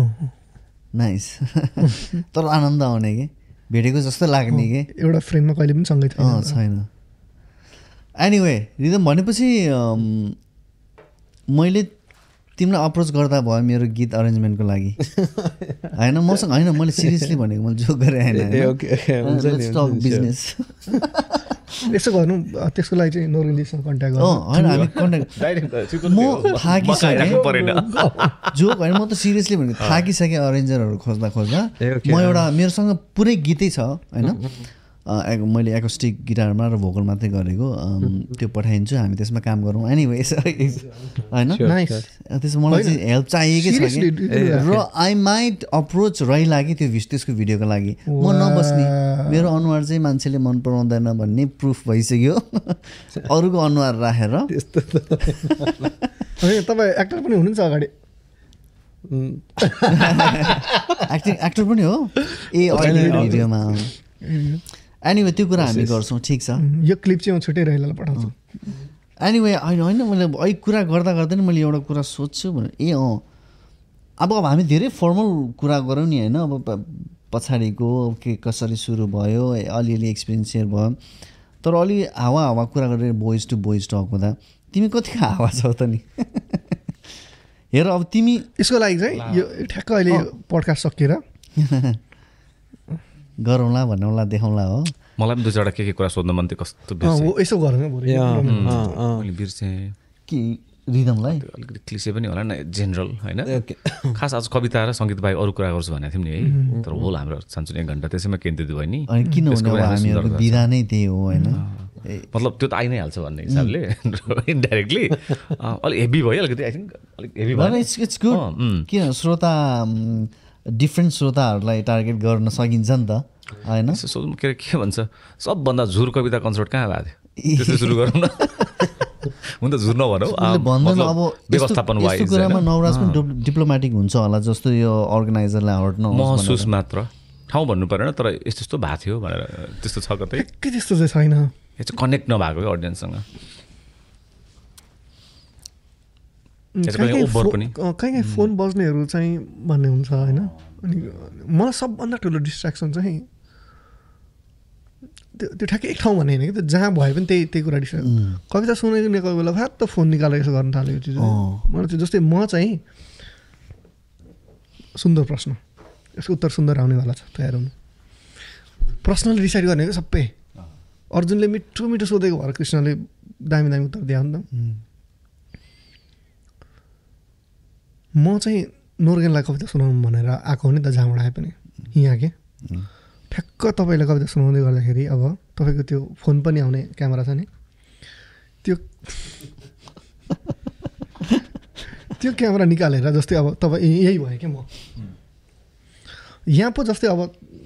नाइस तर आनन्द आउने कि? भेटेको जस्तो लाग्ने कि? एउटा फ्रेममा कहिले पनि सँगै छैन। एनिवे रिदम भनेपछि मैले तिमीलाई अप्रोच गर्दा भयो मेरो गीत अरेन्जमेन्टको लागि। होइन मसँग होइन मैले सिरियसली भनेको मैले जोक गरेँ ए, ए, ओके, ओके, हुन्छ नि, हुन्छ नि, बिजनेस यसो गर्नु त्यसको लागि चाहिँ नोरिन्जीसँग कन्ट्याक्ट होइन हामी कन्ट्याक्ट म थाकिसकेँ। जोक होइन म त सिरियसली भनेको थाकिसकेँ अरेन्जरहरू खोज्दा खोज्दा। म एउटा मेरोसँग पुरै गीतै छ होइन। मैले एकोस्टिक गिटारमा र भोकल मात्रै गरेको। त्यो पठाइदिन्छु हामी त्यसमा काम गरौँ। एनिवे होइन? नाइस त्यसमा मलाई चाहिँ हेल्प चाहिएकै छ र आई माइट अप्रोच रहिला कि त्यो भिस त्यसको भिडियोको लागि। म नबस्ने। मेरो अनुहार चाहिँ मान्छेले मन पराउँदैन भन्ने प्रुफ भइसक्यो। अरूको अनुहार राखेर। तपाईँ एक्टर पनि हुनुहुन्छ अगाडि। एक्टिङ एक्टर पनि हो। ए अहिले भिडियोमा एनिवे त्यो कुरा हामी गर्छौँ ठिक छ। यो क्लिप चाहिँ म छुट्टै रहिलालाई पठाउँछु। एनिवे होइन होइन मैले अहिले कुरा गर्दा गर्दै नि मैले एउटा कुरा सोध्छु भने ए अँ। अब अब हामी धेरै फर्मल कुरा गरौँ नि होइन? अब पछाडिको के कसरी सुरु भयो अलिअलि एक्सपिरियन्स सेयर भयो। तर अलि हावा हावा कुरा गरेर बोइज टु बोइज टक हुँदा तिमी कतिको हावा छौ त नि? हेर अब तिमी यसको लागि चाहिँ यो ठ्याक्क अहिले पडकास्ट सकिएर गरौँला भन्नौला देखाउँला हो। मलाई पनि दुई चारवटा के के कुरा सोध्न मन थियो कस्तो यसो गरौँ बिर्सेँ। कि रिदमलाई? अलिकति क्लिसे पनि होला नि जेनरल होइन। खास आज कविता र सङ्गीत बाहेक अरू कुरा गर्छु भनेको थियौँ नि है। तर होल हाम्रो सानसुन एक घन्टा त्यसैमा केन्द्रित भयो नि। किनभने। विधा नै त्यही हो होइन? मतलब त्यो त आइ नै हाल्छ भन्ने हिसाबले इन्डाइरेक्टली अलिक हेभी भयो अलिकति आई थिङ्क अलिक हेभी भयो। इट्स इट्स गुड अँ, उम्। किन? श्रोता डिफ्रेन्ट श्रोताहरूलाई टार्गेट गर्न सकिन्छ नि त होइन? सोध्नु के अरे के भन्छ? सबभन्दा झुर कविता कन्सर्ट कहाँ भएको थियो? सुरु गरौँ न। हुन त झुर नभनौँ। अब व्यवस्थापन कुरामा नवराज पनि डिप- डिप्लोमेटिक हुन्छ होला जस्तो यो अर्गनाइजरलाई हर्ट नहोस् महसुस। मात्र। ठाउँ भन्नु परेन तर यस्तो यस्तो भएको थियो भनेर त्यस्तो छ कतै। के त्यस्तो चाहिँ छैन। यो चाहिँ कनेक्ट नभएको अडियन्ससँग कहीँ पनि। कहीँ कहीँ फोन बज्नेहरू चाहिँ भन्ने हुन्छ होइन? अनि मलाई सबभन्दा ठुलो डिस्ट्र्याक्सन चाहिँ त्यो त्यो ठ्याक्कै एक ठाउँ भन्ने होइन कि त्यो जहाँ भए पनि त्यही त्यही कुरा डिस्ट्र्याक्ट कविता सुनेको कोही बेला फ्यात्त फोन निकालेर यसो गर्न थाल्यो यो चिज। मलाई चाहिँ जस्तै म चाहिँ सुन्दर प्रश्न। यसको उत्तर सुन्दर आउनेवाला छ तयार हुनु। प्रश्नले डिसाइड गर्ने क्या सबै? अर्जुनले मिठो मिठो सोधेको भएर कृष्णले दामी दामी उत्तर दियो नि त म चाहिँ नोर्गेनलाई कविता सुनाउनु भनेर आएको हो नि त जहाँबाट आए पनि। यहाँ के? ठ्याक्क तपाईँलाई कविता सुनाउँदै गर्दाखेरि अब तपाईँको त्यो फोन पनि आउने क्यामेरा छ नि। त्यो त्यो क्यामेरा निकालेर जस्तै अब तपाईँ यही भयो क्या म? यहाँ पो जस्तै अब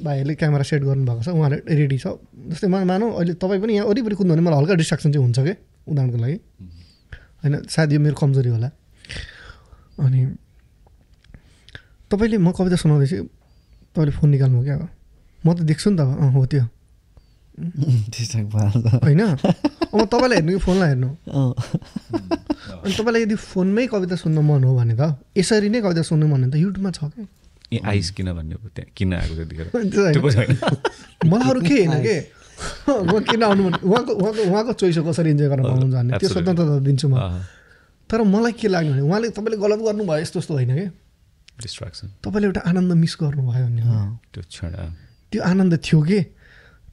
भाइहरूले क्यामेरा सेट गर्नुभएको छ उहाँले रेडी छ। जस्तै मा मानौँ अहिले तपाईँ पनि यहाँ वरिपरि कुद्नु भने मलाई हल्का डिस्ट्राक्सन चाहिँ हुन्छ क्या उदाहरणको लागि? होइन सायद यो मेरो कमजोरी होला। अनि तपाईँले म कविता सुनाउँदैछु। तपाईँले फोन निकाल्नु क्या अब? म त देख्छु नि त अँ हो त्यो। होइन? अब तपाईँलाई हेर्नु कि फोनलाई हेर्नु? अँ, अनि तपाईँलाई यदि फोनमै कविता सुन्न मन हो भने त यसरी नै कविता सुन्नु मन हो भने त युट्युबमा छ क्या। ए आइस किन भन्ने हो त्यहाँ? किन आएको त्यतिखेर? मलाई अरू केही होइन के? म किन आउनु उहाँको उहाँको उहाँको चोइस हो कसरी इन्जोय गर्न पाउनुहुन्छ भन्ने त्यो. स्वतन्त्रता दिन्छु म। तर मलाई के लाग्यो भने उहाँले तपाईँले गलत गर्नुभयो यस्तो यस्तो होइन कि? डिस्ट्राक्सन तपाईँले एउटा आनन्द मिस गर्नुभयो अँ, त्यो क्षण। त्यो आनन्द थियो कि?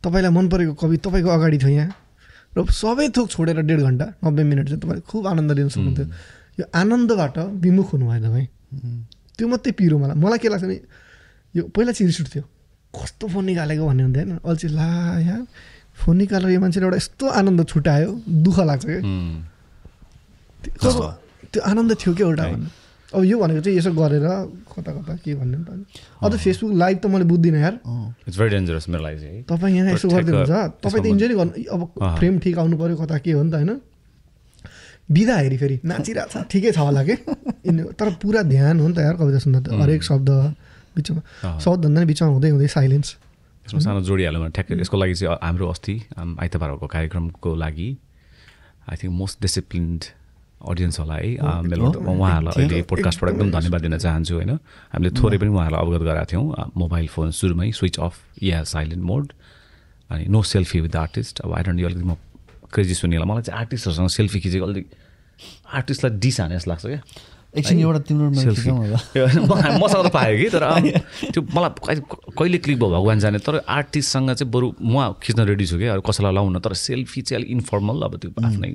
तपाईँलाई मन परेको कवि तपाईँको अगाडि थियो यहाँ। र सबै थोक छोडेर डेढ घन्टा नब्बे मिनट चाहिँ तपाईँले खुब आनन्द लिन सक्नुहुन्थ्यो। यो आनन्दबाट विमुख हुनुभयो तपाईँ। त्यो मात्रै पिरो मलाई। मलाई के लाग्छ भने यो पहिला चाहिँ रिस उठ्थ्यो। कस्तो फोन निकालेको भन्ने हुन्थ्यो होइन। चाहिँ ला यहाँ फोन निकालेर यो मान्छेले एउटा यस्तो आनन्द छुट्यायो दुःख लाग्छ कि? उम्, त्यो आनन्द थियो क्या एउटा भन्नु। अब यो भनेको चाहिँ यसो गरेर कता कता के भन्ने नि त अझ फेसबुक लाइभ त मैले बुझ्दिनँ यार। इट्स भेरी डेन्जरस मेरो लागि चाहिँ। है तपाईँ यहाँ यसो गर्दै हुन्छ। तपाईँ त इन्जोय नै गर्नु अब। फ्रेम ठिक आउनु पऱ्यो कता के हो नि त होइन। बिदा हेरी फेरि। नाचिरहेको छ ठिकै छ होला कि? तर पुरा ध्यान हो नि त यार कविता सुन्दा त। हरेक शब्द बिचमा। शब्दभन्दा नि बिचमा हुँदै हुँदै साइलेन्स। यसमा सानो जोडिहाल्यो भने ठ्याक्कै। यसको लागि चाहिँ हाम्रो अस्ति आइतबारको कार्यक्रमको लागि I think most disciplined audience होला है अ, मेलबोर्न उहाँहरूलाई अहिले पोडकास्टबाट एकदम धन्यवाद दिन चाहन्छु होइन? हामीले थोरै पनि उहाँहरूलाई अवगत गराएको थियौँ। मोबाइल फोन सुरुमै स्विच अफ या साइलेन्ट मोड अनि नो सेल्फी विथ आर्टिस्ट अब आई डोन्ट यो अलिकति म क्रेजी सुनिएला मलाई चाहिँ आर्टिस्टहरूसँग सेल्फी खिचेको अलिक आर्टिस्टलाई डिस हाने जस्तो लाग्छ क्या। एकछिन एउटा तिम्रो मसँग त पाएँ कि तर त्यो मलाई कहिले क्लिक भयो भगवान् जाने तर आर्टिस्टसँग चाहिँ बरु म खिच्न रेडी छु कि अरू कसैलाई लाउन तर सेल्फी चाहिँ अलिक इन्फर्मल अब त्यो आफ्नै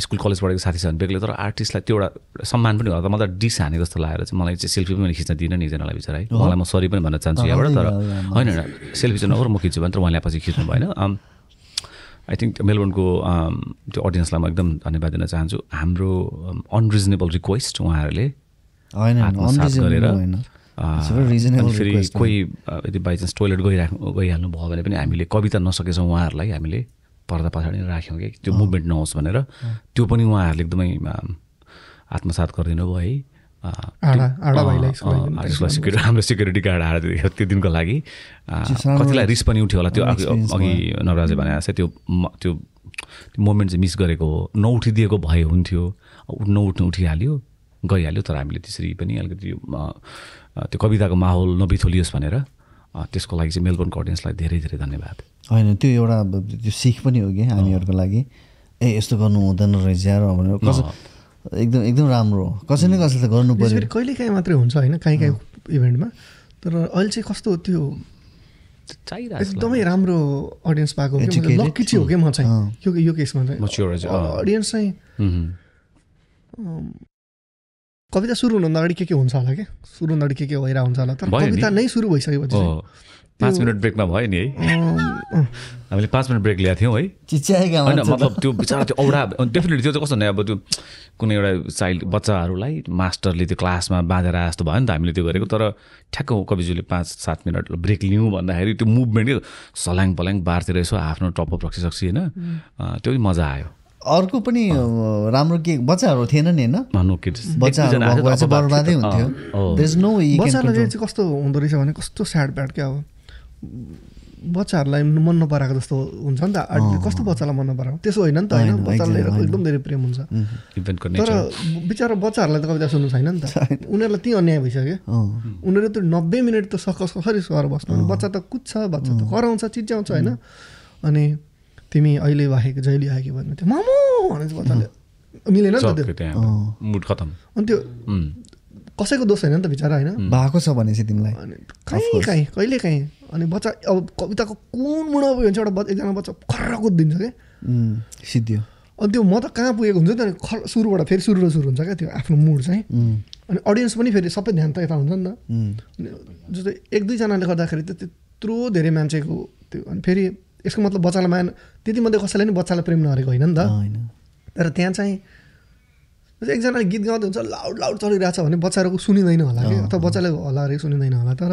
स्कुल कलेज पढेको साथी छ भने बेग्लै तर आर्टिस्टलाई त्यो एउटा सम्मान पनि त मलाई डिस हाने जस्तो लागेर चाहिँ मलाई चाहिँ सेल्फी पनि खिच्न दिइनँ नि एकजनालाई बिचरा है। मलाई म सरी पनि भन्न चाहन्छु यहाँबाट तर होइन होइन सेल्फी चाहिँ नगर म खिच्छु भने तर उहाँले पछि खिच्नु भएन। आई थिङ्क मेलबोर्नको त्यो अडियन्सलाई म एकदम धन्यवाद दिन चाहन्छु। हाम्रो अनरिजनेबल रिक्वेस्ट उहाँहरूले गरेर फेरि कोही यदि बाई चान्स टोइलेट गइराख्नु गइहाल्नु भयो भने पनि हामीले कविता नसकेछौँ उहाँहरूलाई हामीले पर्दा पछाडि नै राख्यौँ कि। त्यो मुभमेन्ट नहोस् भनेर। त्यो पनि उहाँहरूले एकदमै आत्मसात गरिदिनु भयो है। सिक्युरिटी हाम्रो सिक्युरिटी गार्ड आएर त्यो त्यो दिनको लागि। कतिलाई रिस पनि उठ्यो होला त्यो अघि नवराजले भने जस्तै त्यो त्यो मोमेन्ट चाहिँ मिस गरेको हो। नउठिदिएको भए हुन्थ्यो। नउठ्नु उठिहाल्यो गइहाल्यो तर हामीले त्यसरी पनि अलिकति त्यो कविताको माहौल नबिथोलियोस् भनेर त्यसको लागि चाहिँ मेलबोर्नको अडियन्सलाई धेरै धेरै धन्यवाद। होइन त्यो एउटा त्यो सिख पनि हो कि हामीहरूको लागि। ए यस्तो गर्नु हुँदैन रहेछ भनेर। एकदम एकदम राम्रो। हो कसै न कसैले त गर्नु फेरि पऱ्यो कहिले काहीँ मात्रै हुन्छ होइन काहीँ काहीँ इभेन्टमा तर अहिले चाहिँ कस्तो त्यो चाहिरहेको एकदमै राम्रो अडियन्स पाएको हो कि Educated. लक्की चाहिँ हो कि म चाहिँ। अँ। यो यो केसमा चाहिँ। अडियन्स चाहिँ कविता सुरु हुनुभन्दा अगाडि के के हुन्छ होला कि सुरु हुँदा अगाडि के के भइरहेको हुन्छ होला? तर। कविता नै सुरु भइसकेपछि पाँच मिनट ब्रेकमा भयो नि है। हामीले पाँच मिनट ब्रेक ल्याएको थियौँ है। चिच्याएका होइन मतलब त्यो बिचरा त्यो औडा डेफिनेटली त्यो चाहिँ कस्तो भने अब त्यो कुनै एउटा चाइल्ड बच्चाहरूलाई मास्टरले त्यो क्लासमा बाँधेर आए जस्तो भयो नि त हामीले त्यो गरेको। तर ठ्याक्क कविजुले पाँच सात मिनट ब्रेक लिउँ भन्दाखेरि त्यो मुभमेन्ट सल्याङ पल्याङ बारतिर यसो आफ्नो टपअप रक्सिसक्सी होइन। अँ, त्यो चाहिँ मजा आयो। अर्को पनि राम्रो के बच्चाहरू थिएन नि होइन? कस्तो हुँदो रहेछ भने कस्तो स्याड ब्याड क्या अब बच्चाहरूलाई मन नपराएको जस्तो हुन्छ नि त। आर्टले कस्तो बच्चालाई मन नपराएको? त्यसो होइन नि त होइन। बच्चालाई एकदम धेरै प्रेम हुन्छ। तर बिचरा बच्चाहरूलाई त कविता सुन्नु छैन नि त। उनीहरूलाई त्यही अन्याय भइसक्यो। उनीहरू त नब्बे मिनट त सकस कसरी सर बस्नु? बच्चा त कुद्छ बच्चा त कराउँछ चिच्याउँछ होइन? अनि तिमी अहिले बाहेक जहिले आयो भन्नु थियो मामु! भने चाहिँ बच्चाले मिलेन नि त त्यो। त्यहाँ। मुड खतम। अनि त्यो कसैको दोष होइन नि त बिचरा होइन? भएको छ भनेपछि तिमीलाई। अनि कहीँ काहीँ कहिले काहीँ। अनि बच्चा अब कविताको कुन मुड पुग्यो भने चाहिँ एउटा बच्चा एकजना बच्चा खर्र कुदिन्छ क्या सिद्धियो। अनि त्यो म त कहाँ पुगेको हुन्छ नि त? अनि खर सुरुबाट फेरि सुरु र सुरु हुन्छ क्या त्यो आफ्नो मुड चाहिँ। अनि अडियन्स पनि फेरि सबै ध्यान त यता हुन्छ नि त। जस्तै एक दुईजनाले गर्दाखेरि त त्यत्रो धेरै मान्छेको त्यो अनि फेरि यसको मतलब बच्चालाई माया त्यति मध्ये कसैले नि बच्चालाई प्रेम नगरेको होइन नि त। होइन। तर त्यहाँ चाहिँ जस्तै एकजनाले गीत गाउँदै हुन्छ लाउड लाउड चलिरहेको छ भने बच्चाहरूको सुनिँदैन होला कि। अथवा बच्चाले होला अरे सुनिँदैन होला। तर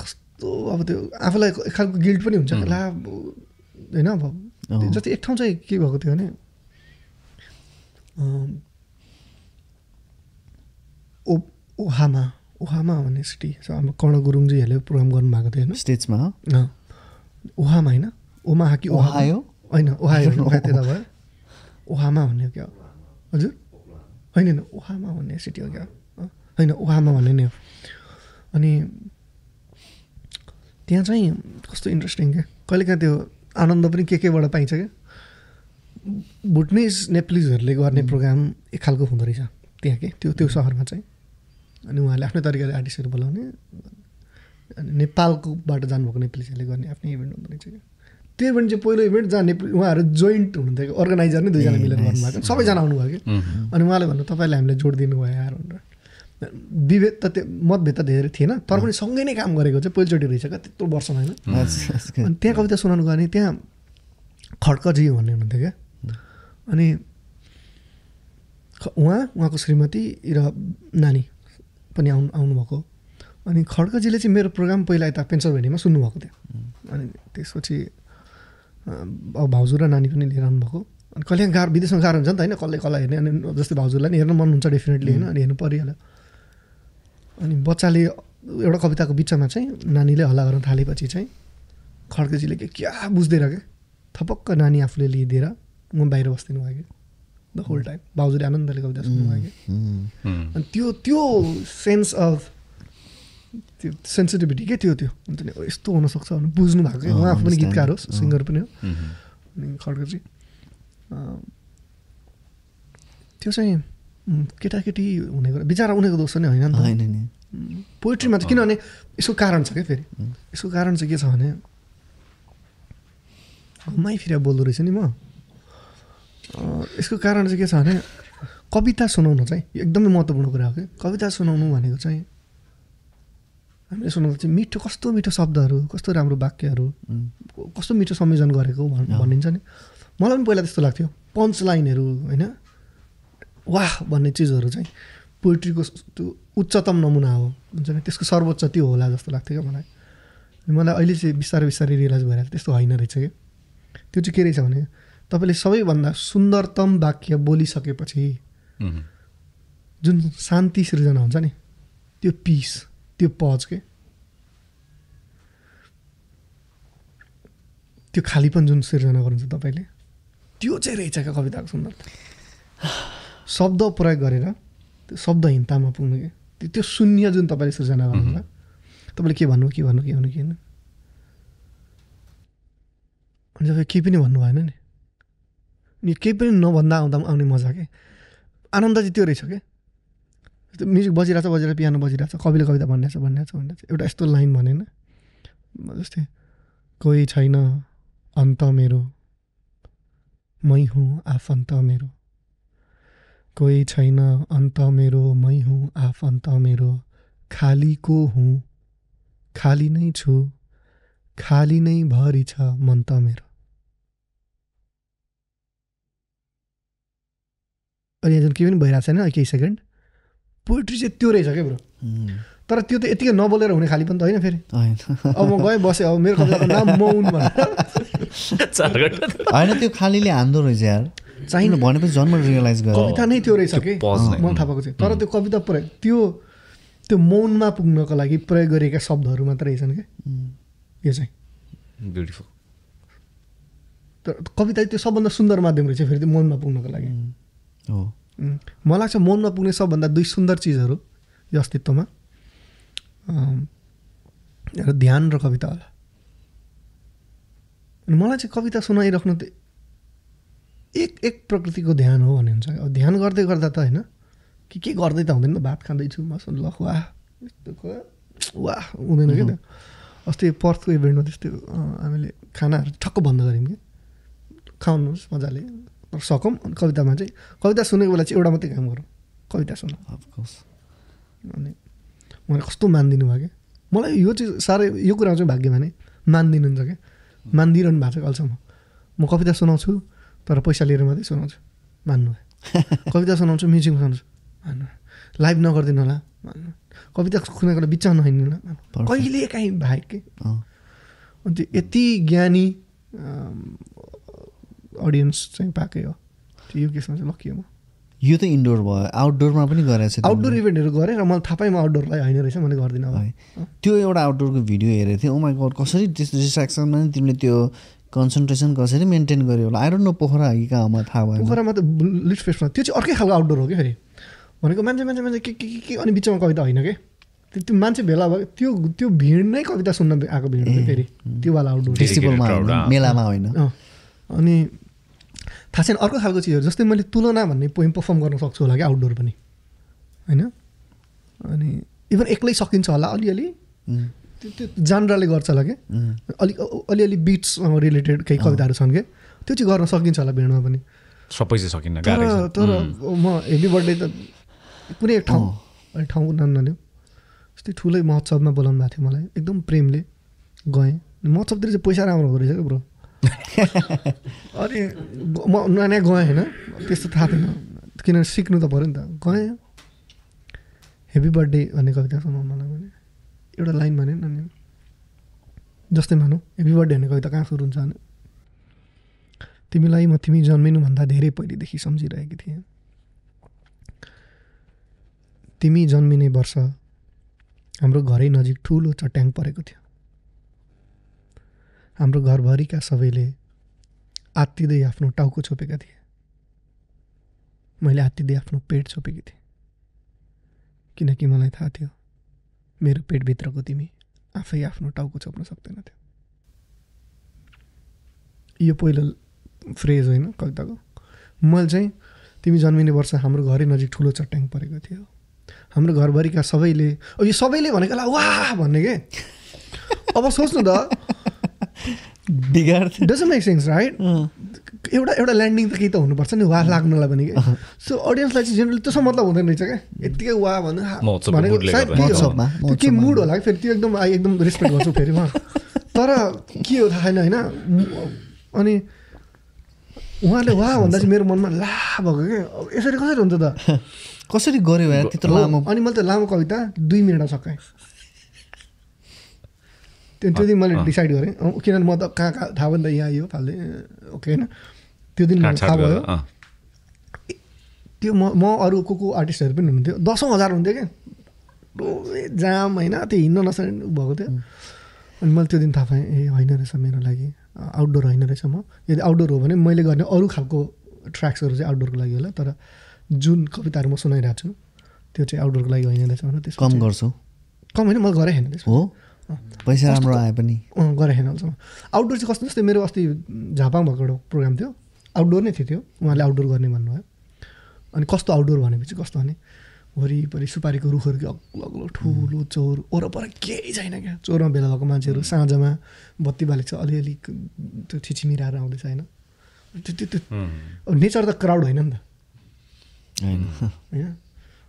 कस्तो अब त्यो आफूलाई एक खालको गिल्ट पनि हुन्छ। ला अब होइन अब जस्तै एक ठाउँ चाहिँ के भएको थियो भने ओ ओहामा ओहामा भन्ने सिटी छ। हाम्रो कर्ण गुरुङजीहरूले प्रोग्राम गर्नुभएको थियो होइन? स्टेजमा। ओहामा होइन? ओमाहा कि ओहामा ओहायो? होइन ओहायो त्यता भयो। ओहामा भन्ने क्या हजुर। होइन होइन ओहामा भन्ने सिटी हो क्या। होइन ओहामा भन्ने नै हो। अनि त्यहाँ चाहिँ कस्तो इन्ट्रेस्टिङ क्या। कहिलेकाहीँ त्यो आनन्द पनि के केबाट पाइन्छ क्या। भुटनिज नेप्लिजहरूले गर्ने प्रोग्राम एक खालको हुँदो रहेछ त्यहाँ के। त्यो त्यो सहरमा चाहिँ। अनि उहाँले आफ्नै तरिकाले आर्टिस्टहरू बोलाउने। अनि नेपालकोबाट जानुभएको नेपालीहरूले गर्ने आफ्नै इभेन्ट हुँदो रहेछ क्या। त्यो इभेन्ट चाहिँ पहिलो इभेन्ट जहाँ नेपाली उहाँहरू जोइन्ट हुनुहुन्थ्यो कि अर्गनाइजर नै दुईजना मिलेर गर्नुभएको। सबैजना आउनुभयो कि अनि उहाँले भन्नु तपाईँले हामीलाई जोड दिनुभयो यार भनेर। विभेद त त्यो मतभेद त धेरै थिएन तर पनि सँगै नै काम गरेको चाहिँ पहिलोचोटि रहेछ क्या त्यत्रो वर्षमा होइन. अनि त्यहाँ कविता सुनाउनु गयो भने त्यहाँ खड्कजी भन्ने हुनुहुन्थ्यो क्या। अनि उहाँ उहाँको श्रीमती र नानी पनि आउनु आउनुभएको। अनि खड्कजीले चाहिँ मेरो प्रोग्राम पहिला यता पेन्सलभेनीमा सुन्नुभएको थियो। अनि त्यसपछि अब भाउजू र नानी पनि लिएर आउनुभएको। अनि कहिले गाह्रो विदेशमा गाह्रो हुन्छ नि त होइन कसले कसलाई हेर्ने अनि जस्तै भाउजूलाई नि हेर्न मन हुन्छ डेफिनेटली होइन अनि हेर्नु परिहाल्यो। अनि बच्चाले एउटा कविताको बिचमा चाहिँ नानीले हल्ला गर्न थालेपछि चाहिँ खड्केजीले के क्या बुझ्दैन क्या? थपक्क नानी आफूले लिइदिएर म बाहिर बस्दिनु भयो कि द होल टाइम बाउजूले आनन्दले कविता सुन्नुभयो कि अनि त्यो त्यो सेन्स अफ त्यो सेन्सिटिभिटी के थियो त्यो? हुन्छ नि यस्तो हुनसक्छ भनेर बुझ्नु भएको कि? उहाँ आफू पनि. गीतकार हो। सिङ्गर पनि हो। अनि खड्का चाहिँ त्यो चाहिँ केटाकेटी हुने कुरा बिचरा उनीहरूको दोष नै होइन नि त। पोइट्रीमा चाहिँ किनभने यसको कारण छ क्या फेरि? यसको कारण चाहिँ के छ भने घुमाइफिरा बोल्दो रहेछ नि म। यसको कारण चाहिँ के छ भने कविता सुनाउनु चाहिँ एकदमै महत्त्वपूर्ण कुरा हो कि कविता सुनाउनु भनेको चाहिँ हामीले सुनाउँदा चाहिँ मिठो कस्तो मिठो शब्दहरू कस्तो राम्रो वाक्यहरू कस्तो मिठो संयोजन गरेको भन्- भनिन्छ नि। मलाई पनि पहिला त्यस्तो लाग्थ्यो। पन्च लाइनहरू होइन? वाह भन्ने चिजहरू चाहिँ पोइट्रीको त्यो उच्चतम नमुना हो। हुन्छ नि? त्यसको सर्वोच्च त्यो होला जस्तो लाग्थ्यो क्या मलाई। मलाई अहिले चाहिँ बिस्तारै बिस्तारै रियलाइज भइरहेको त्यस्तो होइन रहेछ कि त्यो चाहिँ के रहेछ भने तपाईँले सबैभन्दा सुन्दरतम वाक्य बोलिसकेपछि। जुन शान्ति सृजना हुन्छ नि त्यो पिस। त्यो पज के? त्यो खालीपन जुन सिर्जना गर्नुहुन्छ तपाईँले त्यो चाहिँ रहेछ क्या कविताको सुन्दरता शब्द प्रयोग गरेर त्यो शब्दहीनतामा पुग्नु क्या त्यो त्यो शून्य जुन तपाईँले सृजना गर्नुहुन्छ तपाईँले के भन्नु के भन्नु के भन्नु के भन्नु? अनि तपाईँ केही पनि भन्नु भएन नि। अनि केही पनि नभन्दा आउँदा पनि आउने मजा के? आनन्द चाहिँ त्यो रहेछ क्या म्युजिक बजिरहेछ बजिरहेछ पियानो बजिरहेछ कविले कविता भनिरहेछ भनिरहेछ भनिरहेछ। एउटा यस्तो लाइन भनेन। जस्तै कोही छैन अन्त मेरो। मै हुँ आफन्त मेरो। कोही छैन अन्त मेरो। मै हुँ आफन्त मेरो। खालीको हुँ? खाली नै छु। खाली नै भरि छ मन त मेरो। अनि यहाँ जुन केही पनि भइरहेको छैन केही सेकेन्ड। पोइट्री चाहिँ त्यो रहेछ क्या ब्रो। तर त्यो त यतिकै नबोलेर हुने खाली पनि त होइन फेरि। अब म गएँ बसेँ अब मेरो नाम मौन होइन त्यो खालीले हान्दो रहेछ यार। चाहिने भनेपछि जन्म रियलाइज गर कविता नै त्यो रहेछ कि? pause नै। मलाई थाहा भएको चाहिँ तर त्यो कविता प्रयोग त्यो त्यो मौनमा पुग्नको लागि प्रयोग गरिएका शब्दहरू मात्र रहेछन् क्या। यो चाहिँ। ब्युटिफुल तर कविता त्यो सबभन्दा सुन्दर माध्यम रहेछ फेरि त्यो मौनमा पुग्नको लागि। हो। मलाई लाग्छ मौनमा पुग्ने सबभन्दा दुई सुन्दर चिजहरू यो अस्तित्वमा ध्यान र कविता होला। अनि मलाई चाहिँ कविता सुनाइराख्नु त एक एक प्रकृतिको ध्यान हो भन्ने हुन्छ। अब ध्यान गर्दै गर्दा त होइन के के गर्दै त हुँदैन। भात खाँदैछु मसँग ल वाह यस्तो क- वाह हुँदैन त? अस्ति पर्थको इभेन्टमा त्यस्तो हामीले खानाहरू ठक्क बन्द गऱ्यौँ कि। खाउनुहोस् मजाले। सकौँ। अनि कवितामा चाहिँ कविता सुनेको बेला चाहिँ एउटा मात्रै काम गरौँ। कविता सुनौँ। अनि मलाई कस्तो मानिदिनु भयो क्या? मलाई यो चाहिँ साह्रै यो कुरा चाहिँ भाग्य माने। मानिदिनुहुन्छ क्या? मानिदिइरहनु भएको छ कहिलेसम्म म कविता सुनाउँछु तर पैसा लिएर मात्रै सुनाउँछु। मान्नु कविता सुनाउँछु म्युजिकमा सुनाउँछु। मान्नु लाइभ नगरिदिनु होला। मान्नु कविता सुनेको बिचमा नहिँड्नु होला. कहिले काहीँ बाहेक के अँ, अनि त्यो यति ज्ञानी अडियन्स चाहिँ पाएकै हो। त्यो यो केसमा चाहिँ लक्की हो म। यो त इन्डोर भयो। आउटडोरमा पनि गरेको छ आउटडोर इभेन्टहरू गरेँ र मलाई थाहा पाएँ म आउटडोरलाई होइन रहेछ मैले गर्दिनँ अब। है। त्यो एउटा आउटडोरको भिडियो हेरेको थिएँ। ओमाई गड कसरी त्यस्तो डिस्ट्राक्सनमा नि तिमीले त्यो कन्सन्ट्रेसन कसरी मेन्टेन गर्यो होला? आई डोन्ट नो पोखरा हो कि कहाँ हो मलाई थाहा भएन। पोखरामा त लिट फेस्टमा त्यो चाहिँ अर्कै खालको आउटडोर हो कि फेरि? भनेको मान्छे मान्छे मान्छे के के के के अनि बिचमा कविता होइन कि? त्यो त्यो मान्छे भेला भयो। त्यो त्यो भिड नै कविता सुन्न आएको भिड हो कि फेरि? त्यो वाला आउटडोर फेस्टिभलमा। मेलामा होइन। अनि थाहा छैन अर्को खालको चिजहरू जस्तै मैले तुलना भन्ने पोइम पर्फर्म गर्न सक्छु होला कि आउटडोर पनि। होइन? अनि इभन एक्लै सकिन्छ होला अलिअलि। त्यो त्यो जानराले गर्छ होला कि उम्, अलिक अलिअलि बिट्ससँग रिलेटेड केही कविताहरू छन् कि त्यो चाहिँ गर्न सकिन्छ होला भिडमा पनि। सबै चाहिँ सकिन्न तर तर म हेभी बर्थडे त कुनै एक ठाउँ। अहिले ठाउँको नाम नलिउँ यस्तै ठुलै महोत्सवमा बोलाउनु भएको थियो मलाई। एकदम प्रेमले गएँ। महोत्सवतिर चाहिँ पैसा राम्रो हुँदो रहेछ क्या ब्रो। अनि म नानी गएँ होइन। त्यस्तो थाहा थिएन। किनभने सिक्नु त पऱ्यो नि त। गएँ। हेप्पी बर्थडे भन्ने कविता सुनाउनलाई भने एउटा लाइन भने अनि जस्तै मानौँ हेप्पी बर्थडे भन्ने कविता कहाँ सुरु हुन्छ भने तिमीलाई म तिमी जन्मिनुभन्दा धेरै पहिलेदेखि सम्झिरहेकी थिएँ। तिमी जन्मिने वर्ष हाम्रो घरै नजिक ठुलो चट्याङ परेको थियो। हाम्रो घरभरिका सबैले आत्तिँदै आफ्नो टाउको छोपेका थिए। मैले हात्तीले आफ्नो पेट छोपेकी थिएँ। किनकि मलाई थाहा थियो मेरो पेटभित्रको तिमी आफै आफ्नो टाउको छोप्न सक्दैनथ्यो यो पहिलो फ्रेज होइन कविताको। मैले चाहिँ तिमी जन्मिने वर्ष हाम्रो घरै नजिक ठुलो चट्याङ परेको थियो। हाम्रो घरभरिका सबैले यो सबैले भनेको ला वाह भन्ने के? अब सोच्नु त डजन्ट मेक सेन्स राइट एउटा एउटा ल्यान्डिङ त केही त हुनुपर्छ नि वाह लाग्नलाई पनि कि। सो अडियन्सलाई चाहिँ जेनरली त्यसो मतलब हुँदैन रहेछ क्या। यत्तिकै वाह भनेको सायद गर्दा। के हो? महोत्सवमा, त्यो के महोत्सवमा। मुड होला कि फेरि त्यो एकदम आई एकदम रेस्पेक्ट गर्छु फेरि म। तर के हो थाहा छैन होइन? अनि उहाँले वाह भन्दा चाहिँ मेरो मनमा ला भएको क्या अब यसरी कसरी हुन्छ त? कसरी गऱ्यो यार त्यत्रो लामो अनि मैले त लामो कविता दुई मिनटमा सकाएँ। त्यो त्यो दिन मैले डिसाइड गरेँ। किनभने म त कहाँ कहाँ थाहा भयो नि त यहाँ यो फाल्दै ओके होइन? त्यो दिन मलाई थाहा भयो। त्यो म म अरू को को आर्टिस्टहरू पनि हुनुहुन्थ्यो। दसौँ हजार हुन्थ्यो क्या। जाम होइन त्यो हिँड्न नसक्ने भएको थियो। अनि मैले त्यो दिन थाहा पाएँ ए होइन रहेछ मेरो लागि। आउटडोर होइन रहेछ म। यदि आउटडोर हो भने मैले गर्ने अरू खालको ट्र्याक्सहरू चाहिँ आउटडोरको लागि होला। तर जुन कविताहरू म सुनाइरहेको छु त्यो चाहिँ आउटडोरको लागि होइन रहेछ भनेर त्यसको कम गर्छु। कम होइन मैले गरेँ होइन हो? पैसा राम्रो आए पनि। अँ गरेँ होइन अहिलेसम्म आउटडोर चाहिँ कस्तो जस्तै मेरो अस्ति झापाङ भएको एउटा प्रोग्राम थियो। आउटडोर नै थियो त्यो। उहाँले आउटडोर गर्ने भन्नुभयो। अनि कस्तो आउटडोर भनेपछि कस्तो भने वरिपरि सुपारीको रुखहरू कि अग्लो अग्लो ठुलो चौर वरपर केही छैन क्या। चौरमा भेला भएको मान्छेहरू साँझमा बत्ती बालेको छ अलिअलि त्यो छिचिमिराएर आउँदैछ होइन त्यो त्यो त्यो अब नेचर त क्राउड होइन नि त। होइन। होइन?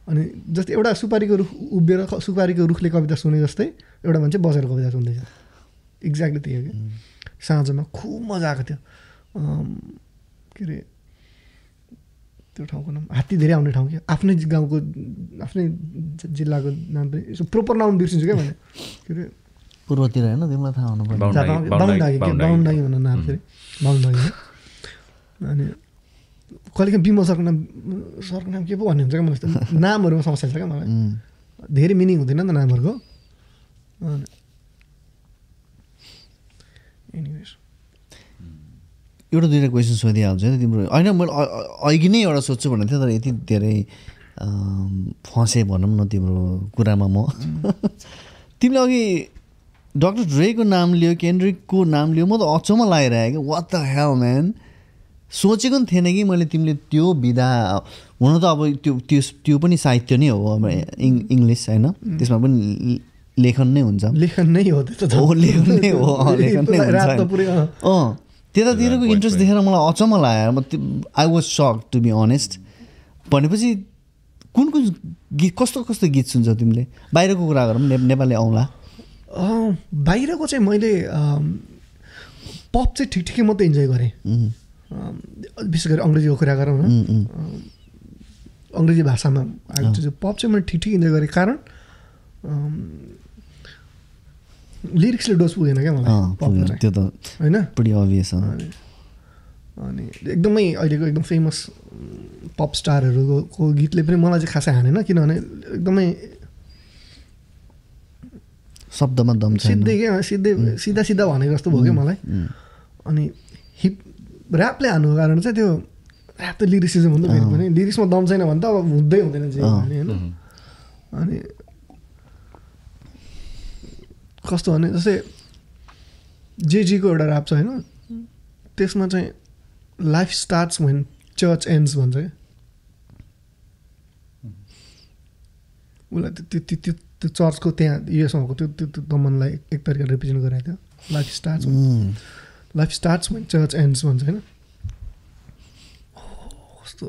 अनि जस्तै एउटा सुपारीको रुख उभिएर सुपारीको रुखले कविता सुने जस्तै एउटा मान्छे बसेर कविता सुन्दैछ। एक्ज्याक्टली त्यही हो कि साँझमा खुब मजा आएको थियो। के अरे त्यो ठाउँको नाम हात्ती धेरै आउने ठाउँ क्या। आफ्नै गाउँको आफ्नै जिल्लाको नाम पनि यसो प्रोपर नाम बिर्सिन्छु क्या भने के अरे पूर्वतिर होइन तिमीलाई थाहा हुनु बाहुन- दागी। दागी भन्नु नाम फेरि। बाहुन। अनि कहिलेकाहीँ बिमल सरको नाम सरको नाम के पो भन्ने हुन्छ क्या मलाई नामहरूमा समस्या छ क्या मलाई? धेरै मिनिङ हुँदैन नि त नामहरूको। एउटा दुइटा क्वेसन सोधिहाल्छु है तिम्रो। होइन मैले अघि नै एउटा सोध्छु भनेको थिएँ तर यति धेरै फसेँ भनौँ न तिम्रो कुरामा म। तिमीले अघि डक्टर ड्रेको नाम लियो केन्द्रिकको नाम लियो म त अचम्म लागिरहेको क्या। वाट द हेल म्यान सोचेको पनि थिएन कि मैले तिमीले त्यो विधा हुन त अब त्यो त्यो त्यो पनि साहित्य नै हो अब इङ इङ्ग्लिस होइन। त्यसमा पनि लेखन नै हुन्छ। लेखन नै हो त्यो त। हो लेखन नै हो अँ, लेखन नै हुन्छ। अँ। त्यतातिरको इन्ट्रेस्ट. देखेर मलाई अचम्म लाग्यो। म I was shock to be honest भनेपछि कुन कुन गीत कस्तो कस्तो गीत सुन्छौ तिमीले? बाहिरको कुरा गरौँ ने नेपाली अँ, बाहिरको चाहिँ मैले पप चाहिँ ठिक ठिकै मात्रै इन्जोय गरेँ। विशेष गरी अङ्ग्रेजीको कुरा गरौँ न। अङ्ग्रेजी भाषामा आएको चाहिँ पप चाहिँ मैले ठिक ठिक इन्जोय गरेँ कारण लिरिक्सले डोज पुगेन क्या मलाई त्यो त होइन? अनि एकदमै अहिलेको एकदम फेमस पप स्टारहरूको गीतले पनि मलाई चाहिँ खासै हानेन किनभने एकदमै शब्दमा दम सिधै क्या सिधै सिधा सिधा भनेको जस्तो भयो क्या मलाई। अनि हिप ऱ्यापले हान्नुको कारण चाहिँ त्यो ऱ्याप त लिरिक्सिजम हुन्छ फेरि पनि। लिरिक्समा दम छैन भने त अब हुँदै हुँदैन जे। भने होइन? अनि कस्तो भने जस्तै जेजीको एउटा ऱ्याप छ होइन? त्यसमा चाहिँ life starts when church ends भन्छ क्या। उसलाई त्यो त्यो त्यो चर्चको त्यहाँ युएसमाको त्यो त्यो त्यो दमनलाई एक तरिकाले रिप्रेजेन्ट गराएको थियो। Life starts life starts when church ends भन्छ होइन कस्तो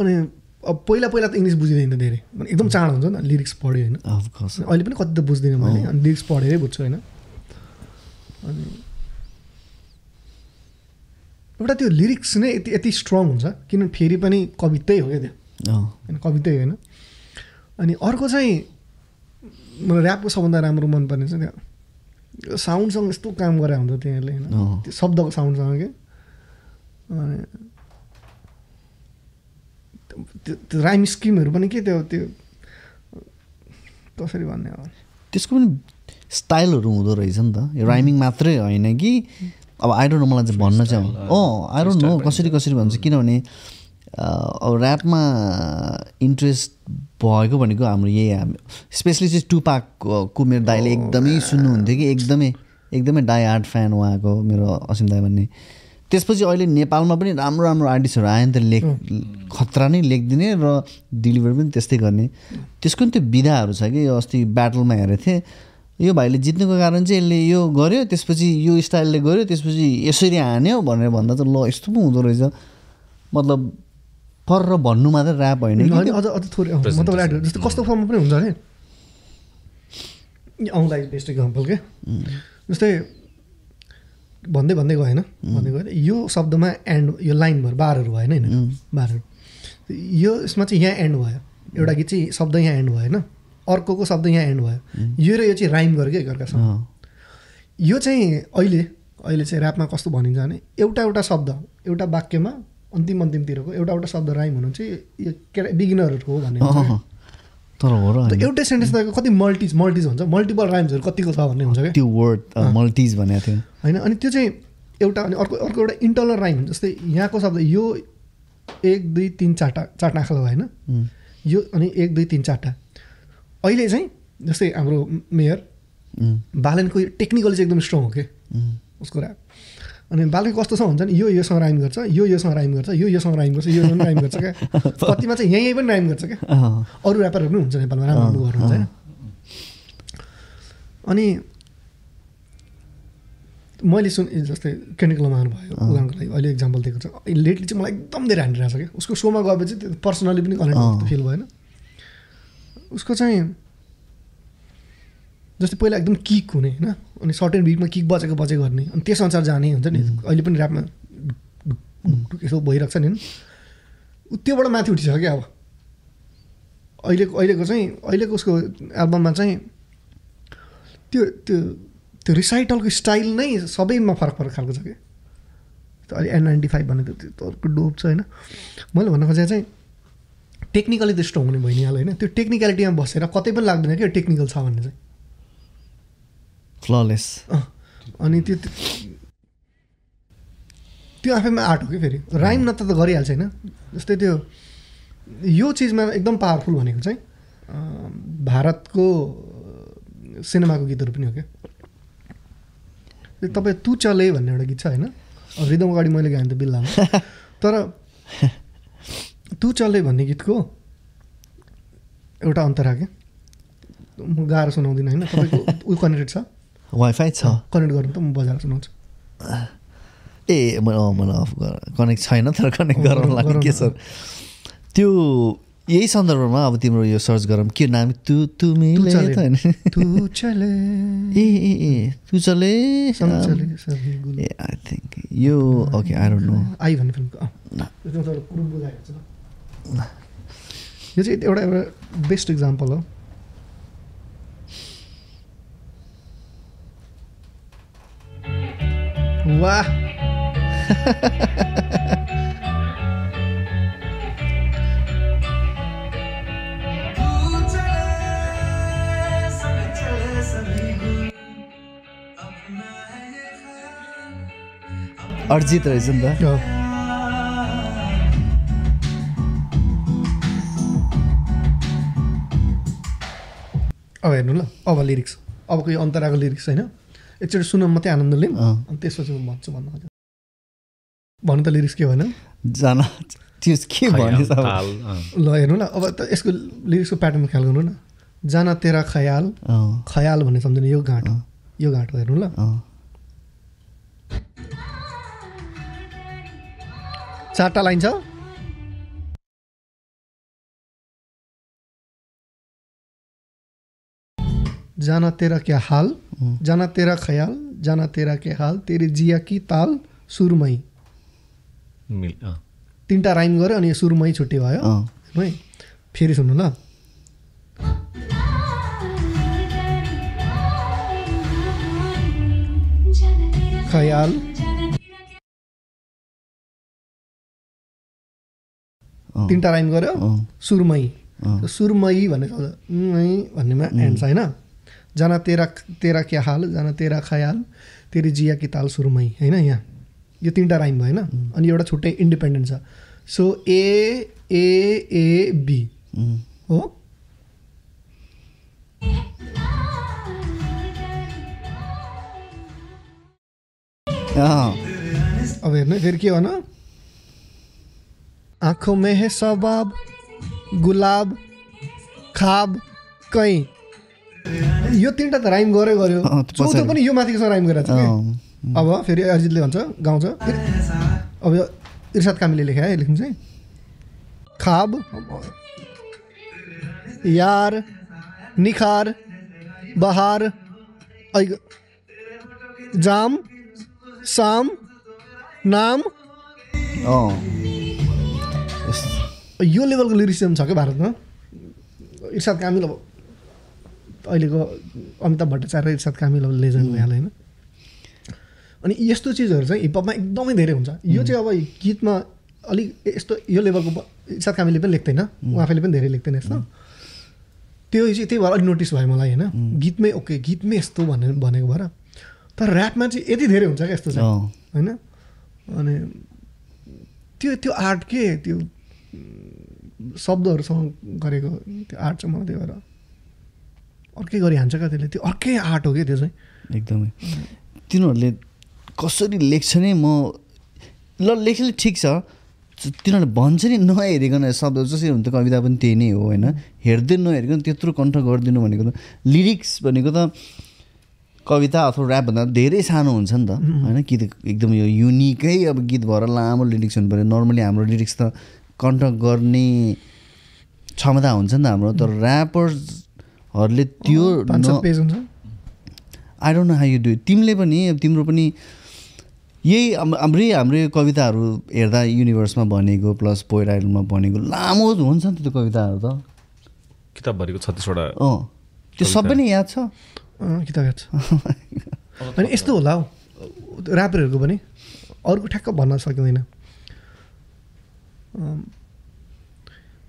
अनि अब पहिला पहिला त इङ्ग्लिस बुझिँदैन धेरै। एकदम चाँडो हुन्छ नि लिरिक्स पढ्यो होइन. अहिले पनि कति त बुझ्दिनँ मैले अनि लिरिक्स पढेरै बुझ्छु होइन। अनि एउटा त्यो लिरिक्स नै यति यति स्ट्रङ हुन्छ किनभने फेरि पनि कवितै हो क्या त्यो। होइन कवितै होइन। अनि अर्को चाहिँ मलाई ऱ्यापको सबभन्दा राम्रो मनपर्ने चाहिँ त्यो साउन्डसँग यस्तो काम गरे हुन्छ तिनीहरूले होइन। त्यो शब्दको साउन्डसँग के अनि त्यो राइम स्किमहरू पनि के त्यो त्यो कसरी भन्ने अब त्यसको पनि स्टाइलहरू हुँदो रहेछ नि त यो राइमिङ मात्रै होइन कि अब आई डोन्ट नो मलाई चाहिँ भन्न चाहिँ अँ आई डोन्ट नो कसरी कसरी भन्छ किनभने अब ऱ्यापमा इन्ट्रेस्ट भएको भनेको हाम्रो यही हामी। स्पेसली चाहिँ टुपाकको मेरो दाइले एकदमै सुन्नुहुन्थ्यो कि एकदमै एकदमै डाई हार्ट फ्यान उहाँको मेरो असिम दाई भन्ने। त्यसपछि अहिले नेपालमा पनि राम्रो राम्रो आर्टिस्टहरू आयो नि त लेख खतरा नै लेखिदिने र डेलिभर पनि त्यस्तै गर्ने। त्यसको नि त्यो विधाहरू छ कि यो अस्ति ब्याटलमा हेरेको थिएँ। यो भाइले जित्नुको कारण चाहिँ यसले यो गर्यो त्यसपछि यो स्टाइलले गर्यो त्यसपछि यसरी हान्यो भनेर भन्दा त ल यस्तो पो हुँदो रहेछ। मतलब फर भन्नु मात्रै ऱ्याप होइन अझ अझ थोरै म तपाईँलाई जस्तो कस्तो फर्ममा पनि हुन्छ अरे औँला बेस्ट इक्जाम्पल के? जस्तै भन्दै भन्दै गएन। भन्दै गएर यो शब्दमा एन्ड यो लाइनभर बारहरू भएन होइन? बारहरू। यो यसमा चाहिँ यहाँ एन्ड भयो। एउटा गीत चाहिँ शब्द यहाँ एन्ड भयो होइन? अर्कोको शब्द यहाँ एन्ड भयो। यो र यो चाहिँ राइम गर्यो क्या एकअर्कासँग? यो चाहिँ अहिले अहिले चाहिँ ऱ्यापमा कस्तो भनिन्छ भने एउटा एउटा शब्द एउटा वाक्यमा अन्तिम अन्तिमतिरको एउटा एउटा शब्द राइम हुनु चाहिँ यो केटा बिगिनरहरूको हो भन्ने तर हो र। एउटै सेन्टेन्स त कति मल्टिज मल्टिज हुन्छ। मल्टिपल राइम्सहरू कतिको छ भन्ने हुन्छ क्या? त्यो वर्ड मल्टिज भनेको थियो। होइन अनि त्यो चाहिँ एउटा अनि अर्को अर्को एउटा इन्टरनल राइम जस्तै यहाँको शब्द यो एक दुई तिन चारवटा चारवटा आँखा होइन। यो अनि एक दुई तिन चारवटा अहिले चाहिँ जस्तै हाम्रो मेयर बालनको टेक्निकल चाहिँ एकदम स्ट्रङ हो कि? उसको ऱ्याप अनि बालको कस्तो छ हुन्छ नि यो योसँग राइम गर्छ यो योसँग राइम गर्छ यो योसँग राइम गर्छ यो राइम गर्छ क्या? कतिमा चाहिँ यहीँ यहीँ पनि राइम गर्छ क्या? अरू ऱ्यापरहरू पनि हुन्छ नेपालमा राम्रो राम्रो गर्नुहुन्छ होइन। अनि मैले सुन जस्तै केनिकल भयो उदाहरणको लागि अहिले इक्जाम्पल दिएको छ। लेटली चाहिँ मलाई एकदम धेरै हानिरहेको छ क्या। उसको सोमा गएपछि त्यो पर्सनली पनि कनेक्ट फिल भएन। उसको चाहिँ जस्तै पहिला एकदम किक हुने होइन? अनि सर्ट एन्ड बिटमा किक बजेको बजे गर्ने। अनि त्यसअनुसार जाने हुन्छ नि। अहिले पनि ऱ्यापमा यसो भइरहेको छ नि। ऊ त्योबाट माथि उठिसक्यो क्या अब। अहिलेको अहिलेको चाहिँ अहिलेको उसको एल्बममा चाहिँ त्यो त्यो त्यो रिसाइटलको स्टाइल नै सबैमा फरक फरक खालको छ कि त्यो अहिले एन नाइन्टी फाइभ भनेको त्यो अर्को डोप छ होइन। मैले भन्न खोजेको चाहिँ टेक्निकली त स्ट्रङ हुने भइहाल्यो होइन। त्यो टेक्निकलिटीमा बसेर कतै पनि लाग्दैन क्या टेक्निकल छ भन्ने चाहिँ। फ्ललेस अनि त्यो त्यो आफैमा आर्ट हो कि फेरि? राइम न त त गरिहाल्छ होइन? जस्तै त्यो यो चिजमा एकदम पावरफुल भनेको चाहिँ भारतको सिनेमाको गीतहरू पनि हो क्या? तपाईँ तु चले भन्ने एउटा गीत छ होइन? रिदम अगाडि मैले गाएँ त बिल्लामा। तर तु चले भन्ने गीतको एउटा अन्तरा क्या? म गाएर सुनाउँदिनँ होइन? तपाईँको उयो कनेक्टेड छ। वाइफाई छ? कनेक्ट गर्नु त म बजाएर सुनाउँछु ए म अँ, मलाई अफ कनेक्ट छैन तर कनेक्ट गराउनु गरौँ- लागि गरौँ के। छ त्यो यही सन्दर्भमा अब तिम्रो यो सर्च गरौँ के नाम? तु। त होइन। तू चले। ए ए ए तु चले। ए आई थिङ्क यो okay I don't know I भन्ने फिल्मको यो चाहिँ एउटा एउटा बेस्ट इक्जाम्पल हो। वाह अर्जित रहेछ नि त अँ। अब हेर्नु ल अब लिरिक्स अबको यो अन्तराको लिरिक्स होइन एकचोटि सुन मात्रै आनन्द लिउँ। अनि त्यसपछि म भन्छु भन्नु खोजेँ। भन्नु त लिरिक्स के भएन? जान त्यो के। ल हेर्नु ल अब त यसको लिरिक्सको प्याटर्न ख्याल गर्नु न। जाना तेरा खयाल खयाल भन्ने सम्झनु यो घाट हो। यो घाट हो हेर्नु ल। चारवटा लाइन छ। जाना तेरा क्या हाल जाना तेरा ख्याल जाना तेरा क्या हाल तेरी जिया की ताल सुरमई। मिल अँ। तिनवटा राइम गऱ्यो अनि यो सुरमई छुट्टी भयो। अँ। है? फेरि सुन्नु ल। खयाल। तिनवटा राइम गऱ्यो। सुरमई। सुरमई भन्ने शब्द मै भन्नेमा एन्ड छ होइन? जाना तेरा तेरा क्या हाल जाना तेरा खयाल तेरि जिया कि ताल सुरुमै होइन यहाँ? यो तिनवटा राइम होइन अनि एउटा छुट्टै इन्डिपेन्डेन्ट छ so. A A A B हो। अब हेर्नु फेरि के भन आँखों में है सबाब गुलाब खाब कहीँ यो तिनवटा त राइम गऱ्यो। गर्यो चौथो। पनि यो माथिको राइम गरेर अब फेरि अरिजितले भन्छ गाउँछ। अब यो इर्साद कामीले लेखे है लेख्नु चाहिँ। खाब यार निखार बहार ऐ- जाम साम नाम। यो लेभलको लिरिसिजम छ क्या भारतमा? इर्साद कामिल अब अहिलेको अमिताभ भट्टाचार्य इर्साद कामिल लेजेन्ड भइहाल्यो होइन? अनि यस्तो चिजहरू चाहिँ हिपहपमा एकदमै धेरै हुन्छ। यो चाहिँ अब गीतमा अलिक यस्तो यो लेभलको इर्साद कामिलले पनि लेख्दैन। उहाँ आफैले पनि धेरै लेख्दैन यस्तो। त्यो चाहिँ त्यही भएर अलिक नोटिस भयो मलाई होइन? गीतमै ओके गीतमै यस्तो भनेर भनेको भएर। तर ऱ्यापमा चाहिँ यति धेरै हुन्छ क्या यस्तो चाहिँ होइन? अनि त्यो त्यो आर्ट के? त्यो शब्दहरूसँग गरेको त्यो आर्ट चाहिँ मलाई त्यही भएर अर्कै गरी हान्छ क्या त्यसले? त्यो अर्कै आर्ट हो क्या त्यो चाहिँ। एकदमै। तिनीहरूले कसरी लेख्छ नि म ल लेख्ने ठिक छ। तिनीहरूले भन्छ नि नहेरिकन शब्द जसरी हुन्छ कविता पनि त्यही नै हो होइन? हेर्दै नहेरिकन त्यत्रो कण्ठ गरिदिनु भनेको त लिरिक्स भनेको त कविता अथवा ऱ्यापभन्दा धेरै सानो हुन्छ नि त होइन? गीत एकदम यो युनिकै अब गीत भएर लामो लिरिक्स हुनु पऱ्यो। नर्मली हाम्रो लिरिक्स त कण्ठ गर्ने क्षमता हुन्छ नि त हाम्रो तर ऱ्यापर्सहरूले त्यो I don't know how you do तिमीले पनि अब तिम्रो पनि यही हाम- हाम्रै हाम्रै कविताहरू हेर्दा युनिभर्समा भनेको प्लस पोइट आइडलमा भनेको लामो हुन्छ नि त त्यो कविताहरू त। किताबभरिको छत्तिसवटा अँ त्यो सबै नै याद छ? किताब याद छ। अनि यस्तो होला हौ। ऱ्यापरहरूको पनि अरूको ठ्याक्क भन्न सकिँदैन।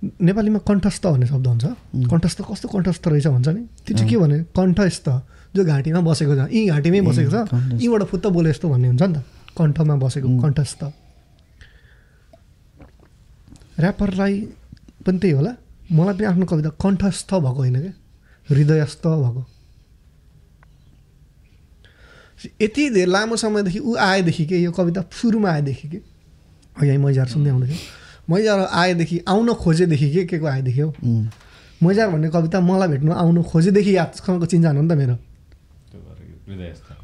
नेपालीमा कण्ठस्थ भन्ने शब्द हुन्छ। कण्ठस्थ कस्तो कण्ठस्थ रहेछ भन्छ नि? त्यो चाहिँ के भने कण्ठस्थ जो घाँटीमा बसेको छ। यी घाँटीमै बसेको छ। यीबाट फुत्त बोले जस्तो भन्ने हुन्छ नि त। कण्ठमा बसेको कण्ठस्थ। ऱ्यापरलाई पनि त्यही होला। मलाई पनि आफ्नो कविता कण्ठस्थ भएको होइन क्या हृदयस्थ भएको। यति धेरै लामो समयदेखि ऊ आएदेखि के यो कविता सुरुमा आएदेखि के? अघि मैजार सुन्दै आउँदैथ्यो मैजार आएदेखि आउन खोजेदेखि के के को आएदेखि हो? मैजार भन्ने कविता मलाई भेट्नु आउनु खोजेदेखि यादसँगको चिन्जान हो नि त मेरो।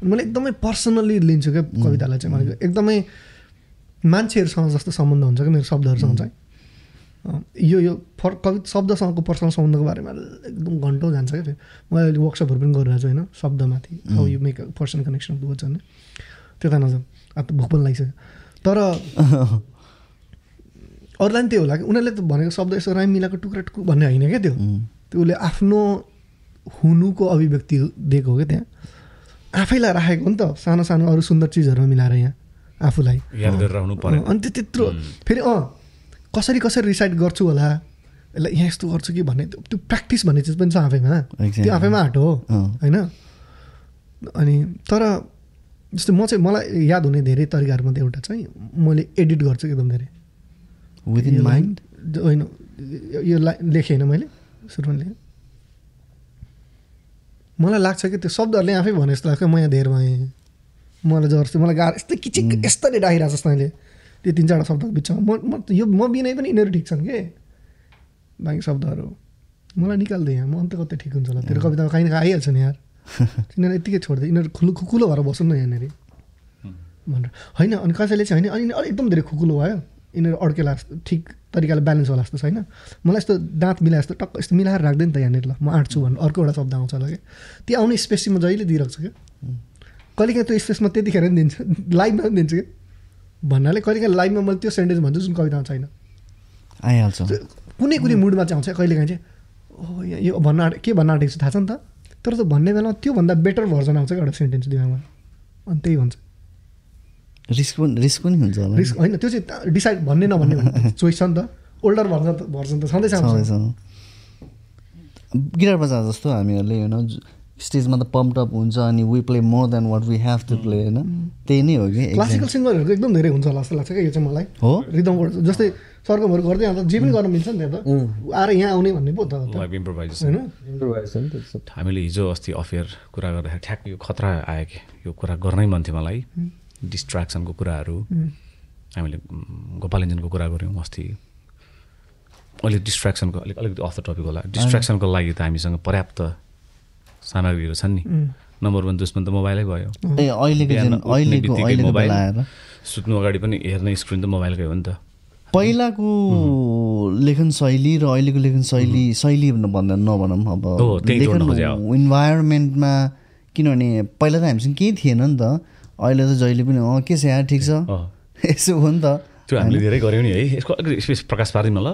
मैले एकदमै पर्सनल्ली लिन्छु क्या कवितालाई चाहिँ मलाई एकदमै मान्छेहरूसँग जस्तो सम्बन्ध हुन्छ क्या मेरो शब्दहरूसँग चाहिँ। यो यो फर कवि शब्दसँगको पर्सनल सम्बन्धको बारेमा एकदम घन्टौँ जान्छ क्या त्यो। मैले अहिले वर्कसपहरू पनि गरिरहेको छु होइन शब्दमाथि how you make a person connection of words भन्ने। त्यता नजाउँ अब त भोक पनि लागिसक्यो। तर अरूलाई पनि त्यो होला कि? उनीहरूले त भनेको शब्द यसो राइम मिलाएको टुक्रा टुक्रो भन्ने होइन क्या त्यो। त्यो उसले आफ्नो हुनुको अभिव्यक्ति दिएको हो क्या त्यहाँ। आफैलाई राखेको हो नि त सानो सानो अरू सुन्दर चिजहरू मिलाएर यहाँ आफूलाई। याद गरेर आउनु अनि त्यो त्यत्रो फेरि अँ कसरी कसरी रिसाइड गर्छु होला? यसलाई यहाँ यस्तो गर्छु कि भन्ने त्यो प्र्याक्टिस भन्ने चिज पनि छ आफैमा. त्यो आफैमा आर्ट हो। होइन? अनि तर जस्तो म चाहिँ मलाई याद हुने धेरै तरिकाहरूमध्ये एउटा चाहिँ मैले एडिट गर्छु एकदम धेरै। विदिन माइन्ड होइन यो लेखेँ होइन मैले सुरुमा लेखेँ। मलाई लाग्छ कि त्यो शब्दहरूले आफै भने जस्तो लाग्छ म यहाँ धेर भएँ। मलाई जबरजस्ती मलाई गाह्रो यस्तै किचिक यस्तरी डाकिरहेको छ तैँले त्यो तिन चारवटा शब्दको बिचमा। म म यो म बिनै पनि यिनीहरू ठिक छन् के? बाँकी शब्दहरू। मलाई निकाल्दै यहाँ म अन्त कतै ठिक हुन्छ होला। तेरो कवितामा काहीँ न काहीँ आइहाल्छ नि यार। यिनीहरू यत्तिकै छोड्दै यिनीहरू खुलो खुकुलो भएर बस्नु न यहाँनिर। भनेर। होइन अनि कसैले चाहिँ होइन अनि अलिक एकदम धेरै खुकुलो भयो। यिनीहरू अड्केला जस्तो ठिक तरिकाले ब्यालेन्स होला जस्तो छैन। मलाई यस्तो दाँत मिलाए जस्तो टक्क यस्तो मिलाएर राख्दैन नि त यहाँनिर ल। म आँट्छु भन्नु। अर्को एउटा शब्द आउँछ होला क्या। त्यो आउने स्पेस चाहिँ म जहिले दिइरहेको छु क्या कहिलेकाहीँ त्यो स्पेसमा त्यतिखेर पनि दिन्छु। लाइभमा पनि दिन्छु क्या। भन्नाले कहिलेकाहीँ लाइभमा मैले त्यो सेन्टेन्स भन्छु जुन कवितामा छैन आइहाल्छ। कुनै कुनै मुडमा चाहिँ आउँछ। कहिलेकाहीँ चाहिँ ओ यो भन्न आँटे के भन्न आँटेको छु? थाहा छ नि त। तर त्यो भन्ने बेलामा त्योभन्दा बेटर भर्जन आउँछ क्या एउटा सेन्टेन्स दिमागमा। अनि त्यही भन्छ। रिस्क पनि रिस्क पनि हुन्छ होला रिस्क होइन त्यो चाहिँ डिसाइड भन्ने नभन्ने भन्ने चोइस छ नि त। ओल्डर भर्जन त भर्जन त छँदैछ छँदैछ। गिटार बजा जस्तो हामीहरूले होइन स्टेजमा त पम्प अप हुन्छ अनि we play more than what we have to play होइन? त्यही नै हो कि क्लासिकल सिङ्गरहरूको एकदम धेरै हुन्छ होला जस्तो लाग्छ क्या यो चाहिँ मलाई। हो? रिदमबाट जस्तै सरगमहरू गर्दै अन्त जे पनि गर्न मिल्छ नि त्यहाँ त आएर यहाँ आउने भन्ने पो त होइन? हामीले हिजो अस्ति अफेयर कुरा गर्दाखेरि ठ्याक्क यो खतरा आयो कि यो कुरा गर्नै मन थियो मलाई। डिस्ट्राक्सनको कुराहरू। हामीले गोपाल इन्जनको कुरा गऱ्यौँ अस्ति। अलिक डिस्ट्राक्सनको अलिक अलिकति अफ द टपिक होला। डिस्ट्राक्सनको लागि त हामीसँग पर्याप्त सामग्रीहरू छन् नि। नम्बर वान दुश्मन त मोबाइलै भयो। मोबाइल। सुत्नु अगाडि पनि हेर्ने स्क्रिन त मोबाइलकै हो नि त। पहिलाको लेखन शैली र अहिलेको लेखन शैली शैली भन्दा नभनौँ अब। इन्भाइरोमेन्टमा किनभने पहिला त हामीसँग केही थिएन नि त। अहिले त जहिले पनि अँ के छ यहाँ? ठिक छ। यसो हो नि त। त्यो हामीले धेरै गऱ्यौँ नि है। यसको अलिकति स्पेस प्रकाश पारिदिउँ ल।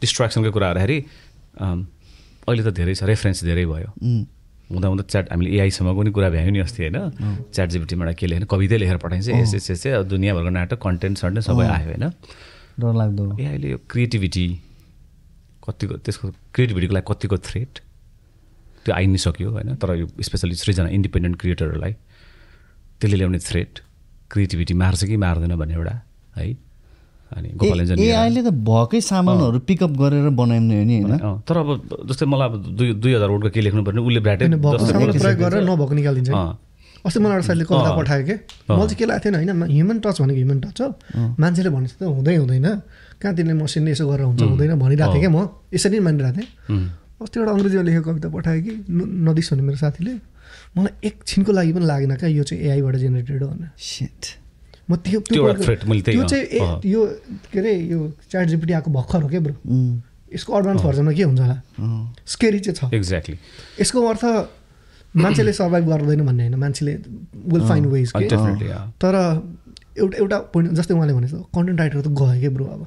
डिस्ट्राक्सनको कुरा अम, अहिले त धेरै छ। रेफरेन्स धेरै भयो। हुँदा हुँदा च्याट हामीले एआईसम्मको पनि कुरा भ्यायौँ नि अस्ति होइन? च्याट जिबिटीबाट के लेख्ने कवितै लेखेर पठाइन्छ। यस यस यस दुनियाँभरको नाटक कन्टेन्ट सन्टेन्ट सबै आयो होइन? डरलाग्दो। एआईले यो क्रिएटिभिटी कतिको त्यसको क्रिएटिभिटीको लागि कतिको थ्रेट त्यो आइ नै सक्यो होइन? तर यो स्पेसली सृजना इन्डिपेन्डेन्ट क्रिएटरहरूलाई त्यसले ल्याउने थ्रेट क्रिएटिभिटी मार्छ कि मार्दैन भन्ने एउटा है? अनि गोपाल ए इन्जन अहिले त भएकै सामानहरू पिकअप गरेर बनाइने हो नि होइन? तर अब जस्तै मलाई अब दुई दुई हजार वोटको के लेख्नु पर्ने उसले ब्राटे मलाई प्रयोग गरेर नभएको निकालिदिन्छ। अस्ति मलाई एउटा साथीले कविता। पठायो कि? मैले चाहिँ के लागेको थिएन होइन ह्युमन टच भनेको ह्युमन टच हो। मान्छेले भनेको त हुँदै हुँदैन। कहाँ तिमीले मसिनले यसो गरेर हुन्छ हुँदैन भनिरहेको थिएँ क्या म। यसरी नै मानिरहेको थिएँ। अस्ति एउटा अङ्ग्रेजीमा लेखेको कविता पठायो कि नदिस भन्ने मेरो साथीले। मलाई एकछिनको लागि पनि लागेन क्या यो चाहिँ एआईबाट जेनेरेटेड हो भनेर। Shit. म त्यो त्यो चाहिँ ए। यो के अरे यो च्याट जिपिटी आएको भर्खर हो क्या ब्रो। यसको एडभान्स भर्जनमा के हुन्छ होला। स्केरी चाहिँ छ। एक्ज्याक्टली यसको अर्थ मान्छेले सर्भाइभ गर्दैन भन्ने होइन। मान्छेले विल फाइन्ड वेज तर एउटा एउटा पोइन्ट जस्तै उहाँले भने कन्टेन्ट राइटर त गयो क्या ब्रो अब?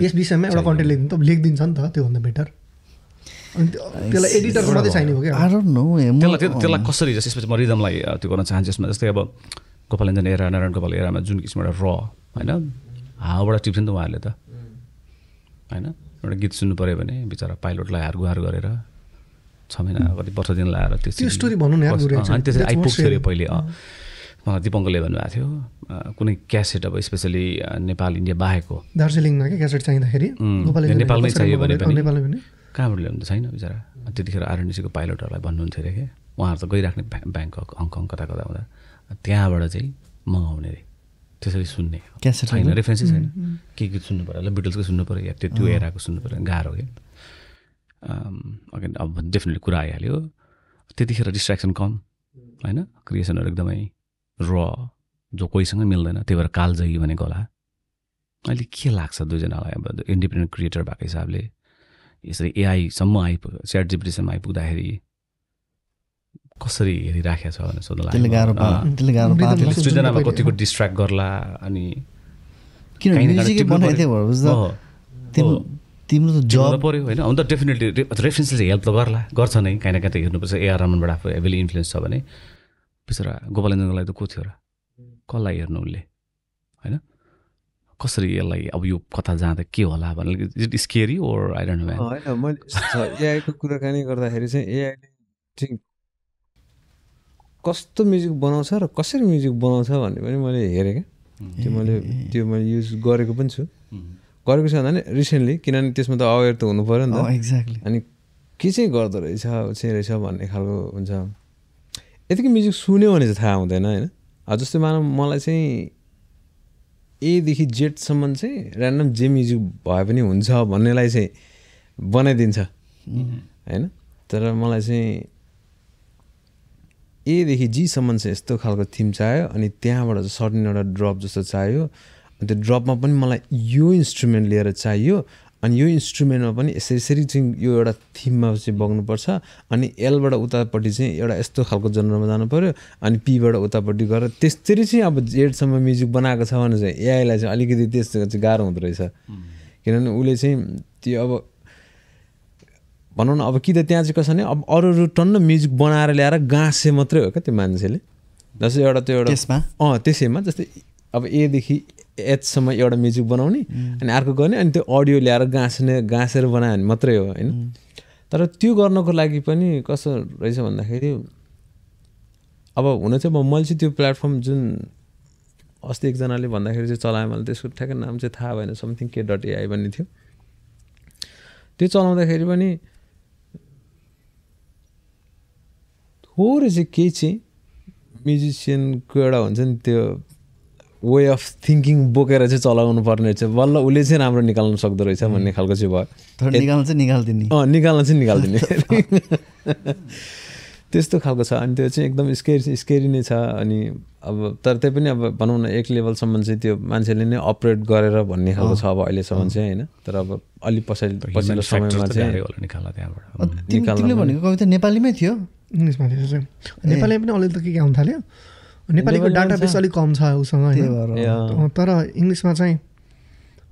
यस विषयमा एउटा कन्टेन्ट लेखिदिनु त लेखिदिन्छ नि त त्योभन्दा बेटर त्यसलाई मात्रै चाहिने हो क्या? त्यसलाई कसरी जस्तो यसपछि म रिदमलाई त्यो गर्न चाहन्छु यसमा। जस्तै अब गोपाल इन्जन एरा नारायण गोपाल एरामा जुन किसिमबाट र होइन? हावाबाट टिप्छ नि त उहाँहरूले त। होइन? एउटा गीत सुन्नु पऱ्यो भने बिचरा पाइलटलाई हार गुहार गरेर छ महिना कति वर्ष दिन लगाएर त्यो story भन्नु न अनि त्यसरी आइपुग्थ्यो अरे. पहिले मलाई दिपङ्करले भन्नुभएको थियो कुनै क्यासेट अब स्पेसली नेपाल इन्डिया बाहेकको दार्जिलिङमा क्या क्यासेट चाहिँदाखेरि? नेपालमै चाहियो भने कहाँबाट ल्याउनु त छैन बिचरा। त्यतिखेर आरएनडीसीको पाइलटहरूलाई भन्नुहुन्थ्यो अरे क्या उहाँहरू त गइराख्ने ब्या- ब्याङ्कक हङकङ कता कता हुँदा। त्यहाँबाट चाहिँ मगाउने अरे। त्यसरी सुन्ने? छैन रेफरेन्सै छैन। के गीत सुन्नु पऱ्यो? ल बिटल्सकै सुन्नु पऱ्यो या त्यो त्यो एराको सुन्नु पऱ्यो गाह्रो क्या अगेन अब डेफिनेटली कुरा आइहाल्यो। त्यतिखेर डिस्ट्राक्सन कम होइन? क्रिएसनहरू एकदमै र जो कोहीसँग मिल्दैन त्यही भएर कालजयी भनेको होला अहिले के लाग्छ दुईजनालाई? अब इन्डिपेन्डेन्ट क्रिएटर भएको हिसाबले। यसरी एआईसम्म आइपुग च्याट जिपिटीसम्म आइपुग्दाखेरि कसरी हेरिराखेको छ भनेर सोध्नु लाग्यो। त्यसले गाह्रो पा Rhythm त्यसले सृजनामा कतिको डिस्ट्र्याक्ट गर्ला अनि तिम्रो जब पऱ्यो होइन? हुन त डेफिनेटली रेफरेन्सले हेल्प त गर्ला। गर्छ नै काहीँ न काहीँ त हेर्नुपर्छ। एआर रमनबाट आफू हेभिली इन्फ्लुएन्स छ भने बिचरा गोपालेन्द्रको लागि त को थियो र? कसलाई हेर्नु उसले होइन? कसरी यसलाई अब यो कथा जाँदा के होला भन्ने? It scary or I don't know होइन मैले एआईको कुराकानी गर्दाखेरि चाहिँ एआईले चाहिँ कस्तो म्युजिक बनाउँछ र कसरी म्युजिक बनाउँछ भन्ने पनि मैले हेरेँ क्या। त्यो मैले त्यो मैले युज गरेको पनि छु। गरेको छु भन्दा नि रिसेन्टली किनभने त्यसमा त अवेर त हुनु पऱ्यो नि त। एक्ज्याक्टली अनि के चाहिँ गर्दो रहेछ चाहिँ रहेछ भन्ने खालको हुन्छ। यतिकै म्युजिक सुन्यो भने चाहिँ थाहा हुँदैन होइन? जस्तै मानव मलाई चाहिँ एदेखि जेडसम्म चाहिँ ऱ्यान्डम जे म्युजिक भए पनि हुन्छ भन्नेलाई चाहिँ बनाइदिन्छ। होइन? तर मलाई चाहिँ एदेखि जीसम्म चाहिँ यस्तो खालको थिम चाहियो अनि त्यहाँबाट चाहिँ सर्टन एउटा ड्रप जस्तो चाहियो। अनि त्यो ड्रपमा पनि मलाई यो इन्स्ट्रुमेन्ट लिएर चाहियो। अनि यो इन्स्ट्रुमेन्टमा पनि यसरी यसरी चाहिँ यो एउटा थिममा चाहिँ बग्नुपर्छ। अनि एलबाट उतापट्टि चाहिँ एउटा यस्तो खालको जनरमा जानु पऱ्यो अनि पीबाट उतापट्टि गएर त्यसरी चाहिँ अब जेडसम्म म्युजिक बनाएको छ भने चाहिँ एआईलाई चाहिँ अलिकति त्यस्तो चाहिँ गाह्रो हुँदो रहेछ। किनभने उसले चाहिँ त्यो अब भनौँ न अब कि त त्यहाँ चाहिँ कसो भने अब अरू अरू टन्न म्युजिक बनाएर ल्याएर गाँसे मात्रै हो क्या त्यो मान्छेले। जस्तै एउटा त्यो एउटा त्यसमा? अँ त्यसैमा जस्तै अब एदेखि एचसम्म एउटा म्युजिक बनाउने अनि अर्को गर्ने अनि त्यो अडियो ल्याएर गाँस्ने गाँसेर बनायो भने मात्रै हो होइन? तर त्यो गर्नको लागि पनि कस्तो रहेछ भन्दाखेरि अब हुन चाहिँ म मैले चाहिँ त्यो प्लेटफर्म जुन अस्ति एकजनाले भन्दाखेरि चाहिँ चलाएँ मैले त्यसको ठ्याक्कै नाम चाहिँ थाहा भएन समथिङ के डट एआई भन्ने थियो। त्यो चलाउँदाखेरि पनि थोरै चाहिँ केही चाहिँ म्युजिसियनको एउटा हुन्छ नि त्यो वे अफ थिङ्किङ बोकेर चाहिँ चलाउनु पर्ने रहेछ। बल्ल उसले चाहिँ राम्रो निकाल्नु सक्दो रहेछ भन्ने खालको चाहिँ भयो। निकाल्नु चाहिँ निकालिदिने। अँ निकाल्न चाहिँ निकालिदिने। त्यस्तो खालको छ। अनि त्यो चाहिँ एकदम स्केरी स्केरी नै छ। अनि अब तर त्यही पनि अब भनौँ न एक लेभलसम्म चाहिँ त्यो मान्छेले नै अपरेट गरेर भन्ने खालको छ अब अहिलेसम्म चाहिँ होइन। तर अब अलिक पछाडि पछिल्लो समयमा चाहिँ भनेको कविता नेपालीमै थियो। इङ्ग्लिसमा थियो नेपालीमा पनि अलिअलि त के के आउनु थाल्यो? नेपालीको डाटा बेस। अलिक कम छ उसँग होइन। तर इङ्ग्लिसमा चाहिँ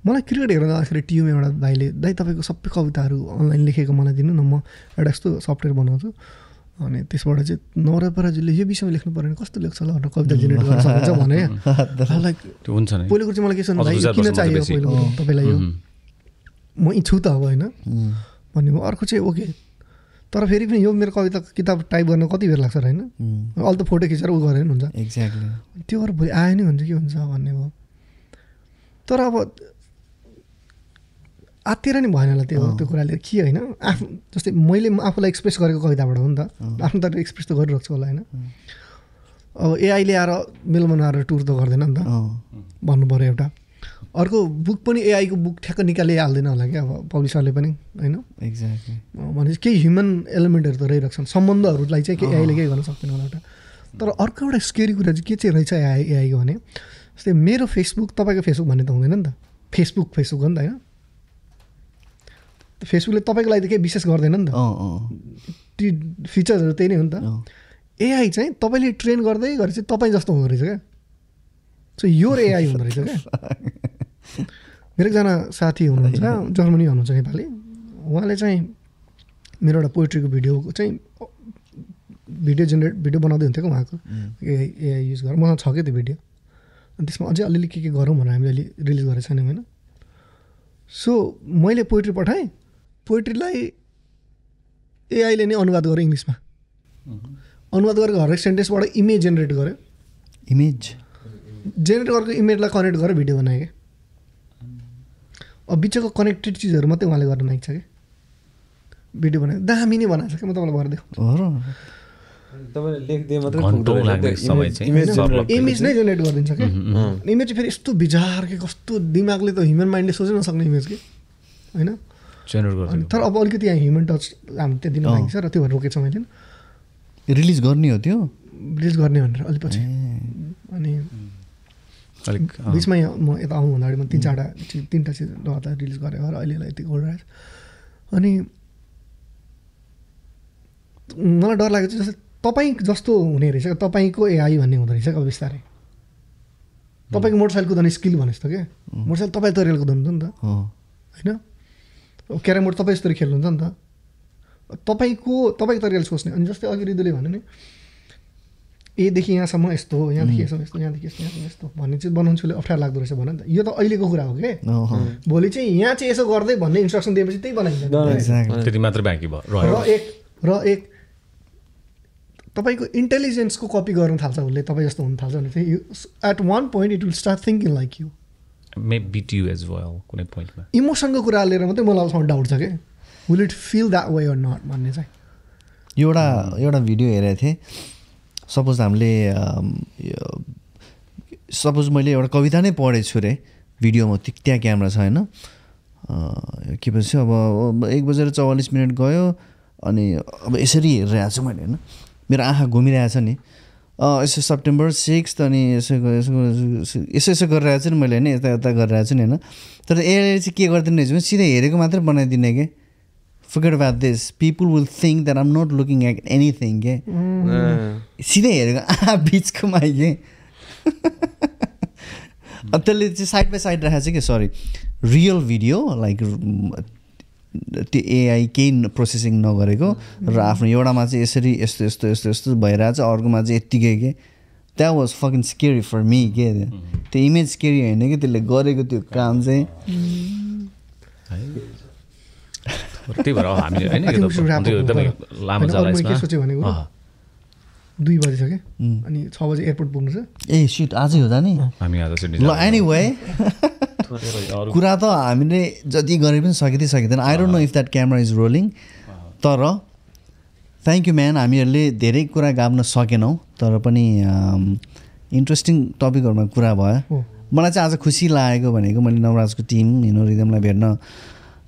मलाई क्रिकेट हेर्न जाँदाखेरि टियुमा एउटा भाइले दाइ तपाईँको सबै कविताहरू अनलाइन लेखेको मलाई दिनु न म एउटा यस्तो सफ्टवेयर बनाउँछु। अनि त्यसबाट चाहिँ नवरापराजुले यो विषयमा लेख्नु पऱ्यो भने कस्तो लेख्छ होला भनेर कविता जेनेरेट गर्न सक्नुहुन्छ भने। लाइक त्यो हुन्छ नि। पहिलो कुरो चाहिँ मलाई के छ भाइ किन चाहियो। पहिलो तपाईँलाई यो. म यी छु त अब होइन। भन्ने अर्को चाहिँ ओके। तर फेरि पनि यो मेरो कविता किताब टाइप गर्न कति बेर लाग्छ र होइन? अहिले त फोटो खिचेर उ गरेर नि हुन्छ। एक्ज्याक्टली त्यो भएर भोलि आयो नि भने चाहिँ के हुन्छ भन्ने भयो। तर अब आत्तिएर नि भएन होला त्यो त्यो कुराले। के होइन? आफू जस्तै मैले आफूलाई एक्सप्रेस गरेको कविताबाट हो नि त। आफ्नो त एक्सप्रेस त गरिरहेको छु होला होइन। अब एआईले आएर मेलमा आएर टुर त गर्दैन नि त। भन्नु पऱ्यो एउटा। अर्को बुक पनि एआईको बुक ठ्याक्क निकालिहाल्दैन होला कि अब पब्लिसरले पनि होइन? एक्ज्याक्टली भनेपछि केही ह्युमन एलिमेन्टहरू त रहिरहेको छन् सम्बन्धहरूलाई चाहिँ के एआईले केही गर्न सक्दैन होला एउटा। तर अर्को एउटा स्केरी कुरा चाहिँ के चाहिँ रहेछ एआई एआईको भने जस्तै मेरो फेसबुक तपाईँको फेसबुक भन्ने त हुँदैन नि त। फेसबुक फेसबुक हो नि त होइन? फेसबुकले तपाईँको लागि त केही विशेष गर्दैन नि त। ती फिचर्सहरू त्यही नै हो नि त। एआई चाहिँ तपाईँले ट्रेन गर्दै गरे चाहिँ तपाईँ जस्तो हुँदो रहेछ क्या। सो यो एआई हुँदो रहेछ क्या। मेरो एकजना साथी हुनुहुन्छ जर्मनी हुनुहुन्छ नेपाली। उहाँले चाहिँ मेरो एउटा पोइट्रीको भिडियोको चाहिँ भिडियो जेनेरेट भिडियो बनाउँदै हुन्थ्यो क्या उहाँको। एआई एआई युज गरेर मसँग छ क्या त्यो भिडियो। अनि त्यसमा अझै अलिअलि के के गरौँ भनेर हामीले अलि रिलिज गरेको छैनौँ होइन। सो मैले पोइट्री पठाएँ। पोइट्रीलाई एआईले नै अनुवाद गर्यो इङ्ग्लिसमा। अनुवाद गरेको हरेक सेन्टेन्सबाट इमेज जेनेरेट गर्यो इमेज? जेनेरेट गरेको इमेजलाई कनेक्ट गरेर भिडियो बनायो क्या। अब बिचको कनेक्टेड चिजहरू मात्रै उहाँले गर्न माग्छ क्या भिडियो बनायो। दामी नै बनाएको छ क्या म तपाईँलाई समय इमेज- नै जेनेरेट गरिदिन्छ क्या अँ। इमेज चाहिँ फेरि यस्तो बिजार के कस्तो दिमागले त ह्युमन माइन्डले सोच्नै नसक्ने इमेज कि? होइन? जेनेरेट अनि गर्छ तर अब अलिकति यहाँ ह्युमन टच हामी त्यहाँ दिन छ र त्यो भएर रोकेको छ मैले रिलिज गर्ने हो त्यो? रिलिज गर्ने भनेर अलिक पछि। अनि अलिक बिचमा यहाँ म यता आउनुभन्दा अगाडि म तिन चारवटा चिज तिनवटा चिज लगातार रिलिज गरेँ भएर अहिले यति छ अनि मलाई डर लागेको चाहिँ जस्तै तपाईँ जस्तो हुने रहेछ तपाईँको एआई भन्ने हुँदो रहेछ अब बिस्तारै। तपाईँको मोटरसाइकल कुदाउने स्किल भनेको जस्तो क्या मोटरसाइकल तपाईँ तरिकाले कुदाउनुहुन्छ नि त। हो होइन? क्यारम बोर्ड तपाईँ जस्तो खेल्नुहुन्छ नि त। तपाईँको तपाईँको तरिकाले सोच्ने। अनि जस्तै अघि रिदुले भन्यो नि एदेखि यहाँसम्म यस्तो हो यहाँदेखि यस्तो यस्तो यहाँदेखि यस्तो यहाँदेखि यस्तो भन्ने चाहिँ बनाउनुले अप्ठ्यारो लाग्दो रहेछ भन नि त। यो त अहिलेको कुरा हो कि? भोलि चाहिँ यहाँ चाहिँ यसो गर्दै भन्ने इन्स्ट्रक्सन दिएपछि त्यही बनाइन्छ. त्यति मात्र बाँकी भयो र एक र एक तपाईँको इन्टेलिजेन्सको कपी गर्न थाल्छ उसले तपाईँ जस्तो हुन थाल्छ भने चाहिँ at one point it will start thinking like you may beat you as well कुनै पोइन्टमा इमोसनको कुरा लिएर मात्रै मलाई अबसम्म डाउट छ कि? Will it feel that way or not भन्ने चाहिँ। यो एउटा एउटा भिडियो हेरेको थिएँ। सपोज हामीले सपोज मैले एउटा कविता नै पढेको छु रे भिडियोमा त्यो त्यहाँ क्यामेरा छ होइन? के भन्छ अब एक बजेर चौवालिस मिनट गयो अनि अब यसरी हेरिरहेको छु मैले होइन? मेरो आँखा घुमिरहेको छ नि यसो सेप्टेम्बर सिक्स अनि यसो यसो यसो यसो गरिरहेको छु नि मैले होइन? यता यता गरिरहेको छु नि होइन? तर यसले चाहिँ के गरिदिने रहेछ भने सिधै हेरेको मात्रै बनाइदिने कि? Forget about this. People will think that I'm not looking at anything के। सिधै हेरेको आ बिचकोमा के अनि त्यसले चाहिँ साइड बाई साइड राखेको छ कि सरी रियल भिडियो लाइक त्यो एआई केही प्रोसेसिङ नगरेको र आफ्नो एउटामा चाहिँ यसरी यस्तो यस्तो यस्तो यस्तो भइरहेको छ अर्कोमा चाहिँ यत्तिकै के? That was fucking scary for me के? त्यो इमेज स्केरी होइन कि? त्यसले गरेको त्यो काम चाहिँ त्यही भएर हामीले होइन त्यो एकदमै. लामो होइन, अरू मैले के जलाइसमा सोचेँ भनेको? अँ, दुई बजिसक्यो अनि छ बजी एयरपोर्ट पुग्नु छ? ए सिट आजै हो जाने? हामी आज सिडनी ल। एनिवे कुरा त हामीले जति गरे पनि सकिँदै सकिँदैन। I don't know if that camera is rolling तर थ्याङ्क यू म्यान हामीहरूले धेरै कुरा गाब्न सकेनौँ तर पनि इन्ट्रेस्टिङ टपिकहरूमा कुरा भयो। मलाई चाहिँ आज खुसी लागेको भनेको मैले नवराजको टिम हिनो रिदमलाई भेट्न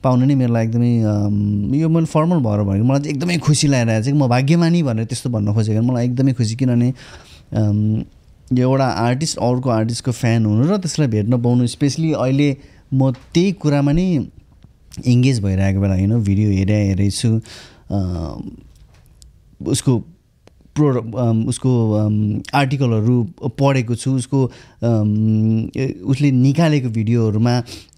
पाउनु नै मेरो लागि एकदमै यो मैले फर्मल भएर भनेको मलाई चाहिँ एकदमै खुसी लागिरहेको छ कि म भाग्यमानी भनेर त्यस्तो भन्न खोजेको। मलाई एकदमै खुसी किनभने एउटा आर्टिस्ट अर्को आर्टिस्टको फ्यान हुनु र त्यसलाई भेट्न पाउनु स्पेसली अहिले म त्यही कुरामा नै इङ्गेज भइरहेको बेला होइन भिडियो हेरे हेरेछु उसको प्रो उसको आर्टिकलहरू पढेको छु उसको उसले निकालेको भिडियोहरूमा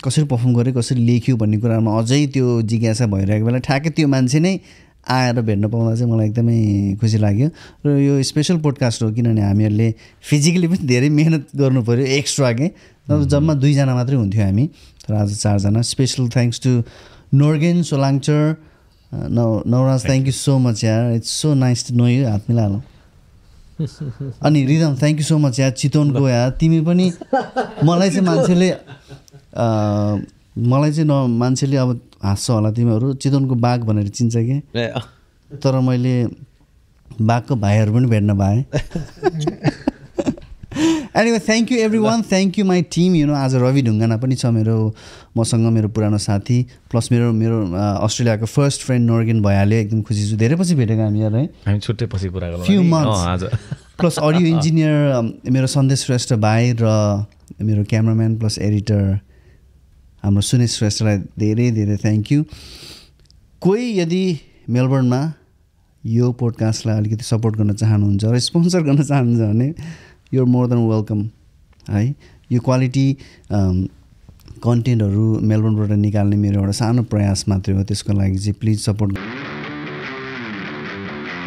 कसरी पर्फर्म गर्यो कसरी लेख्यो भन्ने कुरामा अझै त्यो जिज्ञासा भइरहेको बेला ठ्याक्कै त्यो मान्छे नै आएर भेट्न पाउँदा चाहिँ मलाई एकदमै खुसी लाग्यो। र यो स्पेसल पोडकास्ट हो किनभने हामीहरूले फिजिकली पनि धेरै मिहिनेत गर्नु पऱ्यो एक्स्ट्रा के। नभए जम्मा दुईजना मात्रै हुन्थ्यो हामी तर आज चारजना। Special thanks to Norgen Solangchar नौ Nawaraj thank you so much यार। It's so nice to know you हात मिलाहालौँ अनि Ridam thank you so much यार चितवनको यार। तिमी पनि मलाई चाहिँ मान्छेले मलाई चाहिँ न मान्छेले अब हाँस्छ होला तिमीहरू। चितवनको बाघ भनेर चिन्छ कि? तर मैले बाघको भाइहरू पनि भेट्न पाएँ। Anyway thank you everyone thank you my team you know आज रवि ढुङ्गाना पनि छ मेरो मसँग मेरो पुरानो साथी प्लस मेरो मेरो अस्ट्रेलियाको फर्स्ट फ्रेन्ड नर्गेन भइहाल्यो एकदम खुसी छु। धेरै पछि भेटेको हामी यार है? हामी छुट्टै पछि कुरा. अँ, आज। प्लस अडियो इन्जिनियर मेरो सन्देश श्रेष्ठ भाइ र मेरो क्यामराम्यान प्लस एडिटर हाम्रो सुनेश श्रेष्ठलाई धेरै धेरै थ्याङ्क यू कोही यदि मेलबर्नमा यो पोडकास्टलाई अलिकति सपोर्ट गर्न चाहनुहुन्छ र स्पोन्सर गर्न चाहनुहुन्छ भने यो मोर देन वेलकम है? यो क्वालिटी कन्टेन्टहरू मेलबर्नबाट निकाल्ने मेरो एउटा सानो प्रयास मात्रै हो। त्यसको लागि चाहिँ प्लिज सपोर्ट